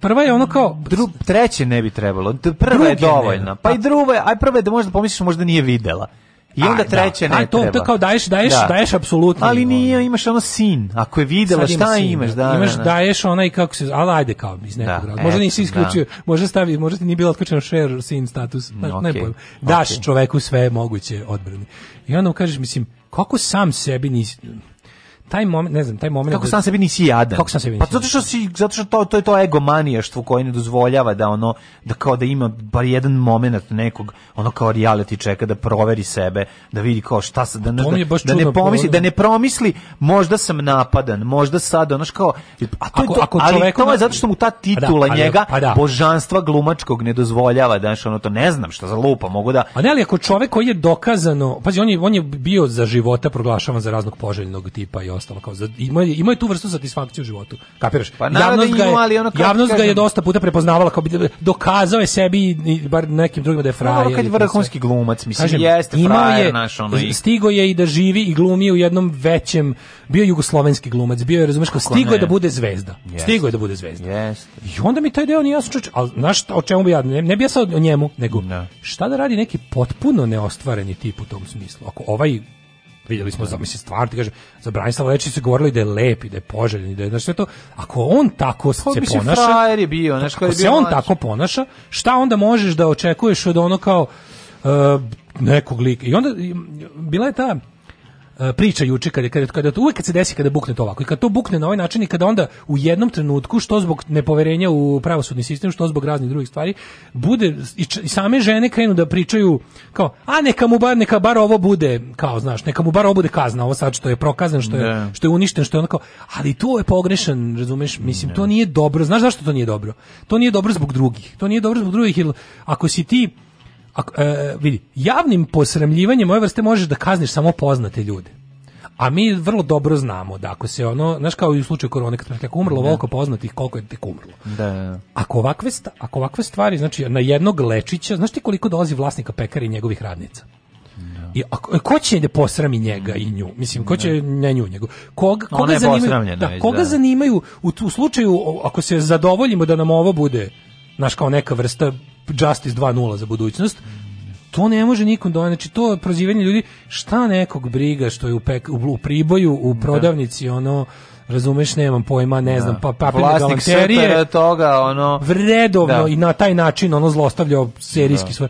prva je ono kao Dru, treće ne bi trebalo. Prva je dovoljna. Pa i pa- druga aj prva je da možda pomisliš možda nije videla. I onda da. treće da, ne to, treba. To kao daješ, daješ, da. daješ apsolutno. Ali nije, imaš ono sin. Ako je videla Sad šta sin, da. imaš, da. Imaš da, da. daješ onaj kako se, ali ajde kao iz da, nekog da, Možda nisi isključio, da. možda stavi, možda ti nije bilo otključeno share sin status, znaš, mm, okay, ne pojma. Daš okay. čoveku sve moguće odbrane. I onda mu kažeš, mislim, kako sam sebi nisi taj moment, ne znam, taj moment kako da- sam sebi nisi jadan. Kako sam sebi Pa zato što si zato što to to je to što koje ne dozvoljava da ono da kao da ima bar jedan momenat nekog ono kao reality čeka da proveri sebe, da vidi kao šta se da, da, da, ne pomisli, da ne promisli, možda sam napadan, možda sad ono kao a to ako, je to, ako ali to je zato što mu ta pa da, titula da, njega pa da. božanstva glumačkog ne dozvoljava, da ono to ne znam šta za lupa mogu da. A ne ali ako čovjek koji je dokazano, pazi on je on je bio za života proglašavan za raznog poželjnog tipa i ostalo kao za, ima ima tu vrstu satisfakcije u životu. Kapiraš? Pa javnost ga je, ima, ali ono javnost kažem, ga je dosta puta prepoznavala kao bi da- dokazao je sebi i bar nekim drugima da je frajer. Ono kad vrhunski glumac, mislim kažem, jeste frajer je, naš ono. I... Stigo je i da živi i glumi u jednom većem bio jugoslovenski glumac, bio je razumeš kao da stigo je da bude zvezda. Yes. Stigo je da bude zvezda. Yes. I onda mi taj deo nije jasno, al znaš o čemu bi ja ne, ne bi ja sad o njemu, nego no. Da. šta da radi neki potpuno neostvareni tip u tom smislu. Ako ovaj Vidjeli smo, da. mislim, stvarno ti kažem, za Branislava Lečića se govorilo i da je lep i da je poželjen i da je, znači, sve to, ako on tako Kako pa se ponaša, frajer je bio, znači, ako je bio se on mlađi. tako ponaša, šta onda možeš da očekuješ od ono kao uh, nekog lika? I onda bila je ta, E, priča juče kada kada kada uvek kad se desi kada bukne to ovako i kad to bukne na ovaj način i kada onda u jednom trenutku što zbog nepoverenja u pravosudni sistem što zbog raznih drugih stvari bude i, č, i same žene krenu da pričaju kao a neka mu bar neka bar ovo bude kao znaš neka mu bar ovo bude kazna ovo sad što je prokazan što je da. što je uništen što je onako ali to je pogrešan razumeš mislim da. to nije dobro znaš zašto to nije dobro to nije dobro zbog drugih to nije dobro zbog drugih jer ako si ti A, e, vidi, javnim posramljivanjem ove vrste možeš da kazniš samo poznate ljude. A mi vrlo dobro znamo da ako se ono, znaš kao i u slučaju korone, kad je umrlo da. volko poznatih, koliko je tek umrlo. Da, da, da, Ako, ovakve, sta, ako ovakve stvari, znači na jednog lečića, znaš ti koliko dolazi vlasnika pekara i njegovih radnica? I ako, e, ko će da posrami njega i nju? Mislim, ko će ne nju, nego koga, koga zanimaju? Da, koga da. zanimaju u tu slučaju ako se zadovoljimo da nam ovo bude naš kao neka vrsta Justice 2.0 za budućnost, to ne može nikom doći. Da- znači, to je prozivanje ljudi, šta nekog briga što je u, pek, u priboju, u da. prodavnici, ono, razumeš, nemam pojma, ne da. znam, pa pa galanterije. toga, ono... Vredovno da. i na taj način, ono, zlostavljao serijski da. svoj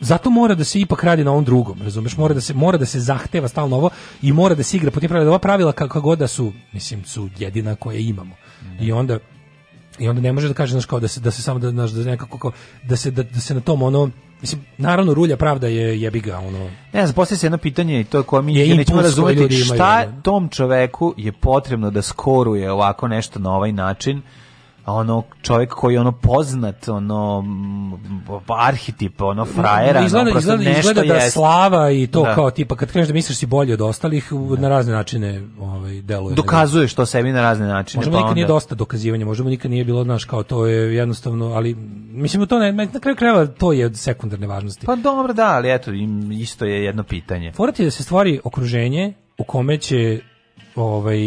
zato mora da se ipak radi na onom drugom, razumeš? Mora da se mora da se zahteva stalno ovo i mora da se igra po tim pravilima, Da ova pravila kakva god da su, mislim, su jedina koje imamo. Mm. I onda i onda ne može da kaže znaš kao da se da se samo da znaš da nekako kao, da se da, da se na tom ono mislim naravno rulja pravda je jebi ga ono ne znam postavlja se jedno pitanje i to je koje mi je nećemo razumeti šta imaju, tom čoveku je potrebno da skoruje ovako nešto na ovaj način ono čovjek koji je ono poznat ono arhetip ono frajera izgleda, ono, izgleda, nešto izgleda da jest. slava i to da. kao tipa kad kažeš da misliš da si bolji od ostalih da. na razne načine ovaj deluje dokazuje što sebi na razne načine možemo pa nikad onda... nije dosta dokazivanja možemo nikad nije bilo znaš kao to je jednostavno ali mislimo to ne, na kraju krajeva to je od sekundarne važnosti pa dobro da ali eto isto je jedno pitanje forati da se stvori okruženje u kome će ovaj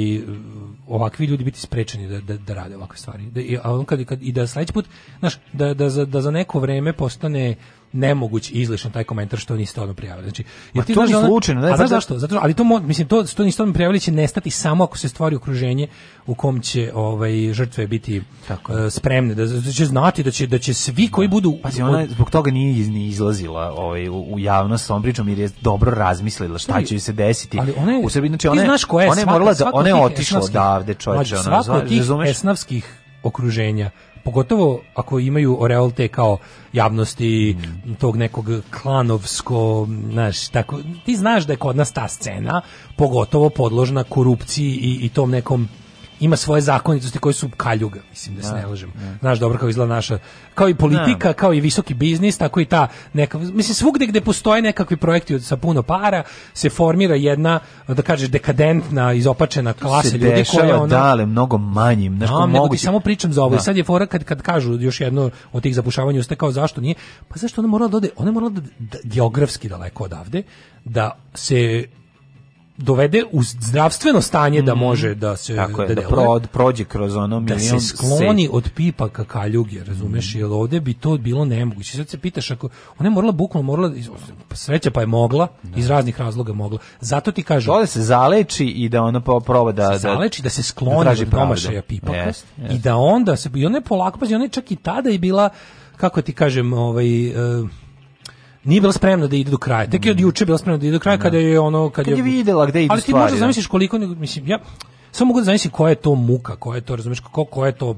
ovakvi ljudi biti sprečeni da, da, da rade ovakve stvari. Da, i, a on kad, kad, I da sledeći put, znaš, da, da, za, da za neko vreme postane nemoguć i izlišan taj komentar što niste ono prijavili. Znači, Ma ti to znaš, ni da slučajno, da, a znaš da- zašto? Zato ali to mislim to što niste ono prijavili će nestati samo ako se stvori okruženje u kom će ovaj žrtve biti Tako. Uh, spremne da, da, će znati da će da će svi da. koji budu Pazi, ona je, zbog toga nije iz, izlazila ovaj u, u javnost s ovom pričom jer je dobro razmislila šta će se desiti. Ali ona je, u sebi, znači ona je, ona je morala da ona je otišla odavde, čoveče, ona, razumeš? Svako tih esnavskih okruženja pogotovo ako imaju oreol kao javnosti mm. tog nekog klanovsko, znaš, tako, ti znaš da je kod nas ta scena pogotovo podložna korupciji i, i tom nekom ima svoje zakonitosti koje su kaljuga, mislim da se da, ne lažem. Da. Znaš dobro kako izgleda naša kao i politika, kao i visoki biznis, tako i ta neka mislim svugde gde postoje nekakvi projekti sa puno para se formira jedna da kažeš dekadentna, izopačena klasa ljudi koja ona dale mnogo manjim, nešto no, mogu. samo pričam za ovo. Ovaj. Sad je fora kad kad kažu još jedno od tih zapušavanja usta kao zašto nije? Pa zašto ona morala da ode? Ona morala da, da geografski daleko odavde da se dovede u zdravstveno stanje da mhm. može da se Tako je, da, da prođe kroz ono da se skloni set. od pipa ka kaljuge, razumeš, mm. jer ovde bi to bilo nemoguće. Sad se pitaš ako ona je morala bukvalno morala sreća pa je mogla, da. iz raznih razloga mogla. Zato ti kažem, da se zaleči i da ona proba da se da- zaleči da se da skloni da od promašaja pipa yes, yes. i da onda se i ona je polako, pa ona je čak i tada i bila kako ti kažem, ovaj uh, Nije bila spremna da ide do kraja. Tek je od mm. juče bila spremna da ide do kraja da. kada je ono kad, kad je, je videla gde ide idu Ali ti možeš možda zamisliš koliko mislim ja samo mogu da zamislim koja je to muka, koja je to, razumeš, kako koja je to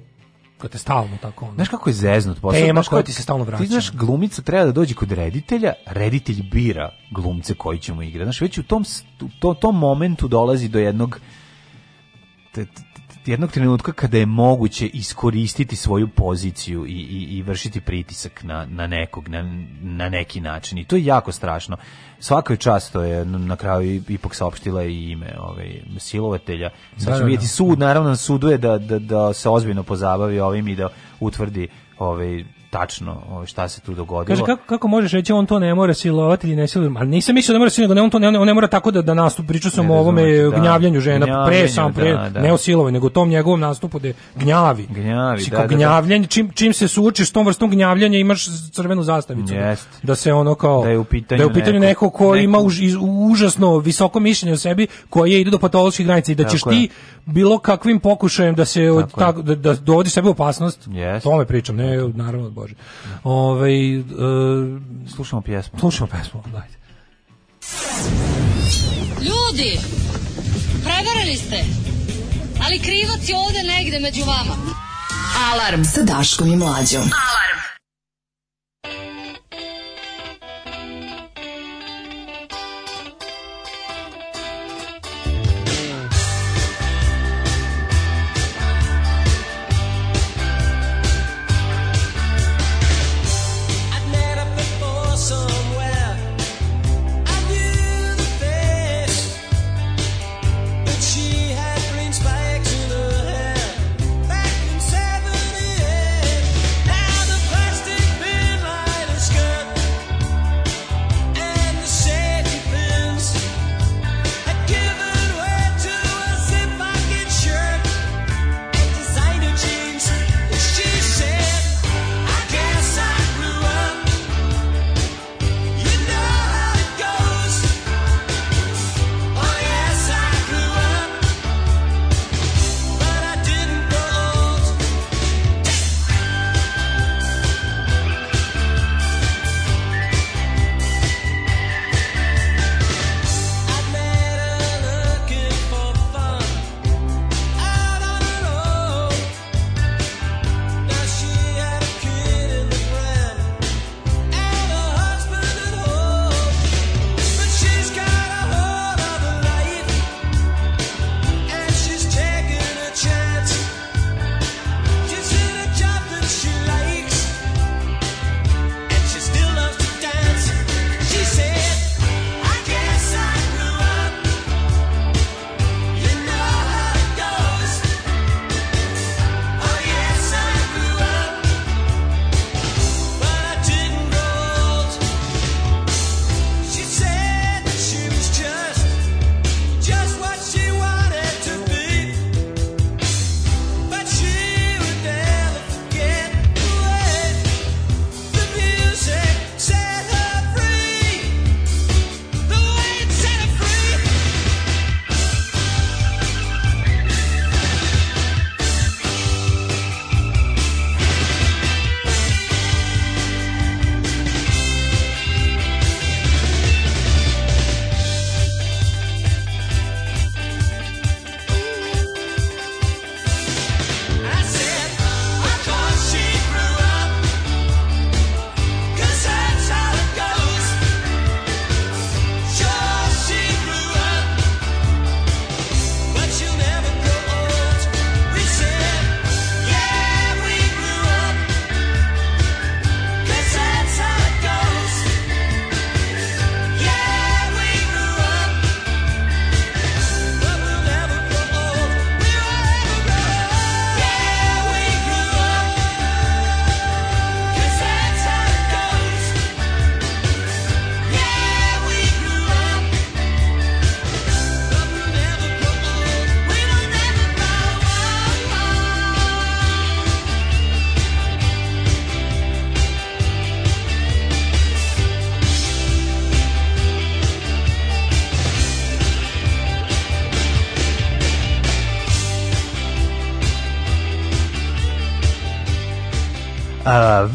kad te stalno tako ono. Znaš kako je zeznut posao? Tema koja ti se stalno vraća. Ti znaš, glumica treba da dođe kod reditelja, reditelj bira glumce koji će mu igrati. Znaš, već u tom, u to, tom momentu dolazi do jednog jednog trenutka kada je moguće iskoristiti svoju poziciju i, i, i vršiti pritisak na, na nekog, na, na, neki način. I to je jako strašno. Svako je čast, to je na kraju ipak saopštila i ime ovaj, silovatelja. Sad da, ćemo vidjeti da, da. sud, naravno, suduje da, da, da se ozbiljno pozabavi ovim i da utvrdi ovaj tačno šta se tu dogodilo. Kaže, kako, kako možeš reći, on to ne mora silovati ili ne silovati, ali nisam mislio da mora silovati, nego da ne, on to ne, on ne mora tako da, da nastup, pričao sam o ovome znači, da, gnjavljanju žena, gnjavljanju, pre sam, pre, da, da. ne o silovanju, nego tom njegovom nastupu da gnjavi. Gnjavi, Siko, znači, da, da, da. gnjavljanje, čim, čim se suočiš s tom vrstom gnjavljanja imaš crvenu zastavicu. Jest. Da se ono kao, da je u pitanju, da je u pitanju neko, neko ko neko. ima už, iz, užasno visoko mišljenje o sebi, koji ide do patoloških granica i da ćeš tako ti bilo kakvim pokušajem da se od, tako, da, da dovodi sebe u opasnost, yes. tome pričam, ne, naravno, bože. Ove, ovaj, uh, slušamo pjesmu. Slušamo pjesmu, dajte. Ljudi, prevarili ste, ali krivac je ovde negde među vama. Alarm sa Daškom i Mlađom. Alarm.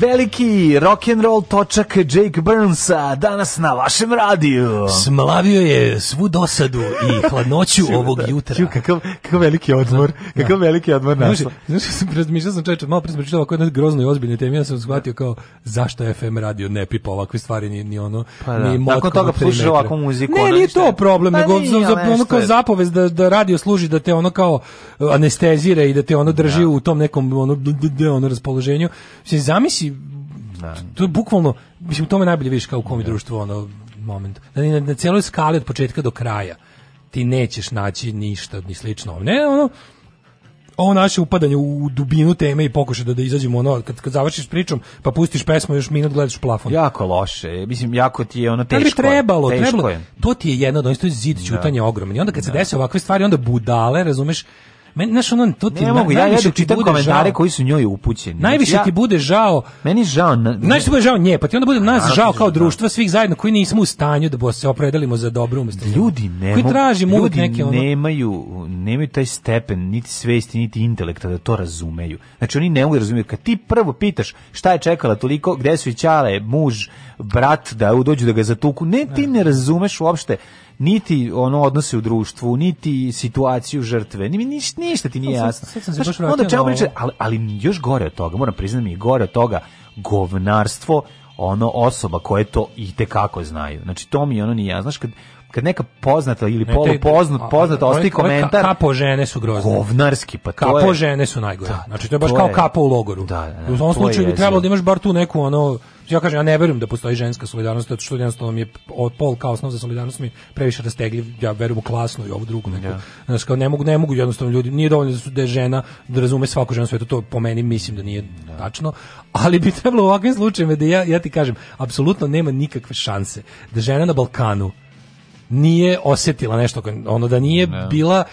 ve veliki rock and roll točak Jake Burns danas na vašem radiju. Smlavio je svu dosadu i hladnoću ovog da. jutra. Ču, kakav, kakav veliki odmor, da. kakav da. veliki odmor našao. Znaš, znaš, sam razmišljao sam čeče, malo pre sam čitao ovako jedna grozna i ozbiljna tema, ja sam shvatio kao zašto FM radio ne pipa ovakve stvari, ni, ni ono, pa da. ni motka. Nakon toga slušaš ovakvu muziku. Ne, nije to problem, pa nego nije, za, ono kao zapovez da, da radio služi da te ono kao anestezira i da te ono drži da. u tom nekom ono, ono raspoloženju. Se zamisli Da. To je bukvalno, mislim, u tome najbolje vidiš kao u kom je da. društvu ono moment. Na, da, na, na cijeloj skali od početka do kraja ti nećeš naći ništa ni slično. Ne, ono, ovo naše upadanje u dubinu teme i pokušaj da, da izađemo ono kad kad završiš pričom pa pustiš pesmu još minut gledaš plafon. Jako loše. Mislim jako ti je ono teško. Bi trebalo, teško trebalo. Je. To ti je jedno, to je zid čutanje da. ogroman. I onda kad da. se desi ovakve stvari onda budale, razumeš, Meni znaš ono to ti ne mogu ja jedu čitam komentare žao. koji su njoj upućeni. Najviše znači, ja, ti bude žao. Meni žao. Na, najviše bude žao nje, pa ti onda bude pa nas žao, žao da kao društva svih zajedno koji nismo u stanju da se opredelimo za dobro umesto. Ljudi ne koji traži ljudi neke ono... nemaju nemaju taj stepen niti svesti niti intelekta da to razumeju. Znači oni ne mogu da razumjeti kad ti prvo pitaš šta je čekala toliko, gde su i ćale, muž, brat da dođu da ga zatuku. Ne, ti da. ne razumeš uopšte niti ono odnose u društvu, niti situaciju žrtve. Ni ništa, ništa ti nije jasno. Sad, sad sam se baš onda ali, ali još gore od toga, moram priznati da mi gore od toga govnarstvo ono osoba koje to i te kako znaju. Znači to mi ono nije, znaš kad kad neka poznata ili ne, polupoznat poznata ostavi komentar kapo žene su grozne govnarski pa to kapo je, žene su najgore da, znači da, to je baš to kao je, kapo u logoru da, da, u ovom slučaju bi trebalo da imaš bar tu neku ono ja kažem ja ne verujem da postoji ženska solidarnost zato što jednostavno mi je pol kao osnov za solidarnost mi previše rastegljiv ja verujem u klasno i ovu drugu neko ja. Da. znači kao ne mogu ne mogu jednostavno ljudi nije dovoljno da su da je žena da razume svaku ženu svetu to po meni mislim da nije ja. Da. tačno ali bi trebalo u ovakvim slučajevima da ja ja ti kažem apsolutno nema nikakve šanse da žena na Balkanu nije osetila nešto, ono da nije ne. bila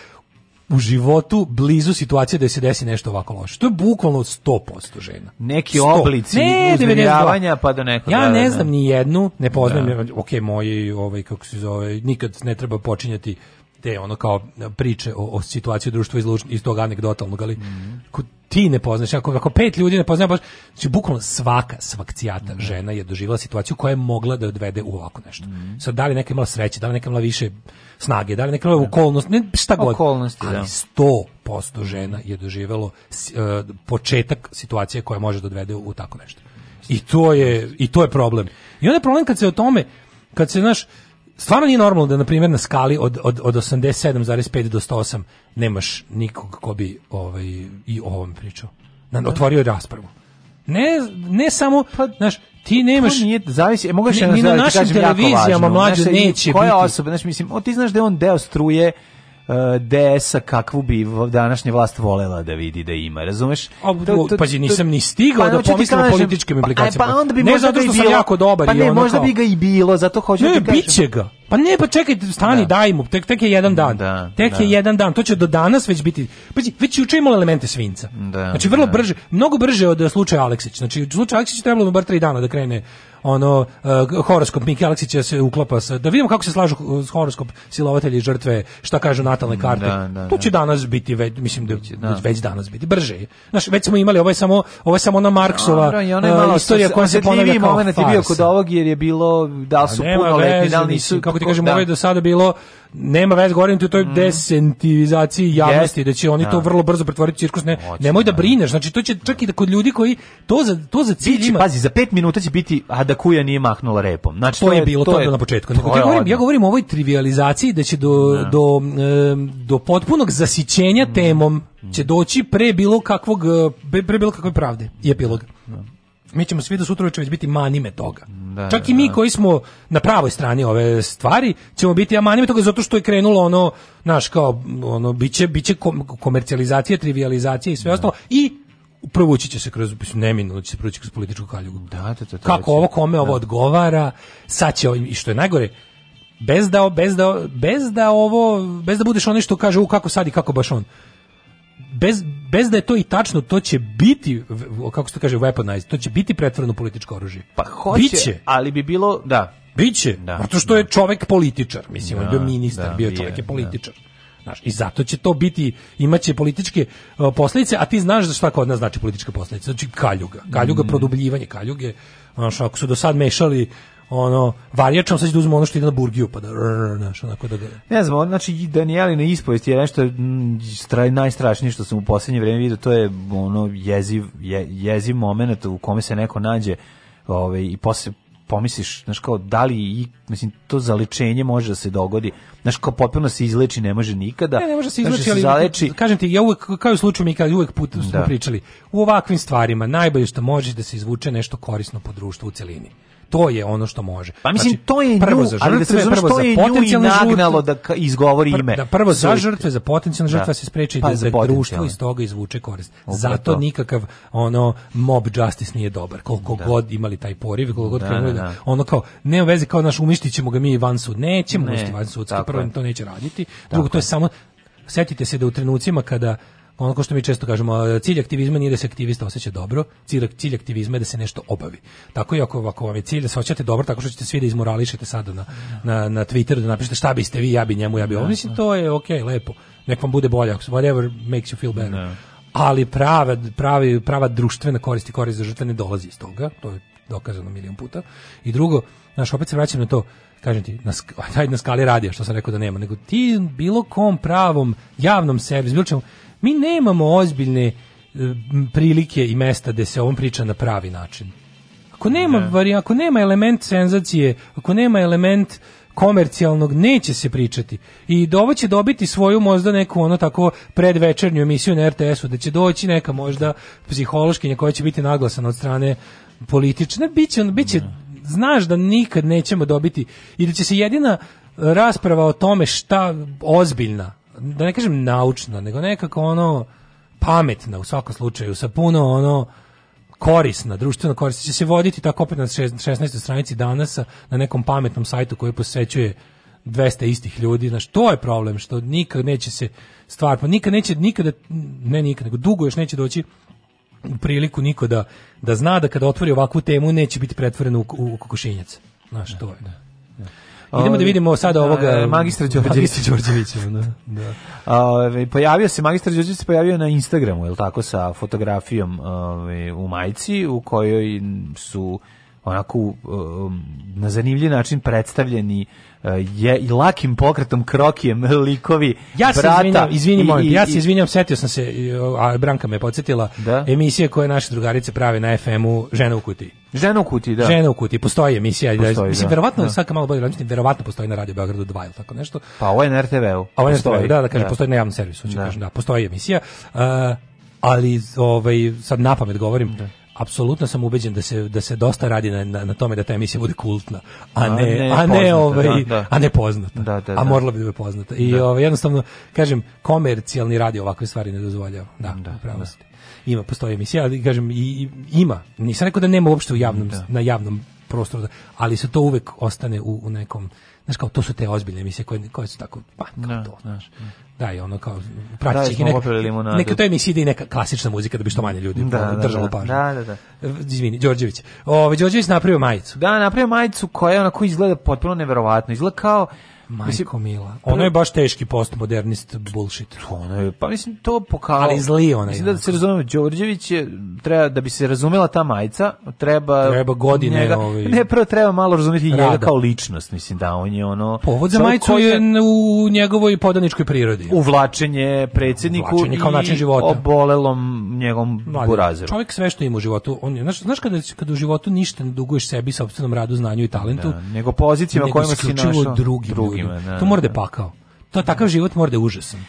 u životu blizu situacije da se desi nešto ovako loše. To je bukvalno 100% žena. Neki 100. oblici ne, uznemiravanja pa do nekog. Ja ne znam ni jednu, ne poznajem, da. ok, moji, ovaj, kako se zove, nikad ne treba počinjati te ono kao priče o, o situaciji društva iz, iz tog anegdotalnog, ali mm. ako ti ne poznaš, ako, ako pet ljudi ne poznaje, baš, znači bukvalno svaka svakcijata mm. žena je doživjela situaciju koja je mogla da odvede u ovako nešto. Mm. Sad, da li neka imala sreće, da li neka imala više snage, da li neka imala da. okolnost, ne, šta god. Okolnosti, ali da. sto posto žena je doživjelo uh, početak situacije koja može da odvede u tako nešto. I to je, i to je problem. I onda je problem kad se o tome, kad se, znaš, stvarno nije normalno da na primjer na skali od od od 87,5 do 108 nemaš nikog ko bi ovaj i o ovom pričao. Na da. otvorio raspravu. Ne, ne samo, pa, znaš, ti nemaš nije zavisi, e, mogu ni, ni na da našim televizijama mlađe neće koja biti. osoba, znaš, mislim, o, ti znaš da je on deo struje E, DS-a kakvu bi današnja vlast volela da vidi da ima, razumeš? A, to, to, pazi, nisam ni stigao pa, da pomislim o političkim pa, pa implikacijama. Pa, pa, onda bi ne zato što sam jako dobar. Pa ne, i onda možda kao... bi ga i bilo, zato hoću ne, da ti kažem. Ne, bit će ga. Pa ne, pa čekaj, stani, da. daj mu, tek, tek je jedan dan. Da, tek da. je jedan dan, to će do danas već biti, pa već juče imalo elemente svinca. Da, znači, vrlo da. brže, mnogo brže od e, slučaja Aleksić. Znači, slučaj Aleksić trebalo bi bar tri dana da krene ono uh, horoskop Miki Aleksića se uklapa sa, da vidimo kako se slažu e, horoskop silovatelji žrtve, šta kažu natalne mm, karte. Da, da, to da. će danas biti već mislim da, da, već danas biti brže. Znaš, već smo imali ovo je samo ovo je samo ona Marksova Dobro, i ona uh, istorija koja se ponavlja kao moment ovaj je bio kod ovog jer je bilo da su puno letni, da nisu kako kako ti kažem, da. ovo je do sada bilo nema vez govorim ti o toj mm. desentivizaciji javnosti yes. da će oni da. to vrlo brzo pretvoriti u cirkus ne Oči, nemoj da, da brineš znači to će čak i da kod ljudi koji to za to za cilj Bići, ima pazi za 5 minuta će biti a da kuja nije mahnula repom znači to, to je, je bilo to, je, to na početku to ja govorim ja govorim o ovoj trivializaciji da će do da. do do potpunog zasićenja mm. temom će mm. doći pre bilo kakvog e, pre bilo kakve pravde i epiloga da mi ćemo svi do sutra uveče već biti manime toga. Da, Čak i da, mi da. koji smo na pravoj strani ove stvari, ćemo biti ja manime toga zato što je krenulo ono, naš kao ono biće biće komercijalizacija, trivializacija i sve da. ostalo i provući će se kroz neminovno će se provući kroz političku kaljugu. Da, da, da, Kako ovo kome ovo da. odgovara, sad će i što je najgore bez da bez da bez da ovo bez da budeš onaj što kaže u kako sad i kako baš on bez, bez da je to i tačno, to će biti, kako se to kaže, weaponized, to će biti pretvoreno političko oružje. Pa hoće, Biće. ali bi bilo, da. Biće, da, zato što da. je čovek političar, mislim, da, on je bio da, ministar, da, bio čovek je da. političar. Znaš, I zato će to biti, imaće političke uh, posljedice, a ti znaš za šta kod nas znači politička posljedica, znači kaljuga, kaljuga, mm. produbljivanje kaljuge, znaš, ako su do sad mešali ono varjačom sad će da uzme ono što ide na burgiju pa da znaš onako da ga... ne znam znači Danielina ispovest je nešto m, mm, straj, najstrašnije što sam u poslednje vreme video to je ono jeziv je, jeziv moment u kome se neko nađe ovaj i posle pomisliš, znači kao, da li mislim, to zalečenje može da se dogodi, znaš kao, potpuno se izleči, ne može nikada. Ne, ne može da se izleči, znači, ali, se kažem ti, ja uvek, kao u slučaju mi, kad uvek put smo da. pričali, u ovakvim stvarima najbolje što možeš da se izvuče nešto korisno po društvu u celini to je ono što može. Pa mislim znači, to je prvo nju, za žrtve, ali da se prvo što je za potencijalne nagnalo žrtve, da izgovori ime. Da prvo za žrtve, za potencijalne žrtve da. se spreči pa, da, da društvo iz toga izvuče korist. Upravo Zato nikakav ono mob justice nije dobar. Koliko da. god imali taj poriv, koliko god da, krenuli da, da-, da, ono kao ne u vezi kao naš umištićemo ga mi van sud. Nećemo ne, uništiti van sudski, prvo to neće raditi. Drugo to je samo setite se da u trenucima kada ono ko što mi često kažemo, cilj aktivizma nije da se aktivista osjeća dobro, cilj, cilj aktivizma je da se nešto obavi. Tako i ako, ako vam je cilj da se osjećate dobro, tako što ćete svi da izmorališete sada na, na, na Twitteru, da napišete šta biste vi, ja bi njemu, ja bi da, ovo. Da. Mislim, to je ok, lepo. Nek vam bude bolje, whatever makes you feel better. Ne. Da. Ali prava, pravi, prava društvena korist i korist za žrtve ne dolazi iz toga, to je dokazano milion puta. I drugo, naš opet se vraćam na to, kažem ti, na, taj na skali radija, što sam rekao da nema, nego ti bilo kom pravom javnom servisu, bilo čemu, Mi nemamo ozbiljne e, prilike i mesta gde se ovom priča na pravi način. Ako nema, vari, ako nema element senzacije, ako nema element komercijalnog neće se pričati. I dovo da će dobiti svoju možda neku ono tako predvečernju emisiju na RTS-u, da će doći neka možda psihološkinja koja će biti naglasana od strane politične. Biće, on, biće, znaš da nikad nećemo dobiti i da će se jedina rasprava o tome šta ozbiljna da ne kažem naučna, nego nekako ono pametna u svakom slučaju, sa puno ono korisna, društveno korisna, će se voditi tako opet na 16. stranici danas na nekom pametnom sajtu koji posećuje 200 istih ljudi, znaš, to je problem, što nikad neće se stvar, pa nikad neće, nikada, ne nikad, nego dugo još neće doći u priliku niko da, da zna da kada otvori ovakvu temu neće biti pretvoren u, u kokošinjac. Znaš, to je. Da, da. Idemo da vidimo sada e, ovog e, da magistra Đorđevića. da. da. Ove, pojavio se, magistar Đorđević se pojavio na Instagramu, je l' tako, sa fotografijom ove, u majici u kojoj su onako um, na zanimljiv način predstavljeni Eh, je i lakim pokretom krokijem likovi ja se brata izvinjam, izvini moj, ja se izvinjam, setio sam se, a Branka me podsjetila, da? emisije koje naše drugarice prave na FM-u Žena u kutiji. Žena u kutiji, da. Žena u kutiji, postoji emisija. Da, postoji, da, mislim, verovatno, da. sad malo bolje razmislim, verovatno postoji na Radio Beogradu 2 ili tako nešto. Pa ovo je na RTV-u. A ovo je na RTV-u, da, da kažem, da. postoji na javnom servisu, ću da. kažem, da, postoji emisija. Uh, ali ovaj sad napamet govorim da apsolutno sam ubeđen da se da se dosta radi na, na, na tome da ta emisija bude kultna, a ne a ne, a ne poznata, ovaj da, da. a ne poznata. Da, da a da. morala bi da bude poznata. I da. ovaj jednostavno kažem komercijalni radio ovakve stvari ne dozvoljava. Da, da pravo Ima postoji emisija, ali kažem i, i ima. Nisam rekao da nema uopšte u javnom na javnom prostoru, ali se to uvek ostane u, u nekom znaš kao to su te ozbiljne emisije koje, koje su tako pa kao to znaš Da, je ono kao pratići da, da neka, limonadu. neka to emisija ide i neka klasična muzika da bi što manje ljudi da, da, da. držalo da, pažnju. Da, da, da. Izvini, Đorđević. Ove, ovaj, Đorđević napravio majicu. Da, napravio majicu koja onako izgleda potpuno neverovatno. Izgleda kao Majko mila. Ono je baš teški postmodernist bullshit. Ono je, pa mislim, to pokazalo. Ali zli ona Mislim da, da se razume, Đorđević je, treba, da bi se razumela ta majica, treba... Treba godine njega, ovaj... Ne, prvo treba malo razumeti Rada. njega kao ličnost, mislim da on je ono... Povod za majicu je u njegovoj podaničkoj prirodi. Uvlačenje predsjedniku Uvlačenje kao način života. i obolelom njegovom Mladi, burazeru. Čovjek sve što ima u životu, on je, znaš, znaš kada, kada u životu ništa ne duguješ sebi, sobstvenom radu, znanju i talentu, da, nego pozicijama kojima si našao drugi, drugi Ljudima, da, to mora da je da. pakao. To takav život mora da užasan.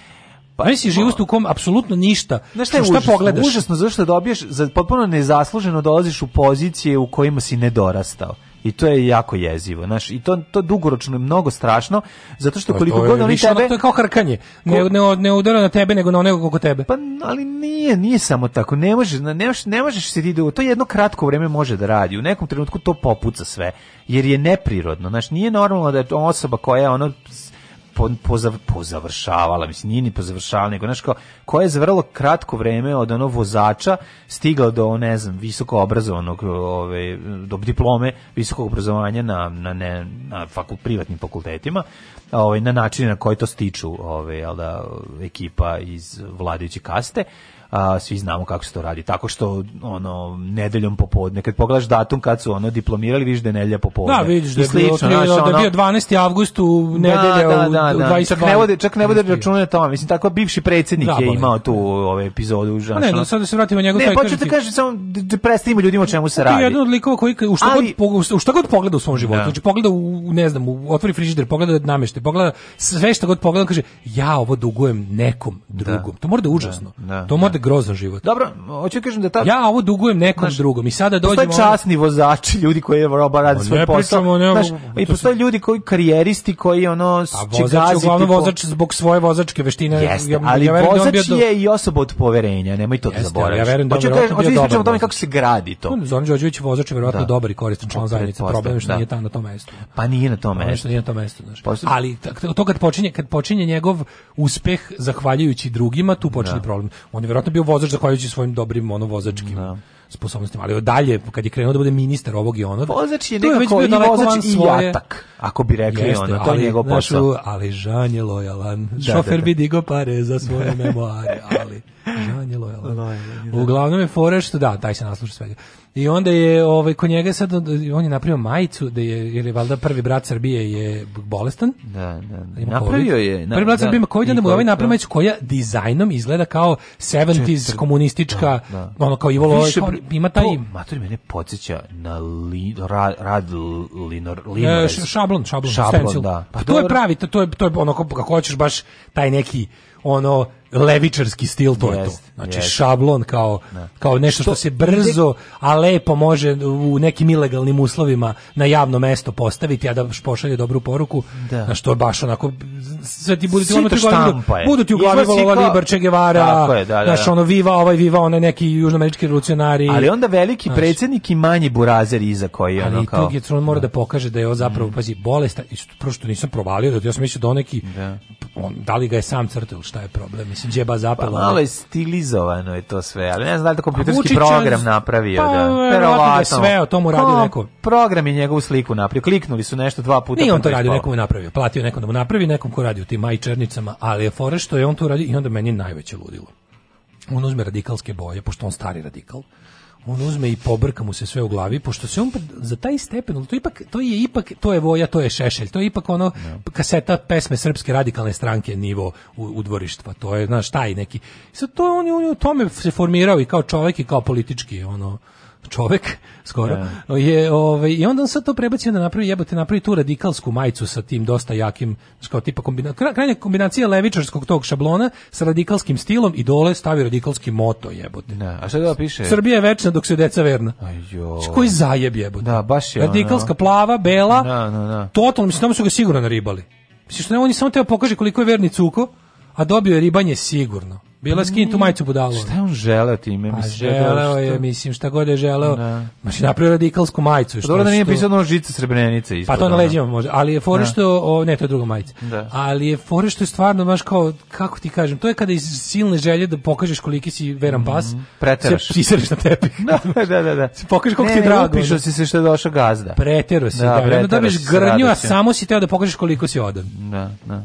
Pa misli pa. živost u kom apsolutno ništa. Znaš šta, je šta pogledaš? Užasno zašto dobiješ za potpuno nezasluženo dolaziš u pozicije u kojima si nedorastao. I to je jako jezivo, znaš, i to to dugoročno je mnogo strašno, zato što pa koliko god oni tebe ono, to je kao hrkanje. Ne ne ne udara na tebe nego na nekog oko tebe. Pa ali nije, nije samo tako. Ne možeš, ne možeš, ne možeš se ide, to jedno kratko vrijeme može da radi. U nekom trenutku to popuca sve, jer je neprirodno. Znaš, nije normalno da je osoba koja je ono po, pozav, pozavršavala, mislim, nije ni pozavršavala, nego, nešto kao, koja je za vrlo kratko vreme od onog vozača stigla do, ne znam, visoko obrazovanog, ove, do diplome visokog obrazovanja na, na, ne, na fakult, privatnim fakultetima, ovaj, na način na koji to stiču ove, jel da, ekipa iz vladajuće kaste, a, svi znamo kako se to radi. Tako što ono nedeljom popodne kad pogledaš datum kad su ono diplomirali, vidiš da nedelja popodne. Da, vidiš da je slično, da bio, naš, da bio 12. avgust u nedelju da, da, da, u da, da. Čak ne bude, čak ne bude računa tome. Mislim tako bivši predsjednik je imao tu ove epizodu žan. Pa ne, no, sad da se vratimo njegovoj taj. Ne, hoćete kažem samo da prestanimo ljudima o čemu se radi. Jedan od likova koji u šta ali, god u šta god pogleda u svom životu. Znači pogleda u ne znam, u otvori frižider, pogleda nameštaj, pogleda sve što god pogleda kaže ja ovo dugujem nekom drugom. To mora da je užasno. To mora da grozan život. Dobro, hoću da kažem da ta Ja ovo dugujem nekom znaš, drugom i sada dođemo. Postoje časni vozači, ljudi koji roba rade svoj posao. Znaš, I postoje ljudi koji karijeristi koji ono pa će gaziti. Uglavnom po... vozač zbog svoje vozačke veštine. Jeste, ja, ali ja da vozač je i osoba od poverenja, nemoj to da zaboraviš. Ja verujem da je o tome kako se gradi to. Zoran Đorđević vozač je verovatno da. dobar i koristan član zajednice, problem je što nije tamo na tom mestu. Pa nije na tom mestu. Nije na tom mestu, znači. Ali to kad počinje, kad počinje njegov uspeh zahvaljujući drugima, tu počinje problem. On je verovatno verovatno bio vozač zahvaljujući svojim dobrim ono vozačkim da. sposobnostima, ali dalje kad je krenuo da bude ministar ovog i onog. Vozač je nekako je i vozač i svoje... jatak, ako bi rekli Jeste, ono, to ali, je njegov posao. Našu, ali Žan je lojalan, da, šofer da, da. bi digo pare za svoje memoare, ali Žan je lojalan. Da. Uglavnom je fore što da, taj se nasluša svega. I onda je ovaj kod njega sad on je napravio majicu da je jer je valjda prvi brat Srbije je bolestan. Da, da. da. Napravio COVID. je. Na, da, prvi brat da, Srbije koji COVID, onda mu ovaj napravio majicu koja dizajnom izgleda kao 70s komunistička, da, da. ono kao Ivo Lović, ima taj to, mater mene podsjeća na li, ra, rad linor, linor, e, šablon, šablon, šablon da. Pa, pa, to je pravi, to, to je to je ono kako hoćeš baš taj neki ono levičarski stil to je to. Znači yes. šablon kao da. kao nešto što se brzo, a lepo može u nekim ilegalnim uslovima na javno mesto postaviti a da pošalje dobru poruku. Da. Na što baš onako sve ti bude ono budu ti u glavi volovali kao... Che Guevara, da, da, znaš, da. ono viva ovaj viva onaj neki južnoamerički revolucionari. Ali onda veliki znaš, predsjednik i manji burazer iza koji ali ono kao. Ali to je mora da. da pokaže da je on zapravo mm. pazi bolestan i što nisam provalio da ja sam mislio da on neki on, da li ga je sam crtao šta je problem mislim džeba zapela. Pa malo je stilizovano je to sve, ali ne znam da li to kompjuterski Vučića, program napravio. Pa, da. Verovatno. Da, da sve o tomu radio pa, neko. Program je njegovu sliku napravio. Kliknuli su nešto dva puta. Nije on pa to radio, nekom je napravio. Platio nekom da mu napravi, nekom ko radi u tim majčernicama, ali je fore što je on to radio i onda meni najveće ludilo. On uzme radikalske boje, pošto on stari radikal on uzme i pobrka mu se sve u glavi pošto se on za taj stepen to ipak to je ipak to je Voja to je Šešelj to je ipak ono no. Da. kaseta pesme srpske radikalne stranke nivo u, u dvorištva to je znaš taj neki sad to on je on, on, tome se formirao i kao čovjek i kao politički ono čovek skoro da. je ovaj i onda on sad to prebacio da napravi jebote napravi tu radikalsku majicu sa tim dosta jakim kao tipa kombinacija krajnja kombinacija levičarskog tog šablona sa radikalskim stilom i dole stavi radikalski moto jebote. Da, a šta da piše? Srbija je večna dok se deca verna. Ajo. Znači, koji zajeb jebote. Da, baš je. Radikalska ono... plava, bela. Da, da, da. Totalno mislim da su ga sigurno naribali. Mislim što ne, oni samo teo pokaže koliko je verni cuko, a dobio je ribanje sigurno. Bila skin tu majicu budalo. Šta on želeo time? Pa mislim, želeo je, mislim, šta god je želeo. Da. Maš, napravio radikalsku majicu. Pa što, dobro da nije pisano žica srebrenice ispod. Pa to na leđima može, ali je fore da. što, o, ne, to je druga majica. Da. Ali je fore što je stvarno, baš kao, kako ti kažem, to je kada iz silne želje da pokažeš koliki si veran pas, mm, preteraš. Se prisreš na tepih. da, da, da. da. Se pokažeš koliko ti je drago. Ne, si se što je došao gazda. Pretero si, da, da. Pretero da, da, grnju, a samo si teo da pokažeš koliko si odan. Da, da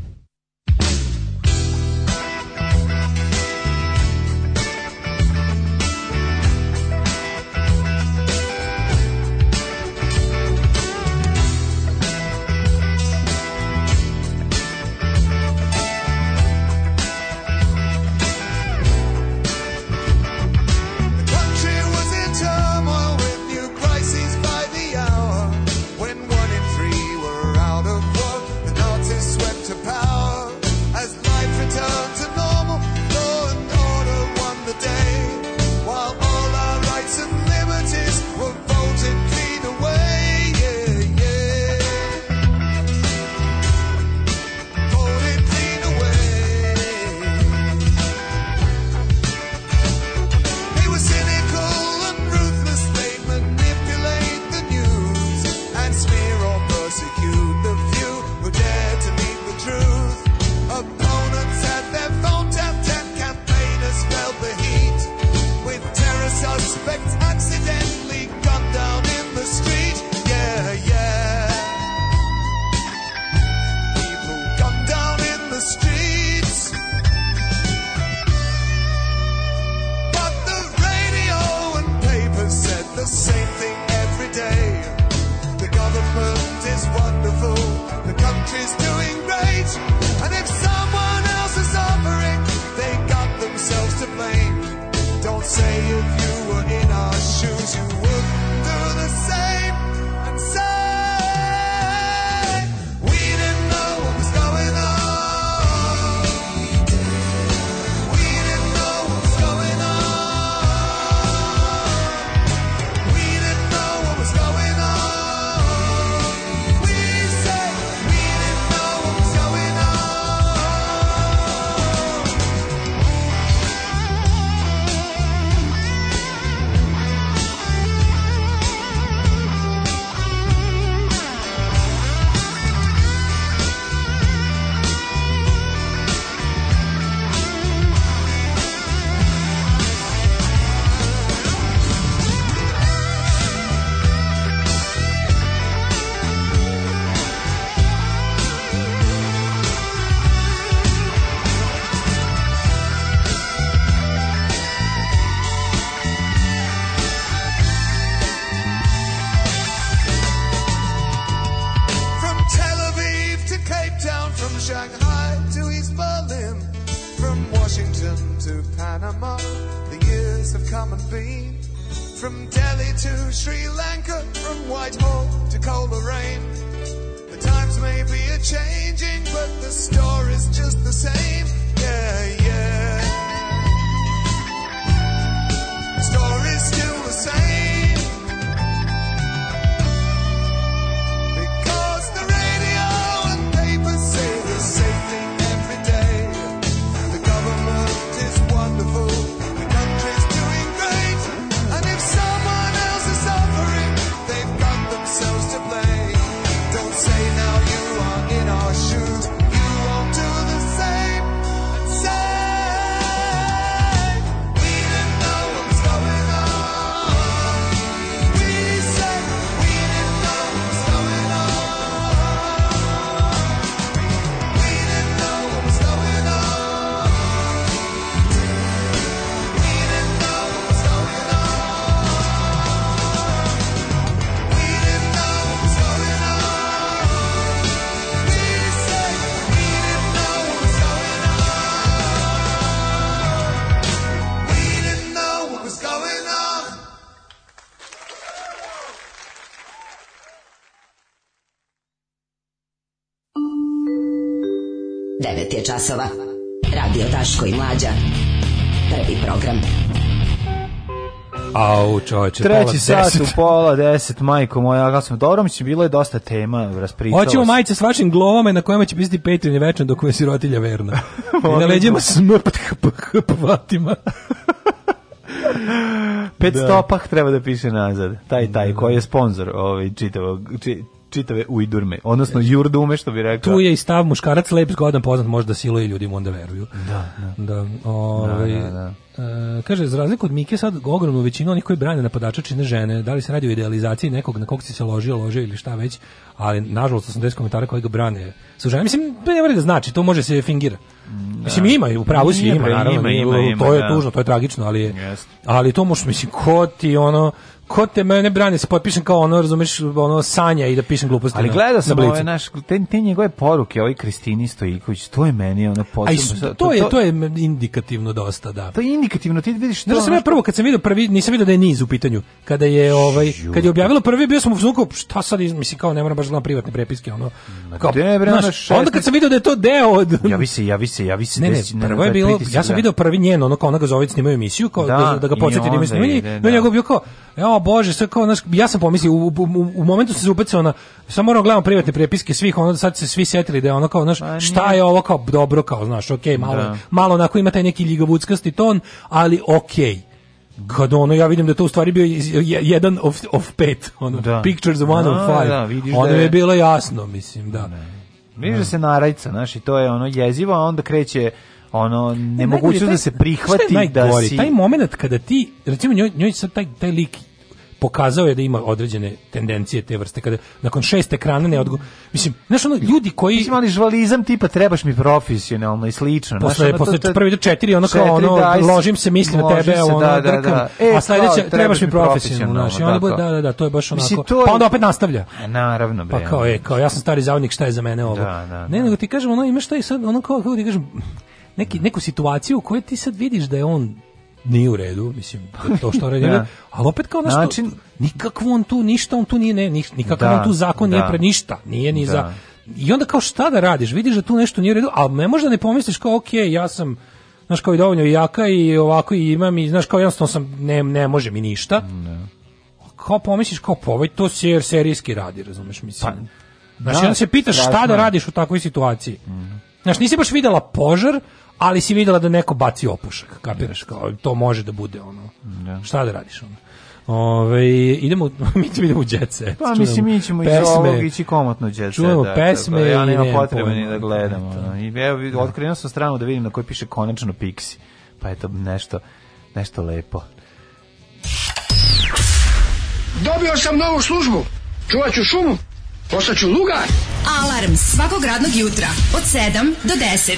9 je časova. Radio Taško i Mlađa. Prvi program. Au, čoveče, Treći pola sat deset. u pola deset, majko moja, kako sam dobro, mislim, bilo je dosta tema, raspričalo Hoćemo majice s vašim glovama na kojima će pisati Petrin i večno dok me sirotilja verna. I na leđima smrt vatima. Pet da. stopah treba da piše nazad. Taj, taj, koji je sponsor ovaj, čitavog, či, čitave ujdurme, odnosno jurdume što bi rekao. Tu je i stav muškarac lep zgodan poznat možda siluje ljudi mu onda veruju. Da, da. da, ovaj, da, da Uh, kaže, za razliku od Mike, sad ogromno većina onih koji brane napadača čine žene, da li se radi o idealizaciji nekog na kog si se ložio, ložio ili šta već, ali nažalost 80 komentara koji ga brane su žene. Mislim, ne mora da znači, to može se fingira. Da. Mislim, ima, u pravu si ima, naravno, ima, ima, ima, to je da. tužno, to je tragično, ali, yes. ali to možeš, mislim, ko ti ono, ko te mene brani, se potpišem kao ono, razumeš, ono sanja i da pišem gluposti. Ali da. gledao sam na ove naš te, te njegove poruke, ovi Kristini Stojković, to je meni ono potpuno. to, je to je indikativno dosta, da. To je indikativno, ti vidiš. Da sam ja prvo kad sam video prvi, nisam video da je niz u pitanju. Kada je ovaj, kad je objavilo prvi, bio sam u fuzonu šta sad, mislim kao ne moram baš gledam da privatne prepiske, ono. Kao, znaš, onda kad sam video da je to deo od Javi se, javi se, javi se. Ne, ne, prvo je bilo, ja sam da. video prvi njen, ono kao ona ga zove snimaju emisiju, kao da, da, ga podsjeti da ima snimanje. No njegov bio kao Evo bože, sve kao, znaš, ja sam pomislio u, u, u momentu se upecao na samo moram da gledam privatne prepiske svih, onda sad se svi setili da je ono kao, znaš, pa šta je ovo kao dobro kao, znaš, okej, okay, malo da. malo onako ima taj neki ligavudskasti ton, ali okej. Okay. Kad ono, ja vidim da to u stvari bio jedan of, of pet, ono, da. pictures of one no, of da, five. Da, ono da je... je bilo jasno, mislim, da. Ne. Vidiš da se narajca, znaš, i to je ono jezivo, a onda kreće ono nemoguće da se prihvati da si taj momenat kada ti recimo njoj njoj sad taj taj lik pokazao je da ima određene tendencije te vrste kada nakon šest ekrana ne odgo mislim znaš ono ljudi koji mislim ali žvalizam tipa trebaš mi profesionalno i slično posle ono, posle prvi do četiri ono kao ono ložim se mislim na tebe se, ono da, da, da. drkam, da, e, a sledeće trebaš, mi profesionalno znači ono da, bude da da da to je baš onako mislim, to je, pa onda opet nastavlja a, e, naravno bre pa kao je kao ja sam stari zavodnik šta je za mene ovo da, ne nego ti kažem ono imaš i sad ono kao kako ti kažem neki, neku situaciju u kojoj ti sad vidiš da je on nije u redu, mislim, da to što radi, da. ali opet kao nešto, način nikakvo on tu ništa, on tu nije ne, nikakav da, on tu zakon da. nije pre ništa, nije ni da. za i onda kao šta da radiš, vidiš da tu nešto nije u redu, ali ne možda ne pomisliš kao ok, ja sam znaš kao i dovoljno jaka i ovako i imam i znaš kao jednostavno sam ne, ne može mi ništa. Ne. Da. Kao pomisliš kao povaj pa to se jer serijski radi, razumeš mislim. Pa, znaš, da, onda se pitaš strašno. šta da radiš u takvoj situaciji. Mm Znaš, nisi baš videla požar, ali si videla da neko baci opušak, kapiraš, kao, to može da bude ono, yeah. Da. šta da radiš ono. Ove, idemo, mi ćemo idemo u jet set. Pa mislim, mi ćemo pesme, iz ovog ići komotno jet set. Čujemo da, pesme. Tako, ja nema potrebe ni da gledamo. I evo, da. otkrenuo sam stranu da vidim na kojoj piše konačno Pixi. Pa eto, nešto, nešto lepo. Dobio sam novu službu. Čuvat ću šumu. Postaću lugar. Alarm svakog radnog jutra od 7 do 10.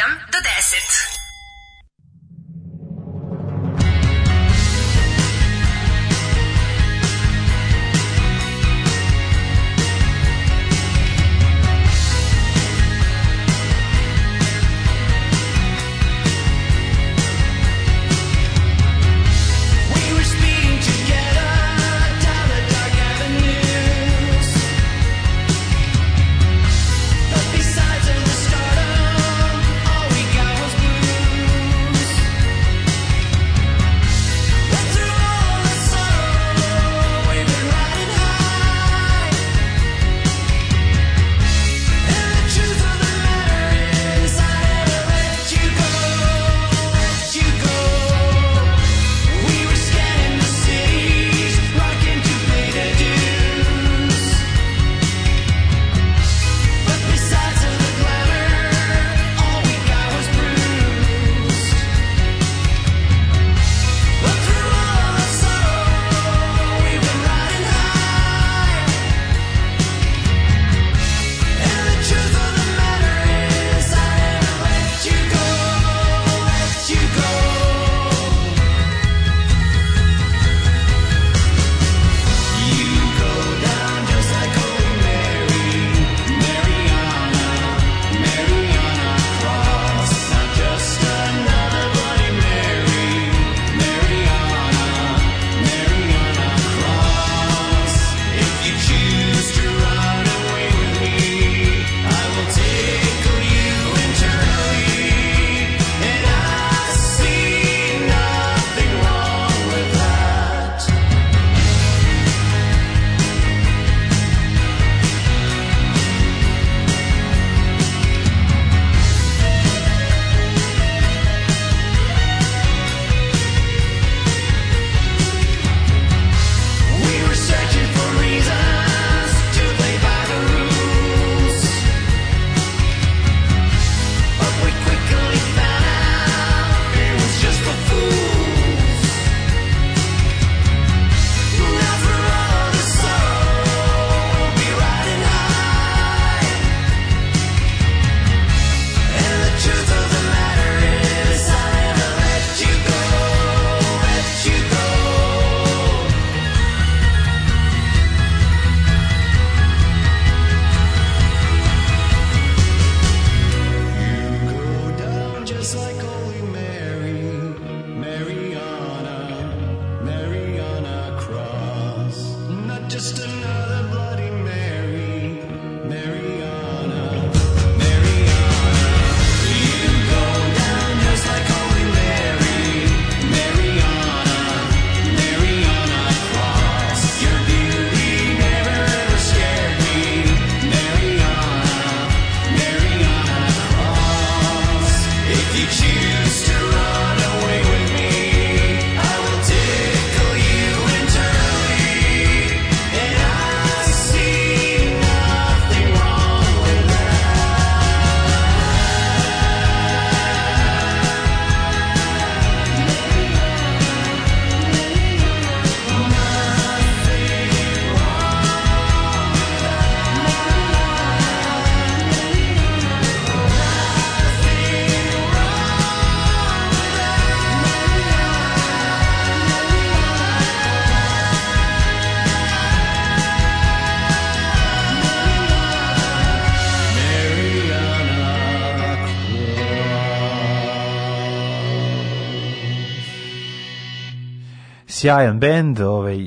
sjajan bend, ovaj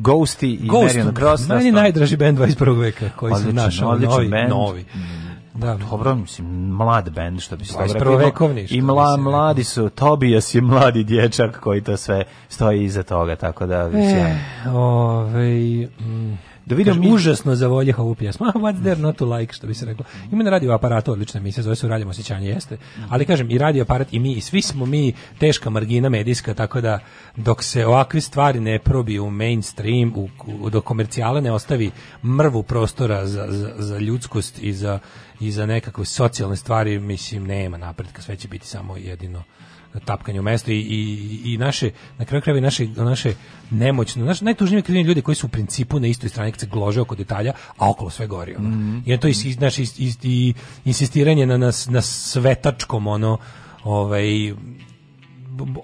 Ghosti i Ghost, Marion Cross. Meni najdraži bend 21. veka koji su sam našao, novi, band. novi. Mm. Da, dobro, mislim, mlad bend što bi se dobro vekovni. I mla, mladi su, Tobias je mladi dječak koji to sve stoji iza toga, tako da, e, ovaj, da vidim Kaži, užasno zavoljeh ovu pjesmu. Ah, there not to like, što bi se reklo. Ima na radio aparatu odlična emisija, zove se Uraljam osjećanje, jeste. Mhm. Ali kažem, i radio aparat i mi, i svi smo mi teška margina medijska, tako da dok se ovakve stvari ne probiju u mainstream, u, u, do komercijala ne ostavi mrvu prostora za, za, za ljudskost i za, i za nekakve socijalne stvari, mislim, nema napretka, sve će biti samo jedino tapkanje u mestu i, i, i naše, na kraju krajeva naše, naše nemoćno, naš, najtužnije krivine ljudi koji su u principu na istoj strani kad se glože oko detalja, a okolo sve gori. Ono. Mm -hmm. I to je naš, i, i, i insistiranje na, na, na svetačkom ono, ovaj,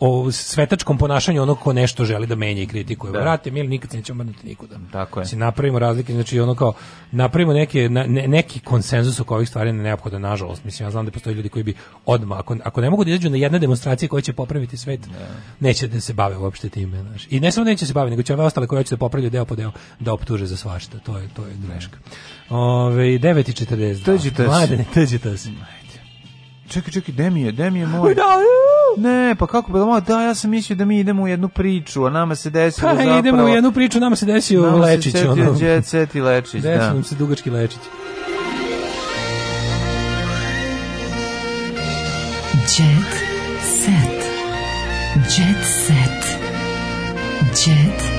o svetačkom ponašanju onog ko nešto želi da menja i kritikuje. Da. Vrate, mi nikad se nećemo mrdati nikuda. Tako je. Si napravimo razlike, znači ono kao, napravimo neke, ne, neki konsenzus oko ovih stvari ne neophodan, nažalost. Mislim, ja znam da postoje ljudi koji bi odmah, ako, ako ne mogu da izađu na jedne demonstracije koje će popraviti svet, da. neće da se bave uopšte time. Znaš. I ne samo da neće se bave, nego će ove ostale koje će da popravljaju deo po deo da optuže za svašta. To je, to je greška. Da. Ove, 9.42. Teđitas. Mladene, teđitas. Čekaj, čekaj, gde mi je, gde mi je moj? Da, ne, pa kako pa da, da, ja sam mislio da mi idemo u jednu priču, a nama se desio ha, pa, zapravo... idemo u jednu priču, nama se desio nama Lečić. Nama se setio Jet Set i Lečić, da. Desio nam se dugački Lečić. Jet Set. Jet Set. Jet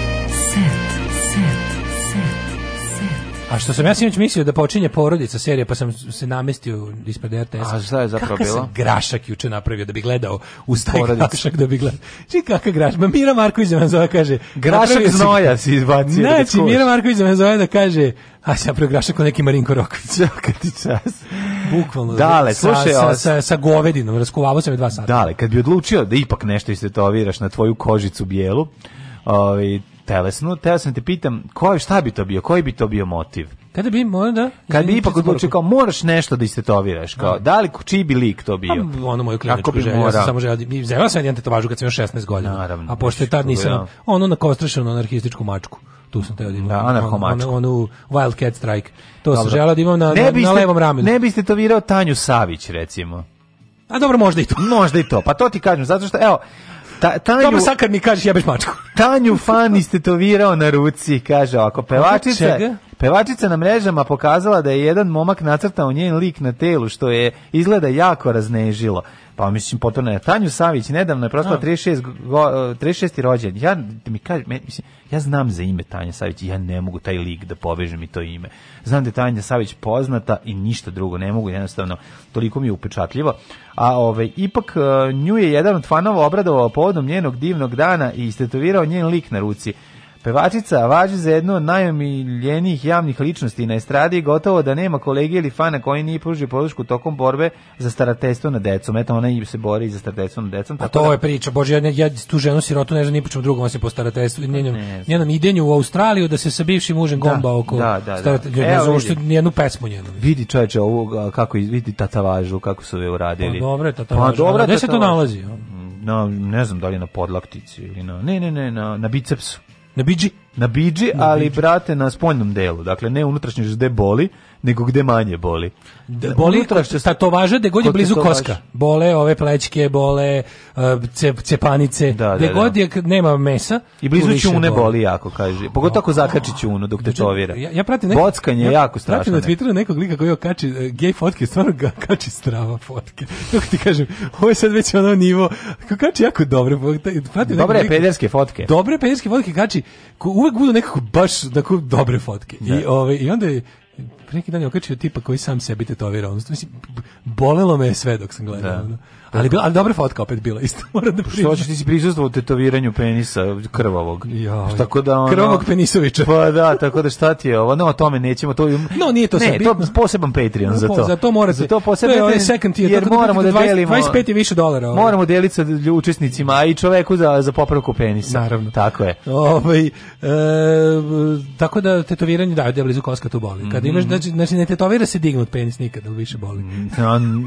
A što sam ja sinoć mislio da počinje porodica serije, pa sam se namestio ispred RTS. A šta je zapravo bilo? sam grašak juče napravio da bi gledao u taj grašak da bi gledao. Či kakav grašak? Ma Mira Marković da me zove kaže. Grašak znoja si izbacio. Da znači, da Mira Marković da me zove da kaže, a sam napravio grašak kao neki Marinko Roković. Čaka ti čas. Bukvalno. Dale, sa, slušaj, sa, sa, sa govedinom, raskovavao sam je dva sata. Dale, kad bi odlučio da ipak nešto istetoviraš na tvoju kožicu bijelu, ovaj telesnu, teo sam te pitam, koji šta bi to bio, koji bi to bio motiv? Kada bi da... Kad bi ipak odlučio kao moraš nešto da istetoviraš, kao da, da li čiji bi lik to bio? A, pa, ono moju kliničku želju, ja sam samo želio, da- zevao sam jedan tetovažu kad sam još 16 godina, Naravno, a pošto je tad nisam, ja. ono na kostrašenu anarhističku mačku tu sam teo da imam. Da, anarcho Onu, Wildcat Strike. To dobro. sam želao da imam na, ne biste, na levom ramenu. Ne biste to virao Tanju Savić, recimo. A dobro, možda i to. možda i to. Pa to ti kažem, zato što, evo, Ta, tanju, Toma sad kad mi kažeš jebeš mačku. Tanju fan istetovirao na ruci, kaže ovako, pevačica, Pevačica na mrežama pokazala da je jedan momak nacrtao njen lik na telu, što je izgleda jako raznežilo. Pa mislim potpuno je Tanju Savić nedavno je prošla 36 36. rođen. Ja da mi kaže mislim ja znam za ime Tanja Savić, ja ne mogu taj lik da povežem i to ime. Znam da je Tanja Savić poznata i ništa drugo ne mogu, jednostavno toliko mi je upečatljivo. A ove ipak e, nju je jedan od fanova obradovao povodom njenog divnog dana i istetovirao njen lik na ruci. Pevačica važi za jednu od najomiljenijih javnih ličnosti na estradi i gotovo da nema kolege ili fana koji nije pružio podršku tokom borbe za starateljstvo na decom. Eto, ona i se bori za starateljstvo na decom. A to da... je priča, bože, ja, ja tu ženu sirotu ne znam ni po drugom osim po starateljstvu, pa njenom, njenom idenju u Australiju da se sa bivšim mužem gomba da, oko da, da, da. Evo, ne znam vidi. što nijednu pesmu njenom. Vidi čoveče ovo, kako vidi tatavažu, kako su je uradili. Pa dobro je tatavažu. Pa, dobro, Gde se to nalazi? Na, ne znam da li na podlaktici ili na, ne, ne, ne, na, na bicepsu na BG Na biđi, na ali biđi. brate na spoljnom delu, dakle ne unutrašnje gde boli, nego gde manje boli. Da, boli unutrašnje, sta to važe da god je blizu koska. Važi? Bole ove plećke, bole e, cep, cepanice, da, da, gde da. god je nema mesa. I blizu ćune boli. boli jako, kaže. Pogotovo ako zakači ćunu dok te čovira. Znači, ja, ja pratim nekog, Bockanje ja, jako strašno. Pratim na Twitteru nekog lika koji kači e, gay fotke, stvarno ga kači strava fotke. Kako ti kažem, ovo je sad već ono nivo, kači jako dobro. Pratim dobre pederske fotke. Dobre pederske fotke kači, Ko, uvek budu nekako baš tako dobre fotke. Da. I, ove, ovaj, I onda je pre neki dan je okačio tipa koji sam sebi tetovirao. Ono, mislim, bolelo me je sve dok sam gledao. Da. Ali, bila, ali dobra fotka opet bila isto. Mora da što hoćeš ti si prisustvovao tetoviranju penisa krvavog. Ja. Tako da ono, krvavog penisovića. Pa da, tako da šta ti je ovo? No, o tome nećemo to. No, nije to ne, to poseban Patreon za to. Za to morate. Za to posebno. To je onaj second tier. Jer da moramo da, da delimo 25 i više dolara. Ovaj. Moramo deliti sa učesnicima a i čoveku za za popravku penisa. Naravno. Tako je. Ovaj e, tako da tetoviranje da, da blizu koska to boli. Kad mm. imaš znači, znači ne tetovira se dignut penis nikad, ali da više boli. Mm,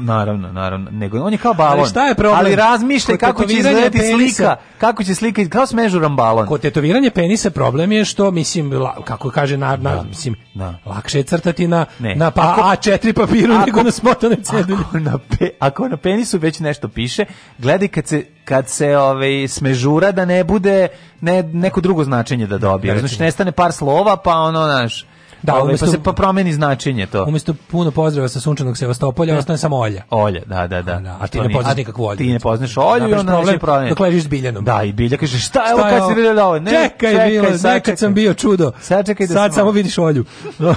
naravno, naravno. Nego on je kao bala balon. šta je problem? Ali razmišljaj kako će izgledati penisa. slika, kako će slika, kao smežuran balon. Kod tetoviranja penisa problem je što, mislim, la, kako kaže, na, na, da. mislim, da. lakše je crtati na, na pa, ako, A4 papiru ako, nego na smotane cedulje. Ako na, pe, ako na penisu već nešto piše, gledaj kad se kad se ovaj smežura da ne bude ne, neko drugo značenje da dobije. Da, znači nestane par slova pa ono naš Da, ovaj, pa umesto, pa se pa promeni značenje to. Umjesto puno pozdrava sa sunčanog Sevastopolja, da. ostane samo Olja. Olja, da, da, da. da a ti ne poznaš nikakvu Olju. Ti ne poznaš Olju i onda problem, promeni. Dok ležiš s Biljanom. Da, i Bilja kaže, šta je ovo kad si bilo ovo? Ne, čekaj, čekaj bilo, sad, nekad sam bio čudo. Sad čekaj da Sad samo vidiš Olju.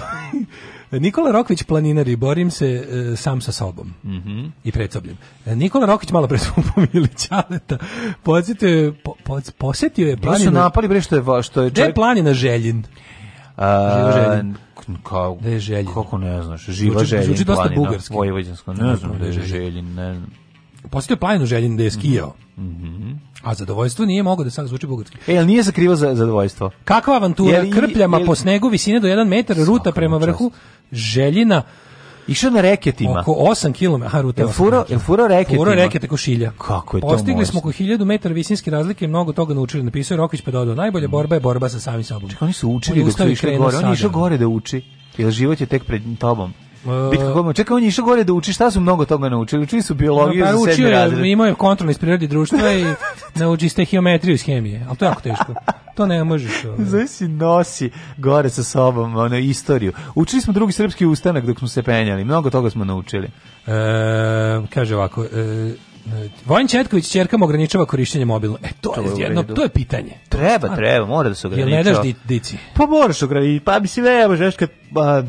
Nikola Rokvić planinari, borim se e, sam sa sobom mm -hmm. i predsobljem. E, Nikola Rokvić malo pre svom pomili Ćaleta, posjetio je, po, po, posjetio je planinu... Gde su napali bre što je... Što je čovjek... planina Željin? kao da je željen. Kako ne znaš, živa željen. Zvuči dosta bugarski. Vojvođansko, ne znam da je željen, ne znam. Postoje planinu željen da je skijao. Mhm. Mm a zadovoljstvo nije mogao da sam zvuči bugarski. E, jel nije zakrivo za zadovoljstvo? Kakva avantura, jel, krpljama jel, po snegu, visine do 1 metar, ruta prema vrhu, željina, Išao na reketima. Oko 8 km, aha, ruta. Jel furo, znači. jel furo reketima? Furo rekete ko šilja. Kako je to Postigli smo oko 1000 metara visinske razlike i mnogo toga naučili. Napisao je Rokić pa dodao, najbolja mm. borba je borba sa samim sobom. Čekaj, oni su učili oni dok su išli gore. Sada. išao gore da uči. Jer život je tek pred tobom. E, Bitka kod Moča. Čekaj, on je išao gore da uči, šta su mnogo toga naučili? Učili su biologiju no, pa, za sedmi razred. Učio je, imao je kontrol iz prirode društva i nauči ste geometriju iz hemije, ali to je jako teško. To ne možeš. Ovaj. si nosi gore sa sobom ono, istoriju. Učili smo drugi srpski ustanak dok smo se penjali. Mnogo toga smo naučili. E, kaže ovako, e, Vojin Četković ćerkam ograničava korišćenje mobilnog. E to, to je jedno, to je pitanje. Treba, A, treba, mora da se ograničava. Jel ne daš di, dici? Pa moraš ograničiti. Pa mislim, evo, žeš kad a,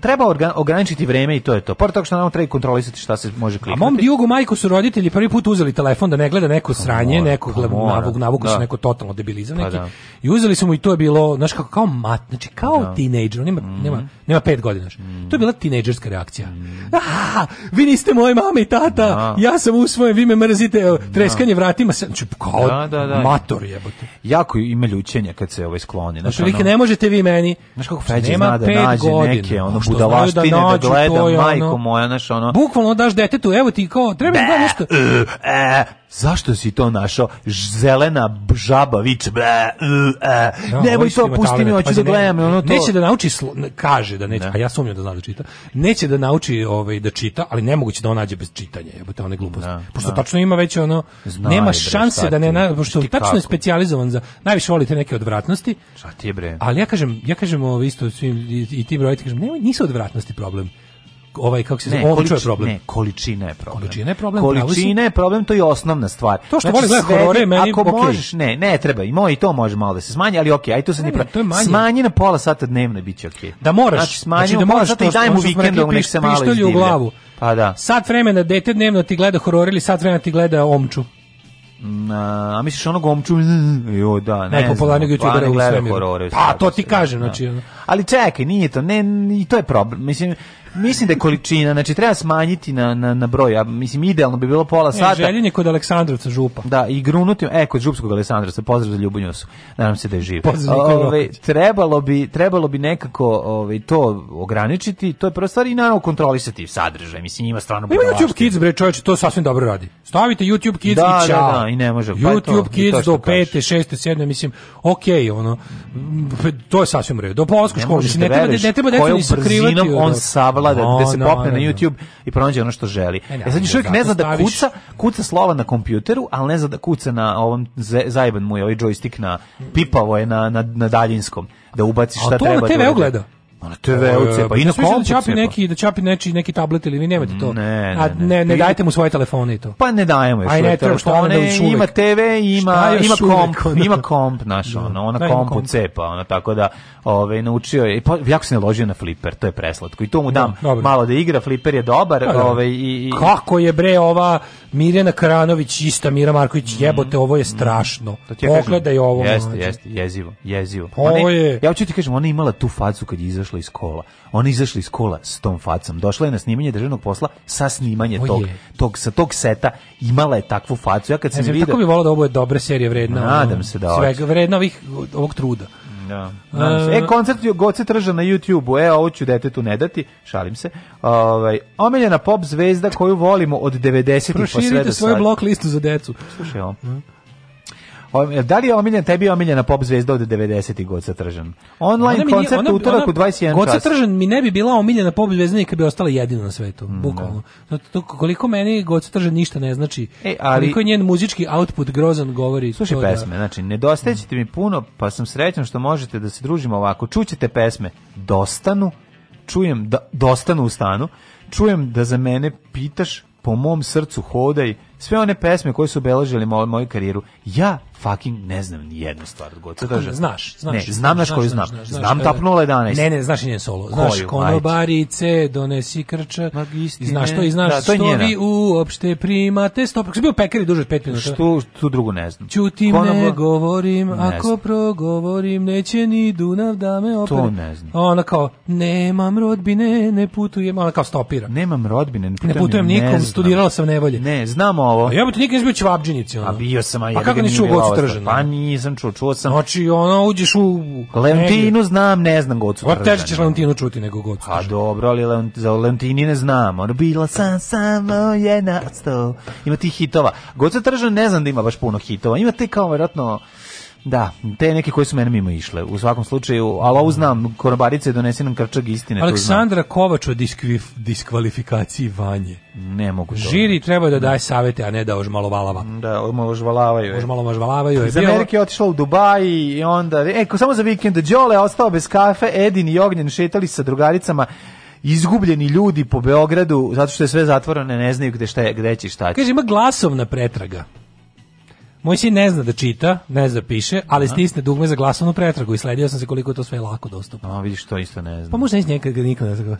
treba organ, ograničiti vreme i to je to. Pored toga što nam treba kontrolisati šta se može kliknuti. A mom Diogu majku su roditelji prvi put uzeli telefon da ne gleda neko pa sranje, mora, neko pa navuku, navuku se da. neko totalno debilizam pa neki. Da. I uzeli su mu i to je bilo, znaš kako, kao mat, znači kao da. tinejdžer, nema, mm -hmm. nema, nema pet godina. Mm -hmm. To je bila tinejdžerska reakcija. Mm -hmm. vi niste moje mame i tata, da. ja sam us svoje, vi me mrzite, da. treskanje vratima, se, znači, kao da, da, da. mator jebote. Jako ima ljućenja kad se ovaj skloni. Znači, vi ne možete vi meni. Znaš kako znači, Feđe zna da nađe godina, neke ono, da budalaštine da, nađu, da gleda, majko moja, znači ono. Bukvalno daš detetu, evo ti kao, treba da nešto. Uh, uh, zašto si to našao? Zelena žaba viče, ble, uh, uh, nemoj to, pusti mi, hoću da gledam. Ono to... Neće da nauči, kaže da neće, ne. Da. a ja sumnjam da zna da čita, neće da nauči ovaj, da čita, ali nemoguće da on nađe bez čitanja, jebote, one gluposti. Ne, da, pošto ne. tačno ima već ono, Znaj, nema šanse bre, da ne, na, pošto tačno kako? je specijalizovan za, najviše volite neke odvratnosti. Šta ti je bre? Ali ja kažem, ja kažem ovo ovaj, isto svim, i, i tim roditeljima, kažem, nemoj, nisu odvratnosti problem ovaj kako se zove, ovo je problem. Ne, količina je problem. Količina je problem. Količina je problem, to je osnovna stvar. To što znači, vole horore, meni ako okay. možeš, ne, ne treba, i moj i to može malo da se smanji, ali okej, okay, aj to se ne, ne, ne Smanji na pola sata dnevno biće okej. Okay. Da moraš, znači, smanji znači da moraš to, i daj mu vikendom nek se malo izdivlja. u glavu. Pa da. Sat vremena dete dnevno ti gleda horor ili sat vremena ti gleda omču. Na, a misliš ono gomču? Jo, da, ne. Najpopularnijeg youtubera u pa svemiru. Pa, to da ti kažem, da. znači. Ali čekaj, nije to, ne, i to je problem. Mislim, Mislim da je količina, znači treba smanjiti na, na, na broj, a mislim idealno bi bilo pola sata. Ne, željen je kod Aleksandrovca župa. Da, i grunutim, e, kod župskog Aleksandrovca, pozdrav za Ljubonjosu, nadam se da je živ. Ove, trebalo, bi, trebalo bi nekako ove, to ograničiti, to je prva stvar i naravno kontrolisati sadržaj, mislim ima stvarno... Ima YouTube Kids, bre, čovječe, to sasvim dobro radi. Stavite YouTube Kids da, i čao. Da, da, i ne može. YouTube pa to, Kids to do pete, šeste, sedme, mislim, okej, okay, ono, to je sasvim u redu. Do polsku školu, da ne treba, ne treba, ne ne treba, ne treba, ne treba, ne treba, ne treba, morala da-, da, no, da se no, popne no, na YouTube i pronađe ono što želi. E, ja, sad još uvijek ne zna da kuca, kuca slova na kompjuteru, ali ne zna da kuca na ovom, zajban mu je ovaj joystick na, pipavo je na, na, na daljinskom, da ubaci šta treba. A to na da TV gleda? Ona pa TVUC, pa i na da kompu. Da čapi pa. neki, da čapi neki, neki tablet ili vi nemate to. Ne, ne, ne, ne, ne dajte mu svoje telefone i to. Pa ne dajemo još svoje telefone. Da. da ima TV, ima, ima komp, ima komp naš, ona, ona kompu cepa, ona, tako da ovaj, naučio je, pa, jako se ne ložio na fliper, to je preslatko. I to mu da, dam Dobre. malo da igra, fliper je dobar. ovaj, i, i, Kako je bre ova Mirjana Karanović, ista Mira Marković, mm. jebote, ovo je strašno. Pogledaj ovo. Jeste, jeste, jezivo, jezivo. Ovo je... Ja hoću ti kažem, ona je imala tu facu kad je izašla izašla iz kola. Ona izašla iz kola s tom facom. Došla je na snimanje državnog posla sa snimanje tog, tog, sa tog seta. Imala je takvu facu. Ja kad sam vidio... Tako bi volao da ovo je dobra serija vredna. Nadam se da. Svega vredna ovih, ovog truda. Da. No, e, e, koncert Goce trža na YouTube-u, e, ovo ću detetu ne dati, šalim se. Ovaj, omiljena pop zvezda koju volimo od 90-ih pa sve do sada. Proširite svoju blok listu za decu. Slušaj, ovo. Mm da li je omiljen, tebi je omiljena pop zvezda od 90. Goca Tržan? Online ona koncert ona, utorak u 21 čas. Goca Tržan mi ne bi bila omiljena pop zvezda kad bi ostala jedina na svetu, mm, bukvalno. Da. To, koliko meni Goca Tržan ništa ne znači. E, ali, koliko je njen muzički output grozan govori. Slušaj da- pesme, da, znači, nedostaje mm. mi puno, pa sam srećan što možete da se družimo ovako. Čućete pesme, dostanu, čujem da dostanu u stanu, čujem da za mene pitaš po mom srcu hodaj, sve one pesme koje su obeležile moju, moju karijeru. Ja fucking ne znam ni jednu stvar god se kaže. Znaš, znaš. Ne, znam znaš koju znam. Znaš, znam e, tapnula 11. Ne, ne, znaš njen solo. Znaš konobarice, donesi krča. Magisti, znaš to i znaš da, to što vi uopšte primate. Stop, bio pekari duže od 5 minuta. Što tu drugu ne znam. Ćutim Konobla... ne govorim, ne ako znam. progovorim neće ni Dunav da me opere. To ne znam. Ona kao nemam rodbine, ne putujem, ona kao stopira. Nemam rodbine, ne putujem. Ne putujem nikom, studirao sam nevolje. Ne, znam ovo. A Ja bih nikad izbio čvabdžinicu. A bio sam, a ja. Pa a kako nisi čuo Tržana. Pa nisam čuo, čuo sam. Znači, ono, uđeš u... Leontinu znam, ne znam Gocu Tržana. Teže da ćeš Leontinu čuti nego Gocu Tržana. A dobro, ali Leont, za Leontini ne znam. Ono, bila sam samo jedna od sto. Ima tih hitova. Gocu Tržana ne znam da ima baš puno hitova. Ima te kao, vjerojatno, Da, te neke koje su mene mimo išle. U svakom slučaju, ali ovo znam, Konobarica je donese nam krčak istine. Aleksandra Kovač o diskvif, diskvalifikaciji Vanje. Ne mogu to. Žiri treba da daje savete, a ne da ožmalovalava. Da, ožmalovalavaju. Ožmalovalavaju. Iz Amerike je otišla u Dubaj i onda... E, samo za vikend, Đole ostao bez kafe, Edin i Ognjen šetali sa drugaricama izgubljeni ljudi po Beogradu zato što je sve zatvoreno ne znaju gde šta je gde će šta će. Kaže ima glasovna pretraga. Moj sin ne zna da čita, ne zna da piše, ali stisne dugme za glasovnu pretragu i sledio sam se koliko je to sve lako dostupno. A vidiš to isto ne zna. Pa možda iz njega nikad da zna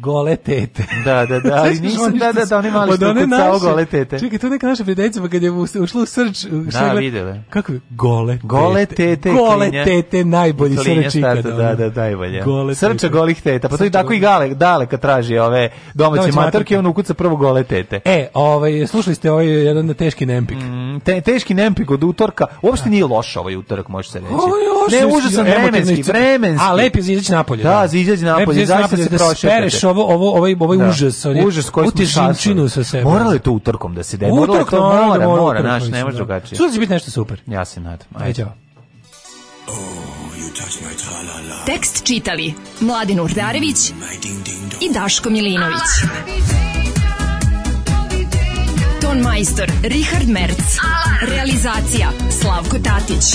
gole tete. Da, da, da, ali nisam, da, da, da, oni mali što je kucao gole tete. Čekaj, to neka naša prijateljica, pa kad je ušla u srč... Da, videle. Kako je? Gole tete. Gole tete, Gole klinja, tete, najbolji srč ikada. Da, da, da, najbolje. Gole Srča tete. golih teta, pa to je tako i gale, dale kad traži ove domaće matorke, on ukuca prvo gole tete. E, ovaj, slušali ste ovaj jedan teški nempik. Mm, te, teški nempik od utorka, uopšte nije loš ovaj utorak, može se reći. Ovo je loš. Ne, užasan vremenski, vremenski. A, lepi je za izaći napolje. Da, da. za izaći napolje, zaista da se prošetate ovo ovo ovaj ovaj da. užas, on užas koji smo sa sebe. Moralo je to utorkom da se desi. Moralo to mora, da mora, mora, mora naš, ne može da. drugačije. Sutra će biti nešto super. Ja se nadam. Ajde. Ajde. Oh, Tekst čitali Mladin Urdarević mm, i Daško Milinović. Ton majstor Richard Merc. Realizacija Slavko Tatić.